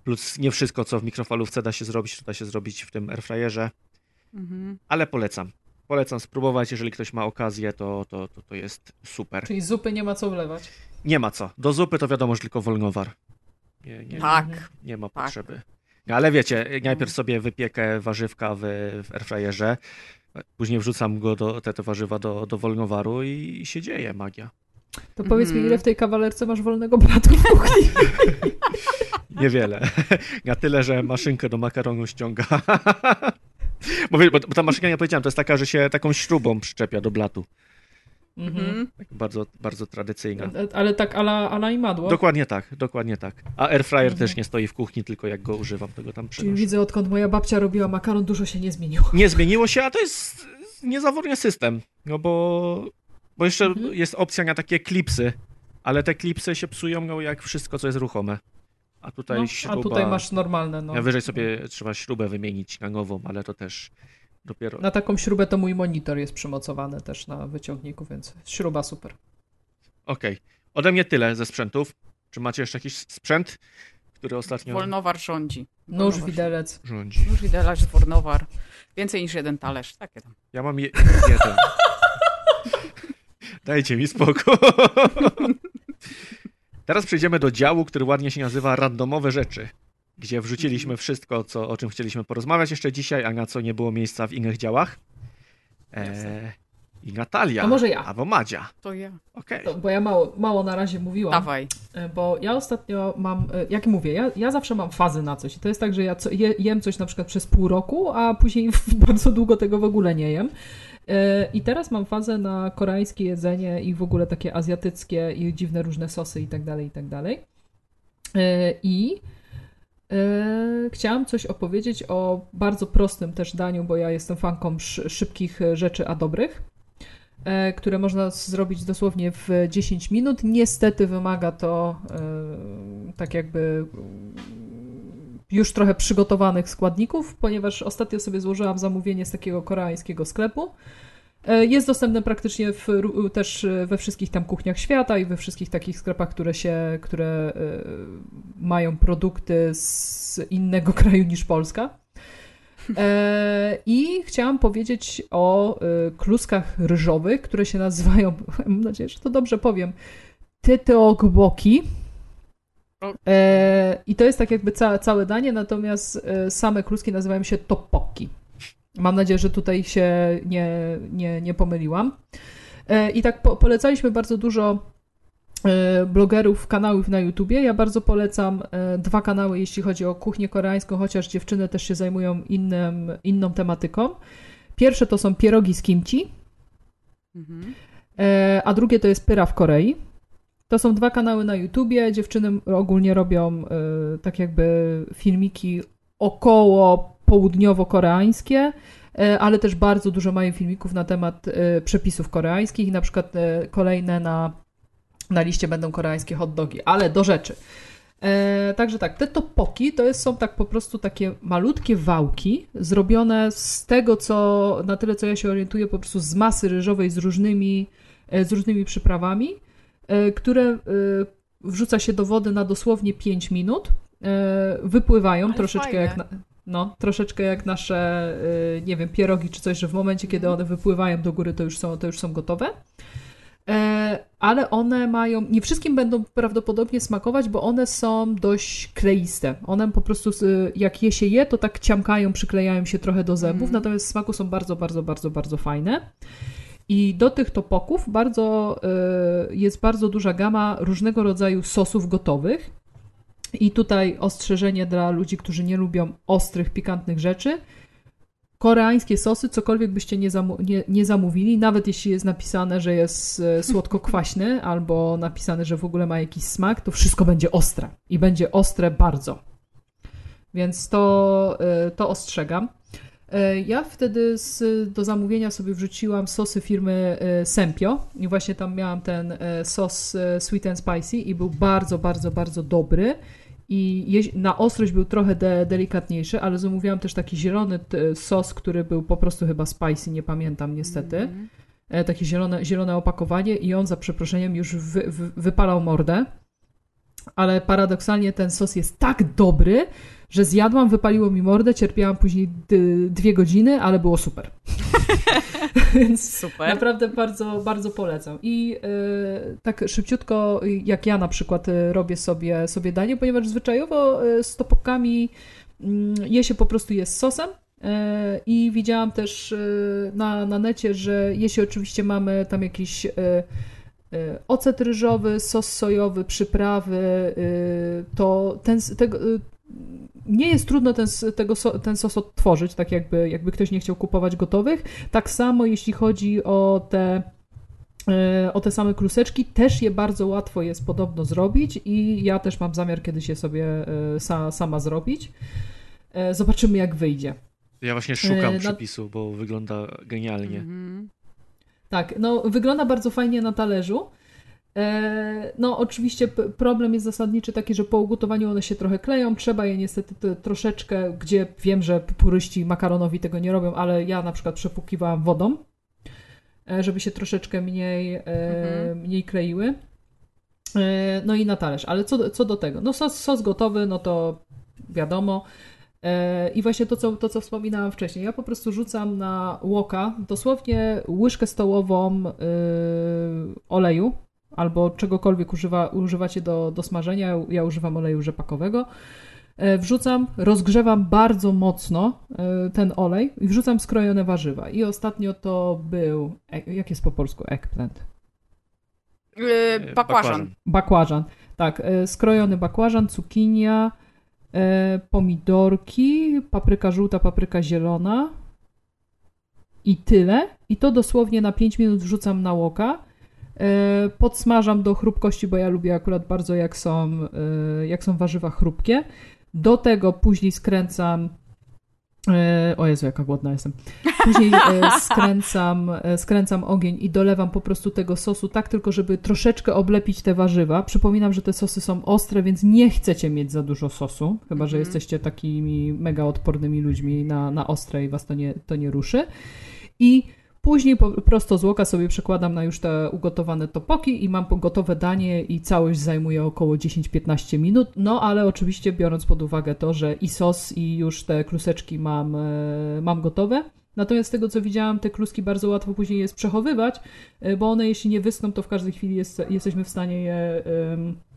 Plus nie wszystko, co w mikrofalówce da się zrobić, to da się zrobić w tym airfryerze. Mhm. Ale polecam. Polecam spróbować, jeżeli ktoś ma okazję, to, to, to, to jest super. Czyli zupy nie ma co wlewać. Nie ma co. Do zupy to wiadomo, że tylko wolnowar. Nie, nie, Tak. nie ma Tak. potrzeby. No, ale wiecie, najpierw sobie wypiekę warzywka w, w airfryerze, później wrzucam go do, te, te warzywa do, do wolnowaru i, i się dzieje magia. To powiedz mi, Mhm. ile w tej kawalerce masz wolnego bratku w kuchni? Niewiele. Na tyle, że maszynkę do makaronu ściąga. Bo, bo, bo ta maszynka, nie powiedziałem, to jest taka, że się taką śrubą przyczepia do blatu. Mhm. Tak bardzo, bardzo tradycyjna. Ale tak ala, ala i madło. Dokładnie tak, dokładnie tak. A airfryer Mhm. też nie stoi w kuchni, tylko jak go używam, to go tam Czyli przynoszę. widzę, odkąd moja babcia robiła makaron, dużo się nie zmieniło. Nie zmieniło się, a to jest niezawodny system, no bo, bo jeszcze Mhm. jest opcja na takie klipsy, ale te klipsy się psują no, jak wszystko, co jest ruchome. A tutaj No, śruba... a tutaj masz normalne. No. Najwyżej sobie trzeba śrubę wymienić na nową, ale to też dopiero... Na taką śrubę to mój monitor jest przymocowany też na wyciągniku, więc śruba super. Okej. Ode mnie tyle ze sprzętów. Czy macie jeszcze jakiś sprzęt, który ostatnio Wolnowar rządzi. Nóż, Wolnowar widelec. rządzi? Nóż widelec, wolnowar. Więcej niż jeden talerz. Takie tam. Ja mam je... jeden. Dajcie mi spokój. Teraz przejdziemy do działu, który ładnie się nazywa randomowe rzeczy, gdzie wrzuciliśmy wszystko, co, o czym chcieliśmy porozmawiać jeszcze dzisiaj, a na co nie było miejsca w innych działach. E, I Natalia. A może ja? Albo Madzia. To ja. Okej. To, bo ja mało, mało na razie mówiłam. Dawaj. E, Bo ja ostatnio mam, e, jak mówię, ja, ja zawsze mam fazy na coś. I to jest tak, że ja co, je, jem coś na przykład przez pół roku, a później bardzo długo tego w ogóle nie jem. E, I teraz mam fazę na koreańskie jedzenie i w ogóle takie azjatyckie i dziwne różne sosy i tak dalej, i tak dalej. E, I e, chciałam coś opowiedzieć o bardzo prostym też daniu, bo ja jestem fanką sz, szybkich rzeczy, a dobrych które można zrobić dosłownie w 10 minut. Niestety wymaga to tak jakby już trochę przygotowanych składników, ponieważ ostatnio sobie złożyłam zamówienie z takiego koreańskiego sklepu. E, Jest dostępne praktycznie w, ró- też e, we wszystkich tam kuchniach świata i we wszystkich takich sklepach, które się, które e, mają produkty z innego kraju niż Polska. E, I chciałam powiedzieć o e, kluskach ryżowych, które się nazywają, mam nadzieję, że to dobrze powiem, teteokboki. E, I to jest tak jakby ca, całe danie, natomiast e, same kluski nazywają się topoki. Mam nadzieję, że tutaj się nie, nie, nie pomyliłam. E, I tak po, polecaliśmy bardzo dużo blogerów, kanałów na YouTubie. Ja bardzo polecam dwa kanały, jeśli chodzi o kuchnię koreańską, chociaż dziewczyny też się zajmują innym, inną tematyką. Pierwsze to są pierogi z kimchi, Mhm. A drugie to jest Pyra w Korei. To są dwa kanały na YouTubie. Dziewczyny ogólnie robią e, tak jakby filmiki około południowo-koreańskie, e, ale też bardzo dużo mają filmików na temat e, przepisów koreańskich i na przykład e, kolejne na, na liście będą koreańskie hot dogi, ale do rzeczy. E, także tak, te topoki to jest, są tak po prostu takie malutkie wałki zrobione z tego, co na tyle, co ja się orientuję, po prostu z masy ryżowej z różnymi, e, z różnymi przyprawami, które e, wrzuca się do wody na dosłownie 5 minut, e, wypływają Ale troszeczkę fajne. jak na, no, troszeczkę jak nasze, e, nie wiem, pierogi czy coś, że w momencie, kiedy one wypływają do góry, to już są, to już są gotowe. E, ale one mają, nie wszystkim będą prawdopodobnie smakować, bo one są dość kleiste. One po prostu, jak je się je, to tak ciamkają, przyklejają się trochę do zębów, Mhm. natomiast w smaku są bardzo, bardzo, bardzo, bardzo fajne. I do tych topoków bardzo, e, jest bardzo duża gama różnego rodzaju sosów gotowych. I tutaj ostrzeżenie dla ludzi, którzy nie lubią ostrych, pikantnych rzeczy. Koreańskie sosy, cokolwiek byście nie, zamu- nie, nie zamówili, nawet jeśli jest napisane, że jest e, słodko-kwaśny, albo napisane, że w ogóle ma jakiś smak, to wszystko będzie ostre. I będzie ostre bardzo. Więc to, e, to ostrzegam. E, Ja wtedy z, do zamówienia sobie wrzuciłam sosy firmy e, Sempio i właśnie tam miałam ten e, sos sweet and spicy i był bardzo, bardzo, bardzo dobry. I na ostrość był trochę de, delikatniejszy, ale zamówiłam też taki zielony sos, który był po prostu chyba spicy, nie pamiętam niestety. Mhm. E, Takie zielone, zielone opakowanie i on za przeproszeniem już wy, wy, wypalał mordę. Ale paradoksalnie ten sos jest tak dobry, że zjadłam, wypaliło mi mordę, cierpiałam później dwie godziny, ale było super. Więc Super. Naprawdę bardzo, bardzo polecam. I e, tak szybciutko, jak ja na przykład e, robię sobie, sobie danie, ponieważ zwyczajowo e, z topokami mm, je się po prostu je z sosem. I widziałam też na, na necie, że jeśli oczywiście mamy tam jakiś ocet ryżowy, sos sojowy, przyprawy, e, to ten, tego, e, nie jest trudno ten, tego, ten sos odtworzyć, tak jakby, jakby ktoś nie chciał kupować gotowych. Tak samo jeśli chodzi o te, o te same kluseczki, też je bardzo łatwo jest podobno zrobić i ja też mam zamiar kiedyś je sobie sa, sama zrobić. Zobaczymy jak wyjdzie. Ja właśnie szukam na- przepisu, bo wygląda genialnie. Mhm. Tak, no wygląda bardzo fajnie na talerzu. E, No, oczywiście problem jest zasadniczy taki, że po ugotowaniu one się trochę kleją. Trzeba je niestety te- troszeczkę, gdzie wiem, że puryści makaronowi tego nie robią, ale ja na przykład przepłukiwałam wodą, e, żeby się troszeczkę mniej, e, Mhm. mniej kleiły. No i na talerz. Ale co, do- co do tego? No sos, sos gotowy, no to wiadomo. E, I właśnie to co, to, co wspominałam wcześniej. Ja po prostu rzucam na łoka dosłownie łyżkę stołową y, oleju albo czegokolwiek używa, używacie do, do smażenia. Ja używam oleju rzepakowego. E, Wrzucam, rozgrzewam bardzo mocno ten olej i wrzucam skrojone warzywa. I ostatnio to był, jak jest po polsku eggplant? Yy, bakłażan. Bakłażan. Tak, skrojony bakłażan, cukinia, pomidorki, papryka żółta, papryka zielona i tyle. I to dosłownie na 5 minut wrzucam na łoka. E, Podsmażam do chrupkości, bo ja lubię akurat bardzo jak są, e, jak są warzywa chrupkie. Do tego później skręcam. E, O Jezu, jaka głodna jestem. Później e, skręcam, e, skręcam ogień i dolewam po prostu tego sosu, tak tylko, żeby troszeczkę oblepić te warzywa. Przypominam, że te sosy są ostre, więc nie chcecie mieć za dużo sosu, chyba że Mhm. jesteście takimi mega odpornymi ludźmi na, na ostre i was to nie, to nie ruszy. I później po, prosto z łoka sobie przekładam na już te ugotowane topoki i mam gotowe danie i całość zajmuje około 10-15 minut. No ale oczywiście biorąc pod uwagę to, że i sos i już te kluseczki mam, e, mam gotowe. Natomiast z tego co widziałam, te kluski bardzo łatwo później jest przechowywać, e, bo one jeśli nie wyschną, to w każdej chwili jest, jesteśmy w stanie je e,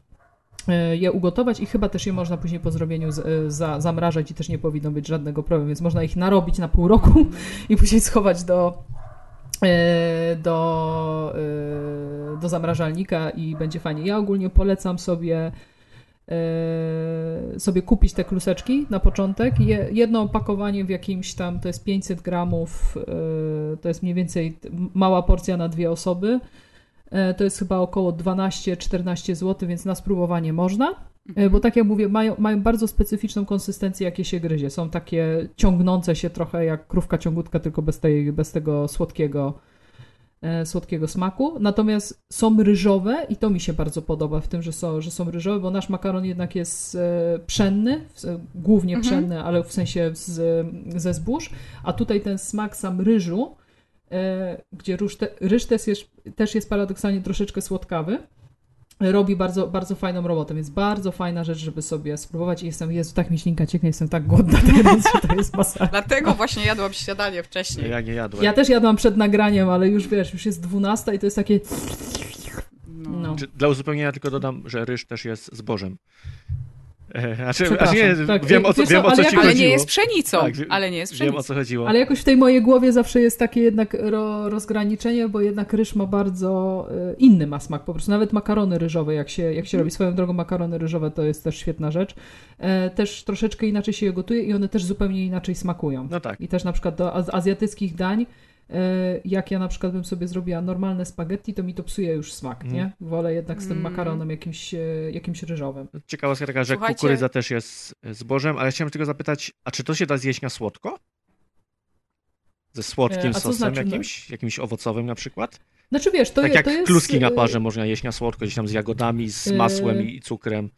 je ugotować i chyba też je można później po zrobieniu z, za, zamrażać i też nie powinno być żadnego problemu, więc można ich narobić na pół roku i później schować do, do, e, do zamrażalnika i będzie fajnie. Ja ogólnie polecam sobie e, sobie kupić te kluseczki na początek. Je, jedno opakowanie w jakimś tam, to jest 500 gramów, e, to jest mniej więcej mała porcja na dwie osoby. To jest chyba około 12-14 zł, więc na spróbowanie można. E, Bo tak jak mówię, mają, mają bardzo specyficzną konsystencję, jakie się gryzie. Są takie ciągnące się trochę jak krówka ciągutka, tylko bez, tej, bez tego słodkiego, e, słodkiego smaku. Natomiast są ryżowe i to mi się bardzo podoba w tym, że są, że są ryżowe, bo nasz makaron jednak jest e, pszenny, w głównie Mhm. pszenny, ale w sensie z, ze zbóż, a tutaj ten smak sam ryżu, e, gdzie ryż, te, ryż też, jest, też jest paradoksalnie troszeczkę słodkawy, robi bardzo, bardzo fajną robotę, więc bardzo fajna rzecz, żeby sobie spróbować i jestem, Jezu, tak mi ślinka cieknie, jestem tak głodna teraz, że to jest masakra. Dlatego właśnie jadłam śniadanie wcześniej. Ja nie jadłem. Ja też jadłam przed nagraniem, ale już wiesz, już jest 12 i to jest takie... No. No. Dla uzupełnienia tylko dodam, że ryż też jest zbożem. E, Znaczy, znaczy nie, tak, wiem o co, wiem, o ale co ci Ale chodziło. nie jest pszenicą. Tak, ale nie jest Wiem pszenicą. o co chodziło. Ale jakoś w tej mojej głowie zawsze jest takie jednak ro, rozgraniczenie, bo jednak ryż ma bardzo e, inny ma smak. Po prostu nawet makarony ryżowe, jak się, jak się robi swoją drogą makarony ryżowe, to jest też świetna rzecz. E, też troszeczkę inaczej się je gotuje i one też zupełnie inaczej smakują. No tak. I też na przykład do az- azjatyckich dań, e, jak ja na przykład bym sobie zrobiła normalne spaghetti, to mi to psuje już smak, Mm. nie? Wolę jednak z tym Mm. makaronem jakimś, e, jakimś ryżowym. Ciekawostka taka, że Słuchajcie- kukurydza też jest zbożem, ale chciałem tylko zapytać, a czy to się da zjeść na słodko? Ze słodkim E, a sosem znaczy, no- jakimś? Jakimś owocowym na przykład? Znaczy wiesz, to, tak je- jak to jest... kluski na e, parze można jeść na słodko, gdzieś tam z jagodami, z e, masłem i cukrem.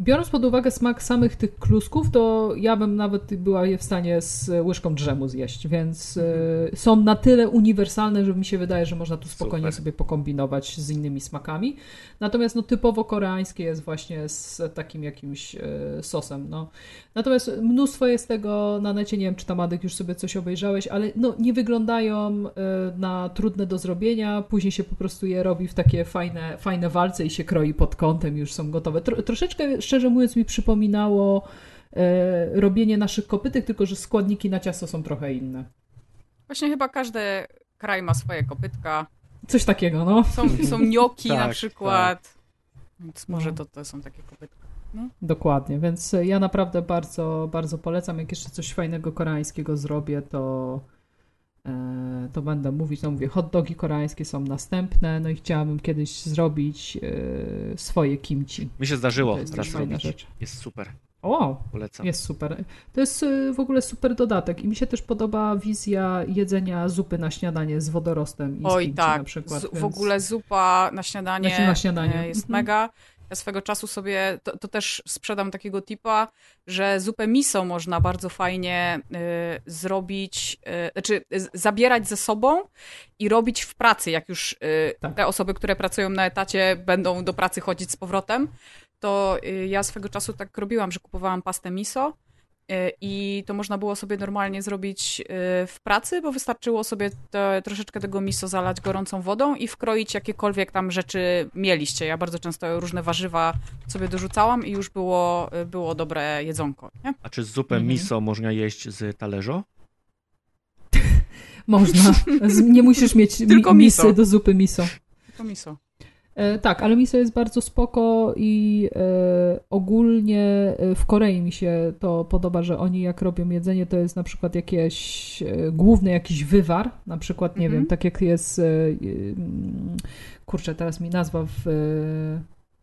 Biorąc pod uwagę smak samych tych klusków, to ja bym nawet była je w stanie z łyżką drzemu zjeść, więc e, są na tyle uniwersalne, że mi się wydaje, że można tu spokojnie Super. sobie pokombinować z innymi smakami. Natomiast no, typowo koreańskie jest właśnie z takim jakimś e, sosem. No. Natomiast mnóstwo jest tego na necie, nie wiem czy tam Adek już sobie coś obejrzałeś, ale no, nie wyglądają e, na trudne do zrobienia, później się po prostu je robi w takie fajne, fajne walce i się kroi pod kątem już są gotowe. Tro, troszeczkę, szczerze mówiąc, mi przypominało e, robienie naszych kopytek, tylko że składniki na ciasto są trochę inne. Właśnie chyba każdy kraj ma swoje kopytka. Coś takiego, no. Są, są nioki na Tak, przykład. Więc może No. to, to są takie kopytka. Dokładnie, więc ja naprawdę bardzo, bardzo polecam. Jak jeszcze coś fajnego koreańskiego zrobię, to, to będę mówić. No mówię, hot dogi koreańskie są następne, no i chciałabym kiedyś zrobić e, swoje kimchi. Mi się zdarzyło To jest raz zrobić. rzecz. Jest super. O, Polecam. jest super. To jest e, w ogóle super dodatek i mi się też podoba wizja jedzenia zupy na śniadanie z wodorostem i z Oj kimchi tak, na przykład. Z, w więc- ogóle zupa na śniadanie, Znaczy na śniadanie. e, jest Mhm. mega. Ja swego czasu sobie, to, to też sprzedam takiego tipa, że zupę miso można bardzo fajnie e, zrobić, e, znaczy zabierać ze sobą i robić w pracy, jak już e, Tak. te osoby, które pracują na etacie będą do pracy chodzić z powrotem, to e, ja swego czasu tak robiłam, że kupowałam pastę miso i to można było sobie normalnie zrobić e, w pracy, bo wystarczyło sobie te, troszeczkę tego miso zalać gorącą wodą i wkroić jakiekolwiek tam rzeczy mieliście. Ja bardzo często różne warzywa sobie dorzucałam i już było, e, było dobre jedzonko. Nie? A czy zupę Mhm. miso można jeść z talerza? Można. Z, nie musisz mieć mi, Tylko misy do zupy miso. To miso. E, tak, ale miso jest bardzo spoko i e, ogólnie e, w Korei mi się to podoba, że oni jak robią jedzenie, to jest na przykład jakieś główny jakiś wywar, na przykład, nie Mhm. wiem, tak jak jest, mm, kurczę, teraz mi nazwa w,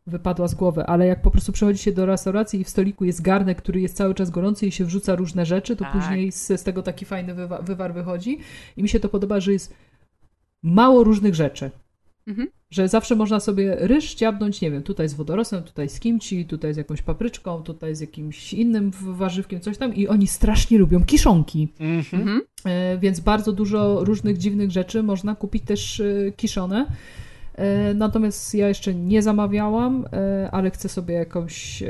wypadła z głowy, ale jak po prostu przychodzi się do restauracji i w stoliku jest garnek, który jest cały czas gorący i się wrzuca różne rzeczy, to Tak. później z, z tego taki fajny wywa- wywar wychodzi i mi się to podoba, że jest mało różnych rzeczy Mhm. Że zawsze można sobie ryż dziabnąć, nie wiem, tutaj z wodorostem, tutaj z kimchi, tutaj z jakąś papryczką, tutaj z jakimś innym warzywkiem, coś tam i oni strasznie lubią kiszonki, Mhm. Mhm. e, więc bardzo dużo różnych dziwnych rzeczy można kupić też e, kiszone. E, Natomiast ja jeszcze nie zamawiałam, e, ale chcę sobie jakąś, e,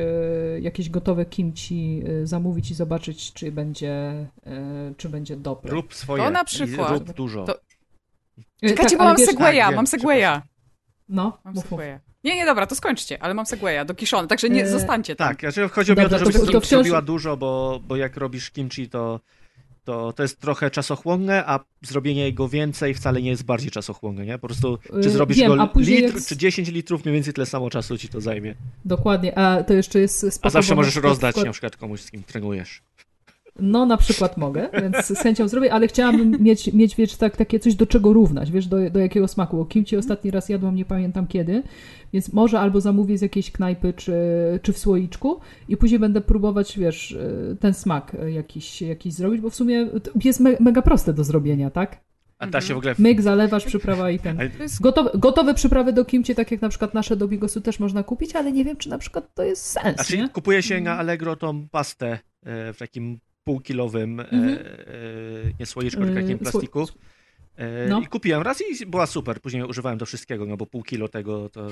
jakieś gotowe kimchi e, zamówić i zobaczyć, czy będzie, e, czy będzie dobre. Rób swoje. To na przykład. Rób dużo. To- Czekajcie, tak, bo mam wiesz- segwaya, tak, wiem, mam segwaya. No, Mam mów, mów. Nie, nie, dobra, to skończcie, ale mam segwaya do kiszony, także nie, E, zostańcie tam. Tak, znaczy chodzi mi o to, Dobra, żebyś to- to, to wciąż- zrobiła dużo, bo, bo jak robisz kimchi, to, to, to jest trochę czasochłonne, a zrobienie jego więcej wcale nie jest bardziej czasochłonne, nie? Po prostu, czy Y, zrobisz wiem, go litr, jak- czy 10 litrów, mniej więcej tyle samo czasu ci to zajmie. Dokładnie, a to jeszcze jest A zawsze możesz przykład rozdać na przykład komuś, z kim trenujesz. No na przykład mogę, więc z chęcią zrobię, ale chciałabym mieć, mieć wiesz, tak, takie coś do czego równać, wiesz, do, do jakiego smaku. Bo kimchi ostatni raz jadłam, nie pamiętam kiedy, więc może albo zamówię z jakiejś knajpy, czy, czy w słoiczku i później będę próbować, wiesz, y, ten smak jakiś, jakiś zrobić, bo w sumie jest me, mega proste do zrobienia, tak? A da się w ogóle... Myk, zalewasz, przyprawa i ten. Gotowe, gotowe przyprawy do kimchi, tak jak na przykład nasze do bigosu też można kupić, ale nie wiem, czy na przykład to jest sens, Znaczy, nie? kupuje się na Allegro tą pastę e, w takim półkilowym, e, Mhm. e, nie słoiczku, tylko E, takim sło- plastiku. E, No. I kupiłem raz i była super. Później używałem do wszystkiego, no bo pół kilo tego to,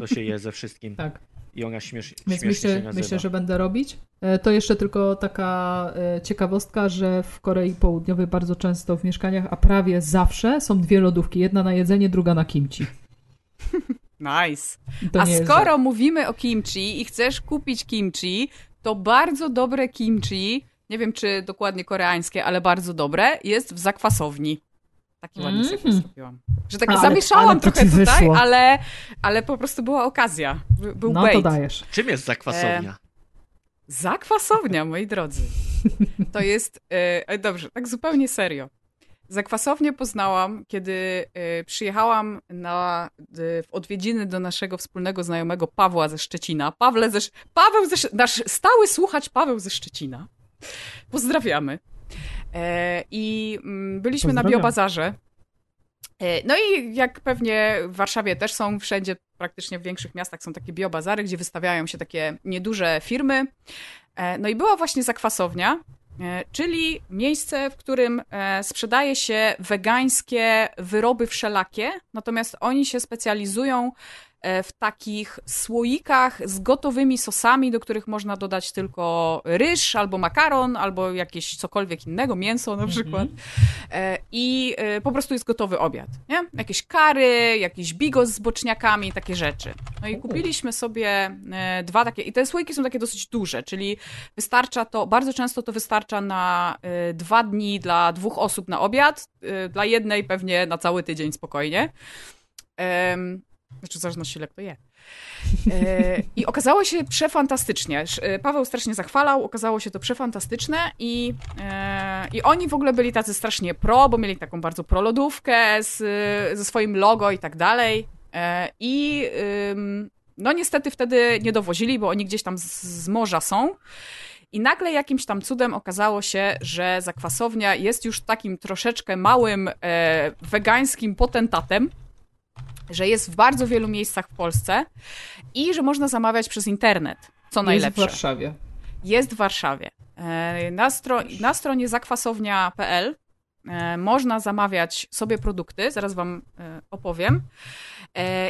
to się je ze wszystkim. Tak. I ona śmiesz, Więc śmiesznie się myślę, myślę, że będę robić. E, To jeszcze tylko taka e, ciekawostka, że w Korei Południowej bardzo często w mieszkaniach, a prawie zawsze są dwie lodówki. Jedna na jedzenie, druga na kimchi. nice. To A jest skoro żart. mówimy o kimchi i chcesz kupić kimchi, to bardzo dobre kimchi, nie wiem czy dokładnie koreańskie, ale bardzo dobre, jest w zakwasowni. Taki ładny Mhm. sekret zrobiłam. Że tak Ale- zamieszałam ale trochę tutaj, wyszło. ale, ale po prostu była okazja. By- Był No bait. to dajesz. Czym jest zakwasownia? Zakwasownia, moi drodzy. To jest. E, e, dobrze, tak zupełnie serio. Zakwasownię poznałam, kiedy e, przyjechałam na, e, w odwiedziny do naszego wspólnego znajomego Pawła ze Szczecina. Pawle ze, Paweł ze, Sz- nasz stały słuchacz Paweł ze Szczecina. Pozdrawiamy. E, I mm, byliśmy na Pozdrawiam. Biobazarze. E, No i jak pewnie w Warszawie też są, wszędzie, praktycznie w większych miastach są takie biobazary, gdzie wystawiają się takie nieduże firmy. E, No i była właśnie zakwasownia, czyli miejsce, w którym sprzedaje się wegańskie wyroby wszelakie, natomiast oni się specjalizują w takich słoikach z gotowymi sosami, do których można dodać tylko ryż, albo makaron, albo jakieś cokolwiek innego, mięso na przykład. E, I e, po prostu jest gotowy obiad, nie? Jakieś kary, jakiś bigos z boczniakami, takie rzeczy. No i kupiliśmy sobie e, dwa takie, i te słoiki są takie dosyć duże, czyli wystarcza to, bardzo często to wystarcza na e, dwa dni dla dwóch osób na obiad, e, dla jednej pewnie na cały tydzień spokojnie. Znaczy w zależności ile kto je. E, I okazało się przefantastycznie. E, Paweł strasznie zachwalał, okazało się to przefantastyczne i, e, i oni w ogóle byli tacy strasznie pro, bo mieli taką bardzo pro lodówkę z, ze swoim logo i tak dalej. E, I no niestety wtedy nie dowozili, bo oni gdzieś tam z, z morza są. I nagle jakimś tam cudem okazało się, że zakwasownia jest już takim troszeczkę małym e, wegańskim potentatem, że jest w bardzo wielu miejscach w Polsce i że można zamawiać przez internet, co Jest w najlepsze. Warszawie. Jest w Warszawie. E, Na, stro na stronie zakwasownia.pl e, można zamawiać sobie produkty, zaraz wam e, opowiem.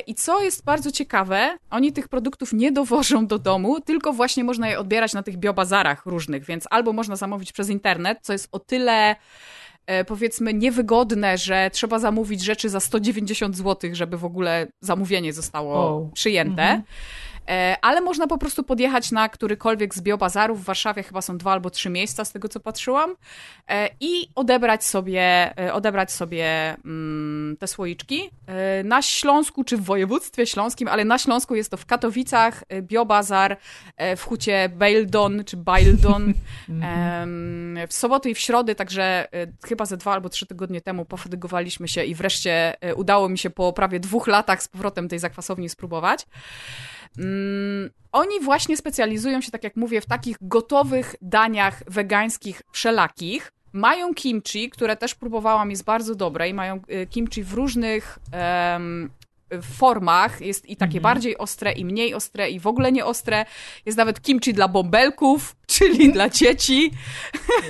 I co jest bardzo ciekawe, oni tych produktów nie dowożą do domu, tylko właśnie można je odbierać na tych biobazarach różnych, więc albo można zamówić przez internet, co jest o tyle powiedzmy niewygodne, że trzeba zamówić rzeczy za 190 zł, żeby w ogóle zamówienie zostało przyjęte. Mhm. E, Ale można po prostu podjechać na którykolwiek z biobazarów. W Warszawie chyba są dwa albo trzy miejsca, z tego co patrzyłam, e, i odebrać sobie, e, odebrać sobie mm, te słoiczki. Na Śląsku, czy w województwie śląskim, ale na Śląsku jest to w Katowicach, biobazar w hucie Baildon, czy Baildon. W soboty i w środy, także chyba ze dwa albo trzy tygodnie temu pofadygowaliśmy się i wreszcie udało mi się po prawie dwóch latach z powrotem tej zakwasowni spróbować. Mm, oni właśnie specjalizują się, tak jak mówię, w takich gotowych daniach wegańskich wszelakich. Mają kimchi, które też próbowałam, jest bardzo dobre i mają y, kimchi w różnych em, formach. Jest i takie Mhm. bardziej ostre, i mniej ostre, i w ogóle nie ostre. Jest nawet kimchi dla bąbelków, czyli dla dzieci.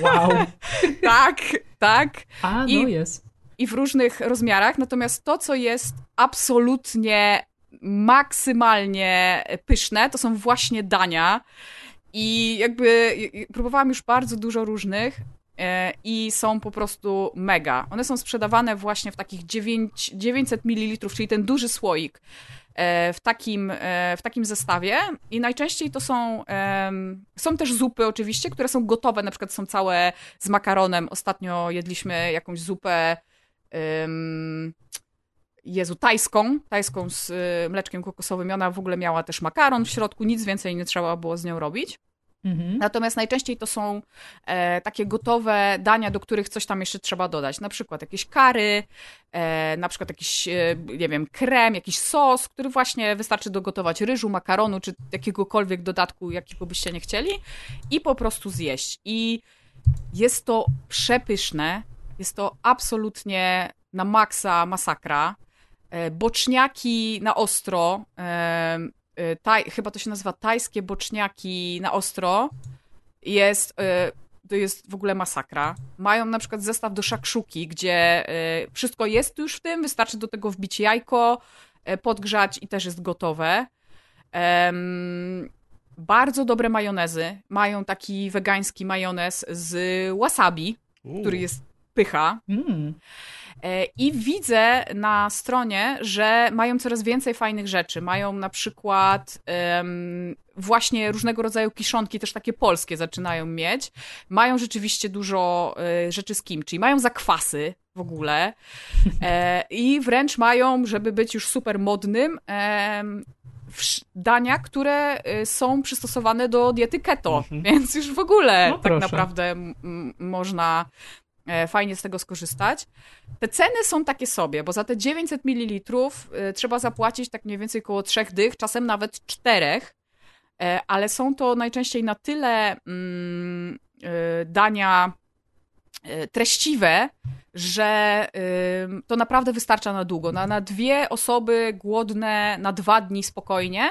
Wow. Tak, tak A, no I- jest. i w różnych rozmiarach. Natomiast to, co jest absolutnie maksymalnie pyszne, to są właśnie dania. I jakby próbowałam już bardzo dużo różnych e, i są po prostu mega. One są sprzedawane właśnie w takich 9, 900 ml, czyli ten duży słoik. e, w takim, e, w takim zestawie i najczęściej to są, są też zupy oczywiście, które są gotowe, na przykład są całe z makaronem. Ostatnio jedliśmy jakąś zupę em, Jezu, tajską, tajską z y, mleczkiem kokosowym. Ona w ogóle miała też makaron w środku, nic więcej nie trzeba było z nią robić. Mhm. Natomiast najczęściej to są e, takie gotowe dania, do których coś tam jeszcze trzeba dodać. Na przykład jakieś kary, e, na przykład jakiś, e, nie wiem, krem, jakiś sos, który właśnie wystarczy dogotować ryżu, makaronu, czy jakiegokolwiek dodatku, jakiego byście nie chcieli i po prostu zjeść. I jest to przepyszne, jest to absolutnie na maksa masakra. E, Boczniaki na ostro, e, e, taj, chyba to się nazywa tajskie boczniaki na ostro, jest, to jest w ogóle masakra. Mają na przykład zestaw do szakszuki, gdzie wszystko jest już w tym, wystarczy do tego wbić jajko, podgrzać i też jest gotowe. Bardzo dobre majonezy. Mają taki wegański majonez z wasabi, który jest pycha. Mm. E, I widzę na stronie, że mają coraz więcej fajnych rzeczy. Mają na przykład em, właśnie różnego rodzaju kiszonki, też takie polskie zaczynają mieć. Mają rzeczywiście dużo e, rzeczy z kimchi. Mają zakwasy w ogóle. E, I wręcz mają, żeby być już super modnym, wsz- dania, które e, są przystosowane do diety keto, Mhm. więc już w ogóle No tak naprawdę można e, fajnie z tego skorzystać. Te ceny są takie sobie, bo za te 900 ml y, trzeba zapłacić tak mniej więcej około trzech dych, czasem nawet czterech, e, ale są to najczęściej na tyle mm, dania treściwe, że to naprawdę wystarcza na długo. Na, na dwie osoby głodne na dwa dni spokojnie.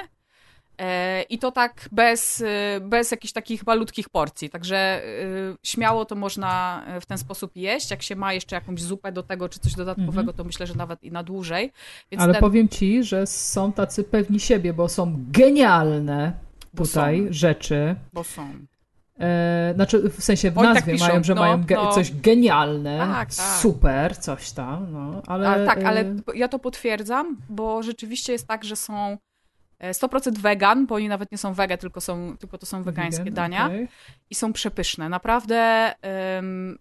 E, I to tak bez, y, bez jakichś takich malutkich porcji. Także y, śmiało to można e, w ten sposób jeść. Jak się ma jeszcze jakąś zupę do tego, czy coś dodatkowego, Mhm. to myślę, że nawet i na dłużej. Więc Ale ten, powiem ci, że są tacy pewni siebie, bo są genialne Bo tutaj są. rzeczy. bo są. E, znaczy, w sensie w Oni tak nazwie piszą, mają, że no, mają ge- no. coś genialne, Tak, tak. super, coś tam, no, ale... Ale, tak, ale e, ja to potwierdzam, bo rzeczywiście jest tak, że są e, 100% wegan, bo oni nawet nie są wege, tylko, są, tylko to są wegańskie vegan, dania. okej. i są przepyszne. Naprawdę em,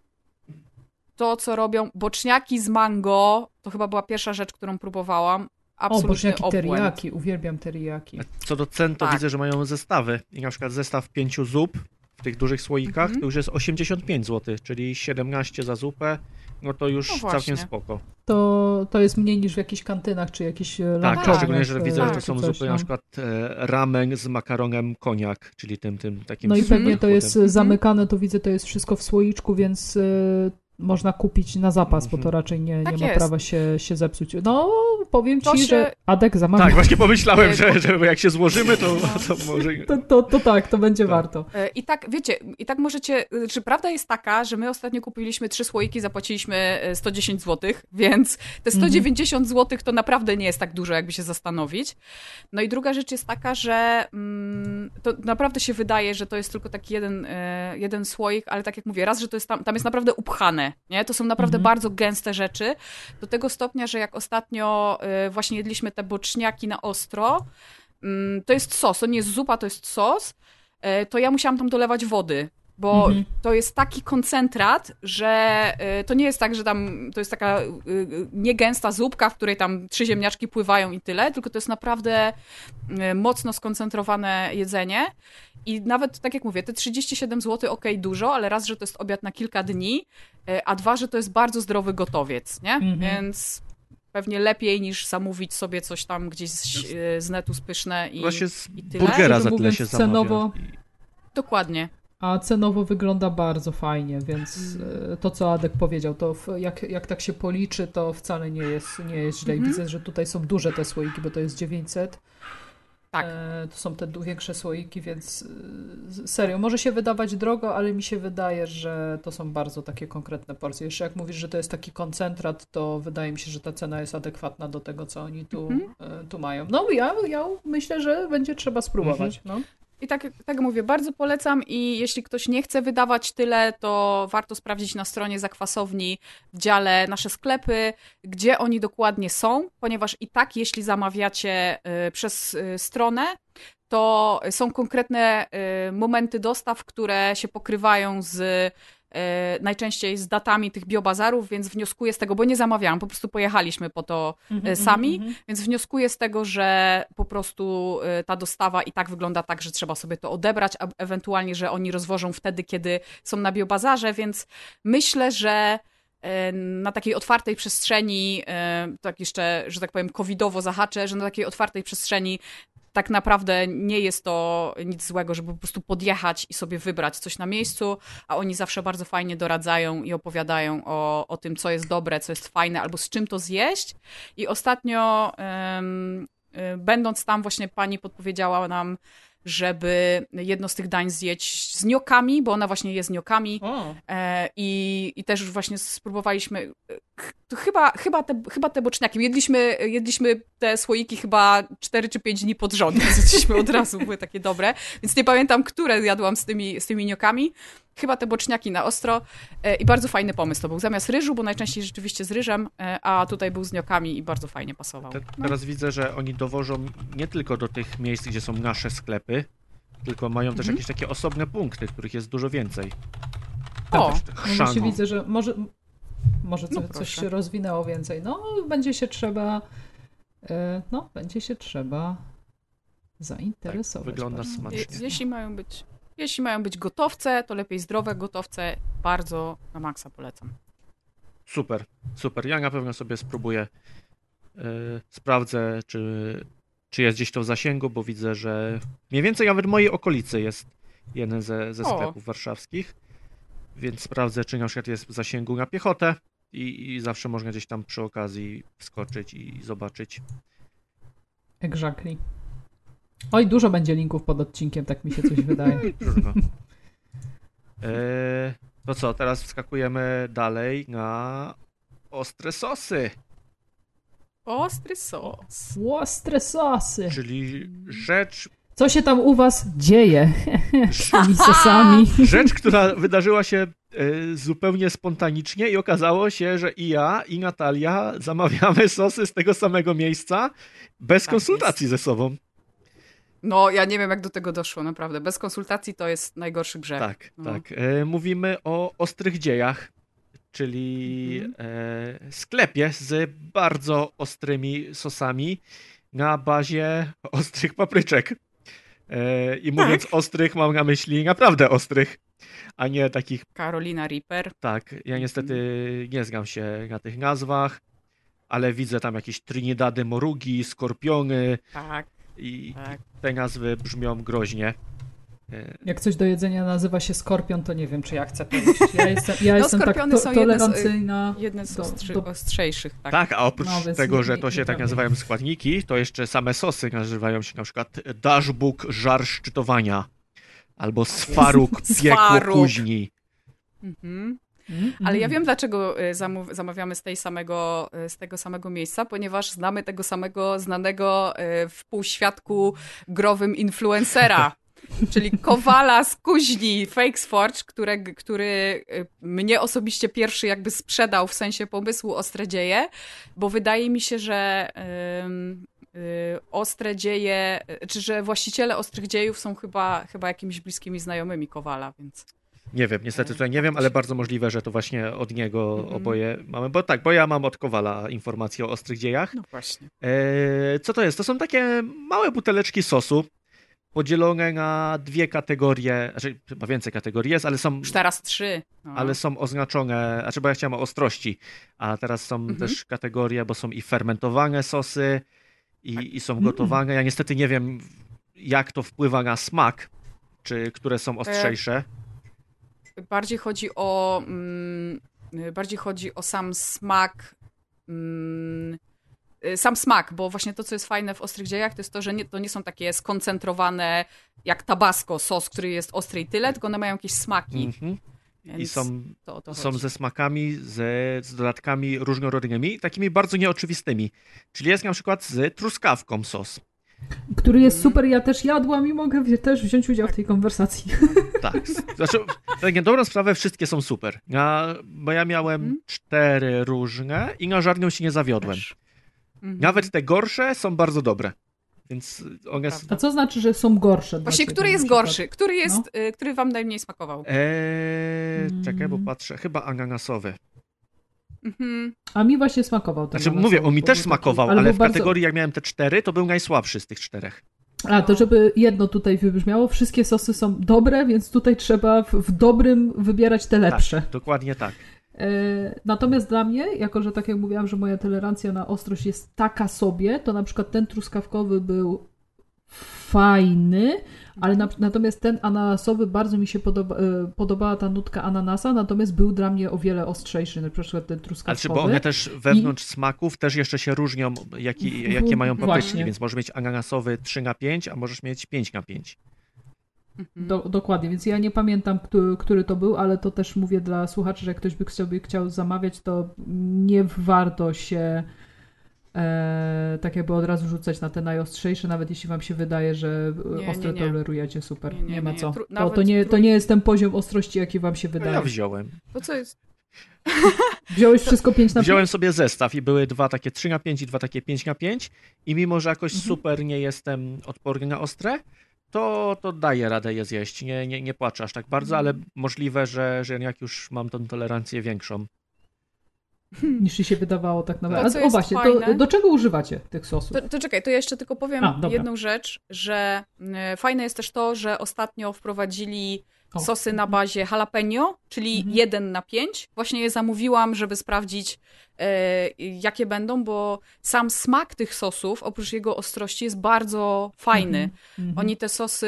to, co robią boczniaki z mango, to chyba była pierwsza rzecz, którą próbowałam. O, Absolutny boczniaki obłęd. teriyaki, uwielbiam teriyaki. Co do cen, to Tak. widzę, że mają zestawy. I na przykład zestaw pięciu zup w tych dużych słoikach Mhm. to już jest 85 zł, czyli 17 za zupę. No to już No całkiem spoko. To, to jest mniej niż w jakichś kantynach, czy jakichś e, Tak, lunchowniach, szczególnie, że e, widzę, że to tak, są zupy no. na przykład e, ramen z makaronem koniak, czyli tym, tym takim No i pewnie to jest e, zamykane, to widzę, to jest wszystko w słoiczku, więc można kupić na zapas, bo to Mhm. raczej nie, Tak nie ma jest. prawa się, się zepsuć. No, powiem To ci, się- że Adek zamawia. Tak, właśnie pomyślałem, że, że jak się złożymy, to, to może... To, to, to tak, to będzie Tak. warto. E, I tak, wiecie, i tak możecie, czy prawda jest taka, że my ostatnio kupiliśmy trzy słoiki, zapłaciliśmy e, 110 zł, więc te 190 zł to naprawdę nie jest tak dużo, jakby się zastanowić. No i druga rzecz jest taka, że mm, to naprawdę się wydaje, że to jest tylko taki jeden, e, jeden słoik, ale tak jak mówię, raz, że to jest tam, tam jest naprawdę upchane, nie? To są naprawdę Mhm. bardzo gęste rzeczy, do tego stopnia, że jak ostatnio e, właśnie jedliśmy te boczniaki na ostro, mm, to jest sos, to nie jest zupa, to jest sos, e, to ja musiałam tam dolewać wody, bo Mhm. to jest taki koncentrat, że e, to nie jest tak, że tam to jest taka e, e, niegęsta zupka, w której tam trzy ziemniaczki pływają i tyle, tylko to jest naprawdę mocno skoncentrowane jedzenie. I nawet, tak jak mówię, te 37 zł, ok, dużo, ale raz, że to jest obiad na kilka dni, a dwa, że to jest bardzo zdrowy gotowiec, nie? Mhm. Więc pewnie lepiej niż zamówić sobie coś tam gdzieś z, z netu spyszne i, Właśnie z i tyle. burgera Szczerze za tyle się zamawia. cenowo- Dokładnie. A cenowo wygląda bardzo fajnie, więc e, to, co Adek powiedział, to jak, jak tak się policzy, to wcale nie jest, nie jest źle. Mhm. widzę, że tutaj są duże te słoiki, bo to jest 900. Tak. E, to są te większe słoiki, więc e, serio, może się wydawać drogo, ale mi się wydaje, że to są bardzo takie konkretne porcje. Jeszcze jak mówisz, że to jest taki koncentrat, to wydaje mi się, że ta cena jest adekwatna do tego, co oni tu, Mhm. e, tu mają. No ja, ja myślę, że będzie trzeba spróbować. No. I tak, tak mówię, bardzo polecam i jeśli ktoś nie chce wydawać tyle, to warto sprawdzić na stronie zakwasowni w dziale nasze sklepy, gdzie oni dokładnie są, ponieważ i tak jeśli zamawiacie y, przez y, stronę, to są konkretne y, momenty dostaw, które się pokrywają z najczęściej z datami tych biobazarów, więc wnioskuję z tego, bo nie zamawiałam, po prostu pojechaliśmy po to Mhm, e, sami, mhm, mhm. więc wnioskuję z tego, że po prostu e, ta dostawa i tak wygląda tak, że trzeba sobie to odebrać, a ewentualnie, że oni rozwożą wtedy, kiedy są na biobazarze, więc myślę, że e, na takiej otwartej przestrzeni, e, tak jeszcze, że tak powiem, covidowo zahaczę, że na takiej otwartej przestrzeni tak naprawdę nie jest to nic złego, żeby po prostu podjechać i sobie wybrać coś na miejscu, a oni zawsze bardzo fajnie doradzają i opowiadają o, o tym, co jest dobre, co jest fajne, albo z czym to zjeść. I ostatnio, y, będąc tam, właśnie pani podpowiedziała nam, żeby jedno z tych dań zjeść z niokami, bo ona właśnie jest z niokami. E, i, I też właśnie spróbowaliśmy. e, ch- chyba, chyba, te, chyba te boczniaki. Jedliśmy, jedliśmy te słoiki chyba 4 czy 5 dni pod rząd. Zjedliśmy od razu, były takie dobre. Więc nie pamiętam, które jadłam z tymi, z tymi niokami. Chyba te boczniaki na ostro. E, I bardzo fajny pomysł to był. Zamiast ryżu, bo najczęściej rzeczywiście z ryżem, e, a tutaj był z niokami i bardzo fajnie pasował. Te, No. teraz widzę, że oni dowożą nie tylko do tych miejsc, gdzie są nasze sklepy, tylko mają też Mhm. jakieś takie osobne punkty, których jest dużo więcej. O, no widzę, że może, może No co, coś proszę. się rozwinęło więcej. No, będzie się trzeba, e, no, będzie się trzeba zainteresować. Tak, wygląda bardzo. smacznie. Je, jeśli mają być. Jeśli mają być gotowce, to lepiej zdrowe gotowce. Bardzo na maksa polecam. Super, super. Ja na pewno sobie spróbuję. Yy, sprawdzę, czy, czy jest gdzieś to w zasięgu, bo widzę, że mniej więcej nawet w mojej okolicy jest jeden ze, ze O. sklepów warszawskich. Więc sprawdzę, czy na przykład jest w zasięgu na piechotę i, i zawsze można gdzieś tam przy okazji wskoczyć i zobaczyć. Exactly. Oj, dużo będzie linków pod odcinkiem, tak mi się coś wydaje. Trudno. Yy, to co, teraz wskakujemy dalej na ostre sosy, Ostry sos. Ostre sosy. czyli rzecz Co się tam u was dzieje z tymi sosami? Rzecz, która wydarzyła się e, zupełnie spontanicznie i okazało się, że i ja, i Natalia zamawiamy sosy z tego samego miejsca bez Tak konsultacji ze sobą. No, ja nie wiem, jak do tego doszło, naprawdę. Bez konsultacji to jest najgorszy grzech. Tak, No. tak. E, mówimy o ostrych dziejach, czyli Mhm. e, sklepie z bardzo ostrymi sosami na bazie ostrych papryczek. E, I mówiąc Tak. ostrych, mam na myśli naprawdę ostrych, a nie takich Carolina Reaper. Tak, ja niestety nie znam się na tych nazwach, ale widzę tam jakieś Trinidady Morugi, Skorpiony Tak, i tak. te nazwy brzmią groźnie. E, Jak coś do jedzenia nazywa się skorpion, to nie wiem, czy ja chcę powiedzieć. Ja jestem, ja No, jestem tak skorpiony to, są jedne z- tolerancyjna. Jedne z ostrzy, do- ostrzejszych, tak. Tak, a oprócz No, tego, nie- że nie- to się nie tak nazywają składniki, to jeszcze same sosy nazywają się na przykład dashbook żar szczytowania albo sfaruk piekło Sfaruk. kuźni. Mhm. Mm, Ale ja wiem, dlaczego y, zamów, zamawiamy z, tej samego, y, z tego samego miejsca, ponieważ znamy tego samego znanego y, w półświadku growym influencera. Czyli Kowala z Kuźni, Fakes Forge, które, który mnie osobiście pierwszy jakby sprzedał w sensie pomysłu Ostre Dzieje, bo wydaje mi się, że ym, y, Ostre Dzieje, czy że właściciele Ostrych Dziejów są chyba, chyba jakimiś bliskimi znajomymi Kowala, więc... Nie wiem, niestety tutaj nie wiem, ale bardzo możliwe, że to właśnie od niego Mhm. oboje mamy, bo tak, bo ja mam od Kowala informacje o ostrych dziejach. No właśnie. E, co to jest? To są takie małe buteleczki sosu, podzielone na dwie kategorie, znaczy chyba więcej kategorii jest, ale są, Już teraz trzy. No. ale są oznaczone, znaczy bo ja chciałem o ostrości, a teraz są Mhm. też kategorie, bo są i fermentowane sosy i, i są Mm. gotowane. Ja niestety nie wiem, jak to wpływa na smak, czy które E, są ostrzejsze. Bardziej chodzi o. Mm, y, bardziej chodzi o sam smak. Mm, y, sam smak, bo właśnie to, co jest fajne w ostrych dziejach, to jest to, że nie, to nie są takie skoncentrowane jak tabasco, sos, który jest ostry i tyle, tylko one mają jakieś smaki. Mhm. Więc I są to, to są ze smakami, ze, z dodatkami różnorodnymi, takimi bardzo nieoczywistymi. Czyli jest na przykład z truskawką sos. Który jest super, ja też jadłam i mogę wie- też wziąć udział w tej konwersacji. Tak. Znaczy, tak na dobrą sprawę wszystkie są super. Ja, bo ja miałem Mhm. cztery różne i na żadną się nie zawiodłem. Mhm. Nawet te gorsze są bardzo dobre. Więc one... A co znaczy, że są gorsze? Właśnie, ciebie który jest gorszy? Który, jest, y, który wam najmniej smakował? Eee, czekaj, bo Mm. patrzę. Chyba ananasowy. Mhm. A mi właśnie smakował ten Znaczy, mówię, on mi też smakował, ale ale w bardzo- kategorii, jak miałem te cztery, to był najsłabszy z tych czterech. A, to żeby jedno tutaj wybrzmiało, wszystkie sosy są dobre, więc tutaj trzeba w, w dobrym wybierać te lepsze. Tak, dokładnie tak. E, Natomiast dla mnie, jako że tak jak mówiłam, że moja tolerancja na ostrość jest taka sobie, to na przykład ten truskawkowy był fajny, ale na, natomiast ten ananasowy bardzo mi się podoba, e, podobała ta nutka ananasa, natomiast był dla mnie o wiele ostrzejszy, na przykład ten Ale czy truskawkowy. bo one też wewnątrz smaków też jeszcze się różnią, jaki, jakie mają papryki, więc możesz mieć ananasowy 3 na 5, a możesz mieć 5 na 5. Mhm. Do, dokładnie, więc ja nie pamiętam, który, który to był, ale to też mówię dla słuchaczy, że jak ktoś by sobie chciał zamawiać, to nie warto się e, tak jakby od razu rzucać na te najostrzejsze, nawet jeśli wam się wydaje, że Nie, ostre nie, nie. tolerujecie, super, Nie, nie, nie, ma nie. co. Tru- To, to, nie, to nie jest ten poziom ostrości, jaki wam się No wydaje. ja wziąłem. To co jest? Wziąłeś wszystko 5 na 5? Wziąłem sobie zestaw i były dwa takie 3 na 5 i dwa takie 5 na 5 i mimo, że jakoś Mhm. super nie jestem odporny na ostre, to, to daję radę je zjeść. Nie, nie, nie płaczę aż tak bardzo, ale możliwe, że, że jak już mam tą tolerancję większą. Niż ci się wydawało tak naprawdę. To, o właśnie, to do czego używacie tych sosów? To, to czekaj, to ja jeszcze tylko powiem A, jedną rzecz, że y, fajne jest też to, że ostatnio wprowadzili. Sosy na bazie jalapeno, czyli Mhm. 1 na 5. Właśnie je zamówiłam, żeby sprawdzić, e, jakie będą, bo sam smak tych sosów, oprócz jego ostrości, jest bardzo fajny. Mhm. Oni te sosy,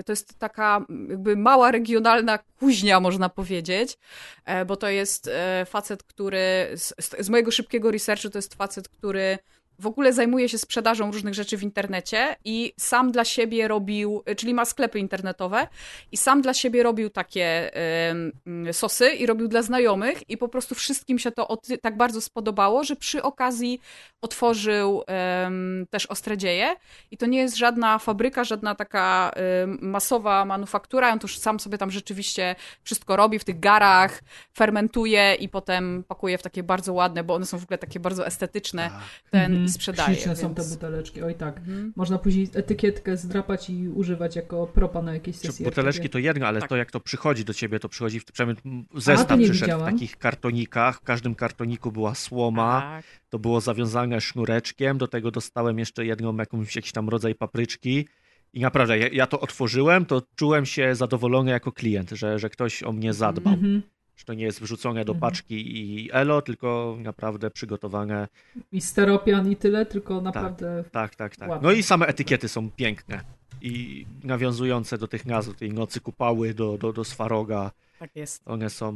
y, to jest taka jakby mała regionalna kuźnia, można powiedzieć, e, bo to jest e, facet, który, z- z mojego szybkiego researchu, to jest facet, który w ogóle zajmuje się sprzedażą różnych rzeczy w internecie i sam dla siebie robił, y, czyli ma sklepy internetowe i sam dla siebie robił takie mm, sosy i robił dla znajomych i po prostu wszystkim się to o ty- tak bardzo spodobało, że przy okazji otworzył em, też Ostre Dzieje i to nie jest żadna fabryka, żadna taka em, masowa manufaktura, on to już sam sobie tam rzeczywiście wszystko robi w tych garach, fermentuje i potem pakuje w takie bardzo ładne, bo one są w ogóle takie bardzo estetyczne, ten Mhm. I sprzedaje. Śliczne są te więc... buteleczki, oj tak. Mhm. Można później etykietkę zdrapać i używać jako propa na jakieś sesje. buteleczki to jedno, ale Tak. to jak to przychodzi do ciebie, to przychodzi, w, przynajmniej zestaw to nie przyszedł widziałam. w takich kartonikach, w każdym kartoniku była słoma, Tak. to było zawiązane sznureczkiem, do tego dostałem jeszcze jedną jakąś, jakiś tam rodzaj papryczki i naprawdę, ja, ja to otworzyłem, to czułem się zadowolony jako klient, że, że ktoś o mnie zadbał, Mhm. Że to nie jest wrzucone do Mhm. paczki i elo, tylko naprawdę przygotowane, I steropian i tyle, tylko naprawdę tak, tak, tak. Ładne. No i same etykiety są piękne i nawiązujące do tych nazw, tej nocy kupały, do, do, do Swaroga, Tak jest. one są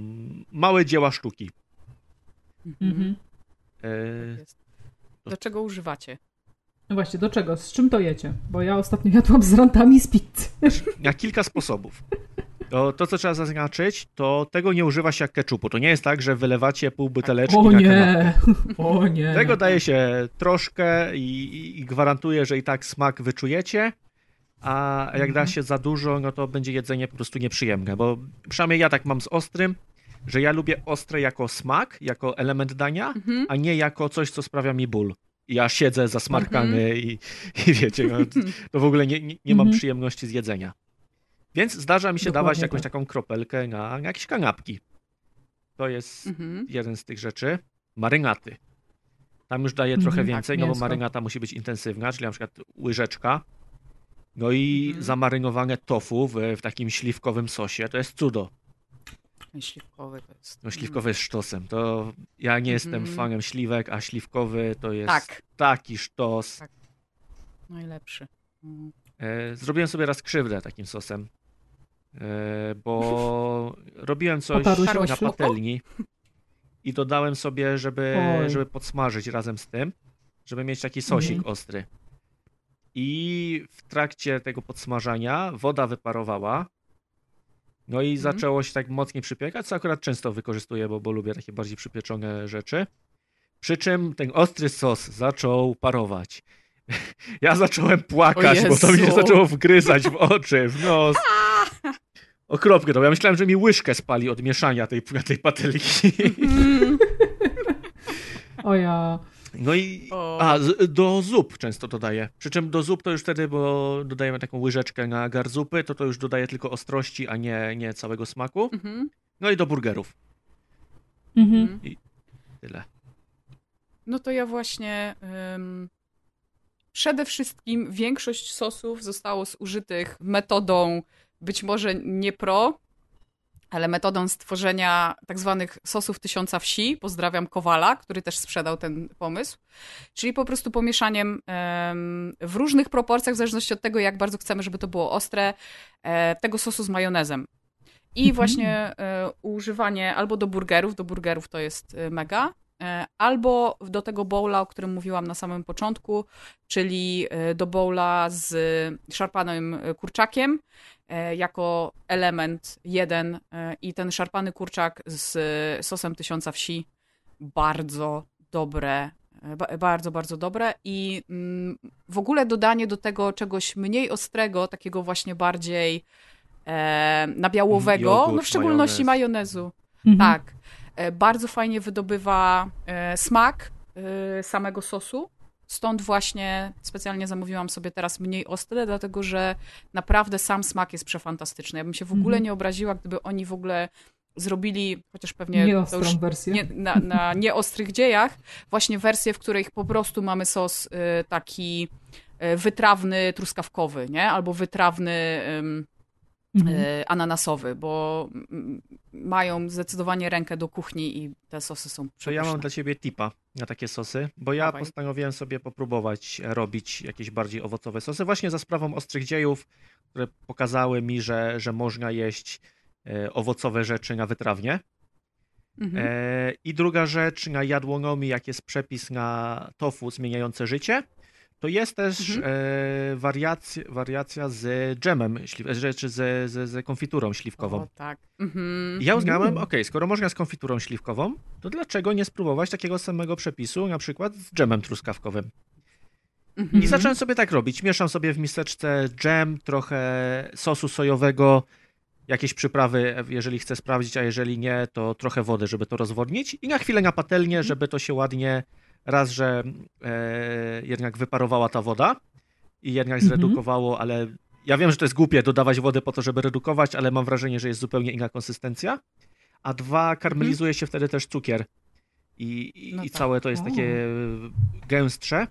małe dzieła sztuki. Mhm. E, Tak jest. Do czego używacie? No właśnie, do czego? Z czym to jecie? Bo ja ostatnio jadłam z rantami z pizzy. na kilka sposobów. To, to, co trzeba zaznaczyć, to tego nie używa się jak keczupu. To nie jest tak, że wylewacie pół buteleczki O na nie! O nie! Tego daje się troszkę i, i gwarantuję, że i tak smak wyczujecie, a jak Mhm. da się za dużo, no to będzie jedzenie po prostu nieprzyjemne, bo przynajmniej ja tak mam z ostrym, że ja lubię ostre jako smak, jako element dania, Mhm. a nie jako coś, co sprawia mi ból. Ja siedzę zasmarkany Mhm. i, i wiecie, no, to w ogóle nie, nie, nie mam Mhm. przyjemności z jedzenia. Więc zdarza mi się Dokładnie dawać jakąś tak. taką kropelkę na, na jakieś kanapki. To jest Mhm. jeden z tych rzeczy. Marynaty. Tam już daje Mhm. trochę Tak, więcej, no bo marynata musi być intensywna, czyli na przykład łyżeczka. No i Mhm. zamarynowane tofu w, w takim śliwkowym sosie, to jest cudo. Śliwkowy to jest. No śliwkowy jest sztosem. To ja nie jestem Mhm. fanem śliwek, a śliwkowy to jest Tak, taki sztos. Tak. najlepszy. Mm. E, zrobiłem sobie raz krzywdę takim sosem, bo robiłem coś na patelni i dodałem sobie, żeby, Oj. żeby podsmażyć razem z tym, żeby mieć taki sosik Mhm. ostry. I w trakcie tego podsmażania woda wyparowała. No i Mhm. zaczęło się tak mocniej przypiekać, co akurat często wykorzystuję, bo, bo lubię takie bardziej przypieczone rzeczy. Przy czym ten ostry sos zaczął parować. Ja zacząłem płakać, bo to mi się Jezu. zaczęło wgryzać w oczy, w nos. Okropnie to. Ja myślałem, że mi łyżkę spali od mieszania tej, tej patelni. Mm. O ja. No i. A, do zup często dodaję. Przy czym do zup to już wtedy, bo dodajemy taką łyżeczkę na gar zupy, to to już dodaję tylko ostrości, a nie, nie całego smaku. Mhm. No i do burgerów. Mhm. Tyle. No to ja właśnie. ym, przede wszystkim większość sosów zostało zużytych metodą być może nie pro, ale metodą stworzenia tak zwanych sosów tysiąca wsi. Pozdrawiam Kowala, który też sprzedał ten pomysł. Czyli po prostu pomieszaniem em, w różnych proporcjach, w zależności od tego, jak bardzo chcemy, żeby to było ostre, e, tego sosu z majonezem. I Mhm. właśnie e, używanie albo do burgerów, do burgerów to jest e, mega, albo do tego bowla, o którym mówiłam na samym początku, czyli e, do bowla z szarpanym e, kurczakiem e, jako element jeden e, i ten szarpany kurczak z e, sosem tysiąca wsi bardzo dobre, e, ba- bardzo, bardzo dobre i mm, w ogóle dodanie do tego czegoś mniej ostrego, takiego właśnie bardziej e, nabiałowego, Jogurt, no w szczególności majonez. majonezu. Mhm. Tak. E, Bardzo fajnie wydobywa e, smak e, samego sosu. Stąd właśnie specjalnie zamówiłam sobie teraz mniej ostre, dlatego że naprawdę sam smak jest przefantastyczny. Ja bym się w ogóle Mhm. nie obraziła, gdyby oni w ogóle zrobili, chociaż pewnie Nie to już wersję. nie, na, na nieostrych dziejach, właśnie wersję, w której po prostu mamy sos taki wytrawny, truskawkowy, nie? Albo wytrawny ym, Mhm. y, ananasowy, bo mają zdecydowanie rękę do kuchni i te sosy są To ja mam przepyszne. dla ciebie tipa na takie sosy, bo ja Dawaj. postanowiłem sobie popróbować robić jakieś bardziej owocowe sosy, właśnie za sprawą ostrych dziejów, które pokazały mi, że, że można jeść e, owocowe rzeczy na wytrawnie. Mhm. E, I druga rzecz, na jadłonomii, jak jest przepis na tofu zmieniające życie, to jest też Mhm. e, wariacja, wariacja z dżemem, śliw- rzeczy z, z, z konfiturą śliwkową. O, tak. Mhm. Ja uznałem, Mm. ok, skoro można z konfiturą śliwkową, to dlaczego nie spróbować takiego samego przepisu, na przykład z dżemem truskawkowym. Mhm. I zacząłem sobie tak robić. Mieszam sobie w miseczce dżem, trochę sosu sojowego, jakieś przyprawy, jeżeli chcę sprawdzić, a jeżeli nie, to trochę wody, żeby to rozwodnić. I na chwilę na patelnię, żeby to się ładnie, raz, że e, jednak wyparowała ta woda i jednak Mhm. zredukowało, ale ja wiem, że to jest głupie dodawać wody po to, żeby redukować, ale mam wrażenie, że jest zupełnie inna konsystencja. A dwa, karmelizuje się wtedy też cukier. I, i, No i tak. całe to jest takie gęstsze.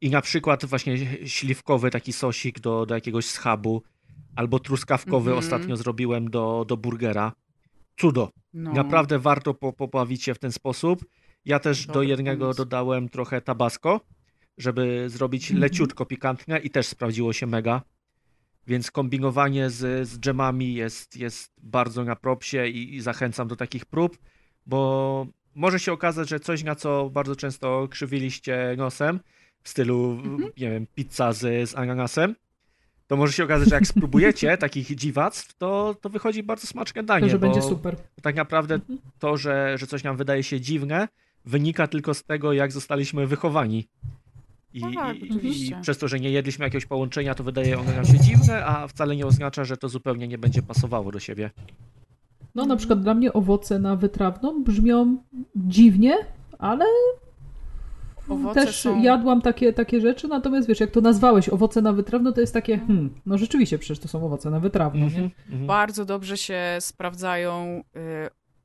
I na przykład właśnie śliwkowy taki sosik do, do jakiegoś schabu, albo truskawkowy Mhm. ostatnio zrobiłem do, do burgera. Cudo. No. Naprawdę warto po, pobawić się w ten sposób. Ja też do jednego dodałem trochę tabasco, żeby zrobić Mhm. leciutko pikantne i też sprawdziło się mega. Więc kombinowanie z, z dżemami jest, jest bardzo na propsie i, i zachęcam do takich prób, bo może się okazać, że coś, na co bardzo często krzywiliście nosem, w stylu, Mhm. nie wiem, pizza z, z ananasem, to może się okazać, że jak spróbujecie takich dziwactw, to, to wychodzi bardzo smaczne danie. To, że bo będzie super. Tak naprawdę Mhm. to, że, że coś nam wydaje się dziwne, wynika tylko z tego, jak zostaliśmy wychowani. I, Tak, i. I przez to, że nie jedliśmy jakiegoś połączenia, to wydaje ono nam się dziwne, a wcale nie oznacza, że to zupełnie nie będzie pasowało do siebie. No na przykład dla mnie owoce na wytrawną brzmią dziwnie, ale Owoce też są... jadłam takie, takie rzeczy, natomiast wiesz, jak to nazwałeś, owoce na wytrawno, to jest takie, hmm, no rzeczywiście przecież to są owoce na wytrawno? Mhm, mhm. Bardzo dobrze się sprawdzają y,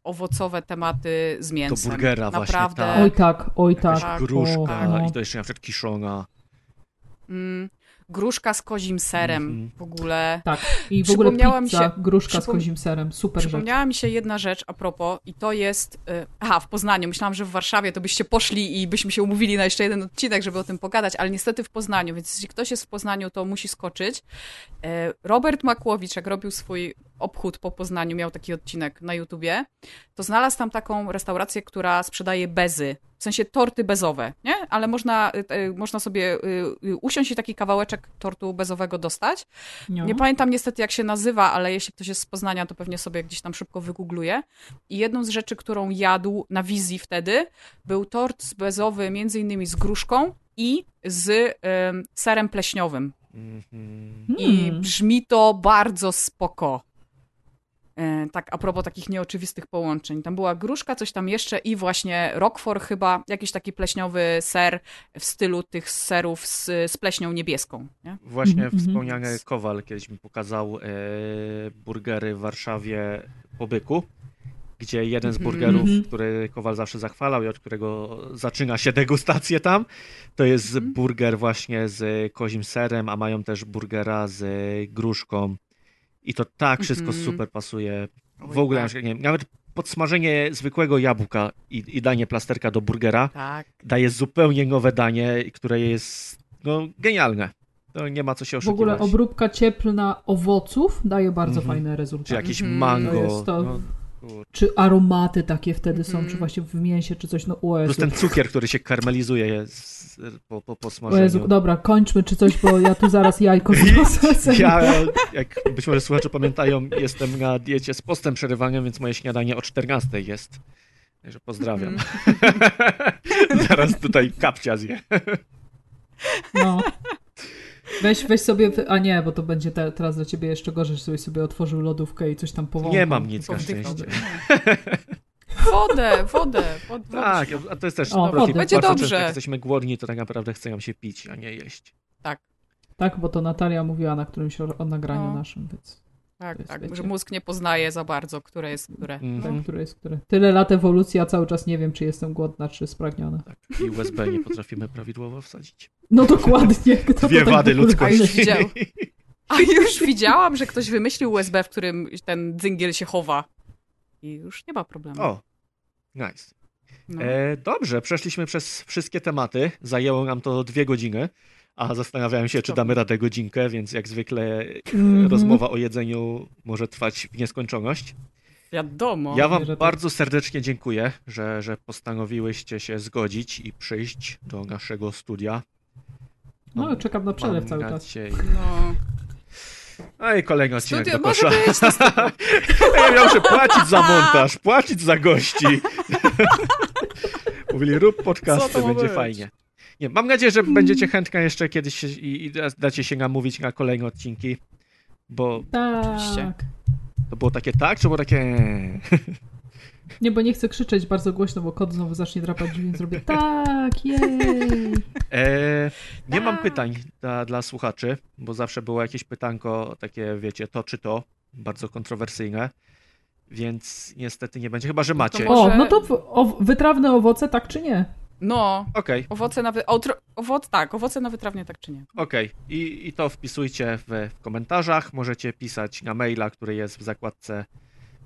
owocowe tematy z mięsem. burgera właśnie, Naprawdę. tak. Oj tak, oj tak. Tak, Gruszka o, no. i to jeszcze na przykład kiszona. Mm, gruszka z kozim serem Mhm. w ogóle. Tak, i w ogóle Przypomniała mi pizza, się- gruszka z kozim serem, super rzecz. Przypomniała mi się jedna rzecz a propos i to jest... Y, aha, w Poznaniu. Myślałam, że w Warszawie to byście poszli i byśmy się umówili na jeszcze jeden odcinek, żeby o tym pogadać, ale niestety w Poznaniu, więc jeśli ktoś jest w Poznaniu, to musi skoczyć. Y, Robert Makłowicz, jak robił swój obchód po Poznaniu, miał taki odcinek na YouTubie, to znalazł tam taką restaurację, która sprzedaje bezy. W sensie torty bezowe, nie? Ale można, y, y, można sobie y, usiąść i taki kawałeczek tortu bezowego dostać. No. Nie pamiętam niestety jak się nazywa, ale jeśli ktoś jest z Poznania, to pewnie sobie gdzieś tam szybko wygoogluje. I jedną z rzeczy, którą jadł na wizji wtedy, był tort bezowy między innymi z gruszką i z em, serem pleśniowym. Mhm. I Hmm. brzmi to bardzo spoko. E, tak, a propos takich nieoczywistych połączeń. Tam była gruszka, coś tam jeszcze i właśnie Roquefort chyba, jakiś taki pleśniowy ser w stylu tych serów z, z pleśnią niebieską. Nie? Właśnie Mhm, wspomniany Kowal kiedyś mi pokazał e, burgery w Warszawie po byku, gdzie jeden z Mhm. burgerów, Mhm. który Kowal zawsze zachwalał i od którego zaczyna się degustację tam, to jest Mhm. burger właśnie z kozim serem, a mają też burgera z gruszką. I to tak wszystko Mhm. super pasuje. W ogóle, tak. nie wiem, nawet podsmażenie zwykłego jabłka i, i danie plasterka do burgera Tak. daje zupełnie nowe danie, które jest no, genialne. To nie ma co się W oszukiwać. ogóle obróbka cieplna owoców daje bardzo Mhm. fajne Czy rezultaty. jakieś Mhm. mango. To jest to. No, kur- Czy aromaty takie wtedy są, Mhm. czy właśnie w mięsie, czy coś, no o Plus Jezu. ten cukier, który się karmelizuje jest po, po, po O smażeniu. Jezu, dobra, kończmy czy coś, bo ja tu zaraz jajko zniosę. Ja, jak być może słuchacze pamiętają, jestem na diecie z postem przerywanym, więc moje śniadanie o 14 jest. Także pozdrawiam. Mhm. Zaraz tutaj kapcia zje. No. Weź, weź sobie, a nie, bo to będzie te, teraz dla ciebie jeszcze gorzej, żebyś sobie otworzył lodówkę i coś tam powąchał. Nie mam nic na szczęście. Wodę, wodę. Wod, wodę Tak, a to jest też O, bardzo będzie bardzo dobrze. Często, jak jesteśmy głodni, to tak naprawdę chce nam się pić, a nie jeść. tak, Tak, bo to Natalia mówiła na którymś o, o nagraniu No. naszym, więc tak, tak. wiecie. Że mózg nie poznaje za bardzo, które jest które. Mhm. ten, który jest który. Tyle lat ewolucji, a cały czas nie wiem, czy jestem głodna, czy spragniona. Tak. I USB nie potrafimy prawidłowo wsadzić. No dokładnie. Kto Dwie tak wady ogóle- A już ludzkości. A już widziałam, że ktoś wymyślił USB, w którym ten dzyngel się chowa. I już nie ma problemu. O, nice. No. E, dobrze, przeszliśmy przez wszystkie tematy. Zajęło nam to dwie godziny, a zastanawiałem się, czy damy radę godzinkę, więc jak zwykle Mhm. rozmowa o jedzeniu może trwać w nieskończoność. Wiadomo. Ja wam tak. bardzo serdecznie dziękuję, że, że postanowiłyście się zgodzić i przyjść do naszego studia. No, czekam na przelew cały czas. nadzieję- No. Oj, kolejny odcinek Studio do może kosza. ja miał się płacić za montaż, płacić za gości. Mówili, rób podcasty, będzie być? fajnie. Nie, mam nadzieję, że będziecie chętne jeszcze kiedyś się, i, i dacie się namówić na kolejne odcinki, bo Oczywiście. Tak. to było takie tak, czy było takie... Nie, bo nie chcę krzyczeć bardzo głośno, bo kot znowu zacznie drapać więc zrobię tak, jej. E, nie mam Tak. pytań dla, dla słuchaczy, bo zawsze było jakieś pytanko takie, wiecie, to czy to, bardzo kontrowersyjne, więc niestety nie będzie, chyba że macie. może- O, no to w, o, wytrawne owoce, tak czy nie? No. Okej, Owoce na... Wy... Owoc... Tak, owoce na wytrawnie, tak czy nie. okej. I, I to wpisujcie w, w komentarzach, możecie pisać na maila, który jest w zakładce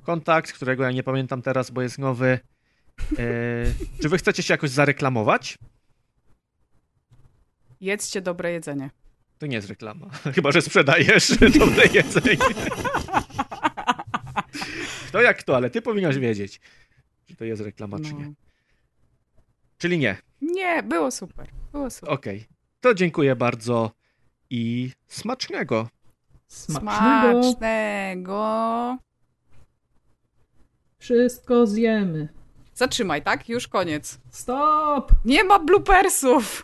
kontakt, którego ja nie pamiętam teraz, bo jest nowy. E, czy wy chcecie się jakoś zareklamować? Jedzcie dobre jedzenie. To nie jest reklama. Chyba, że sprzedajesz dobre jedzenie. Kto jak kto, ale ty powinnaś wiedzieć, czy to jest reklama, czy nie. Czyli nie. Nie, było super. Było super. Okej. To dziękuję bardzo i smacznego. Smacznego. Smacznego. Wszystko zjemy. Zatrzymaj, tak? Już koniec. Stop! Nie ma bloopersów!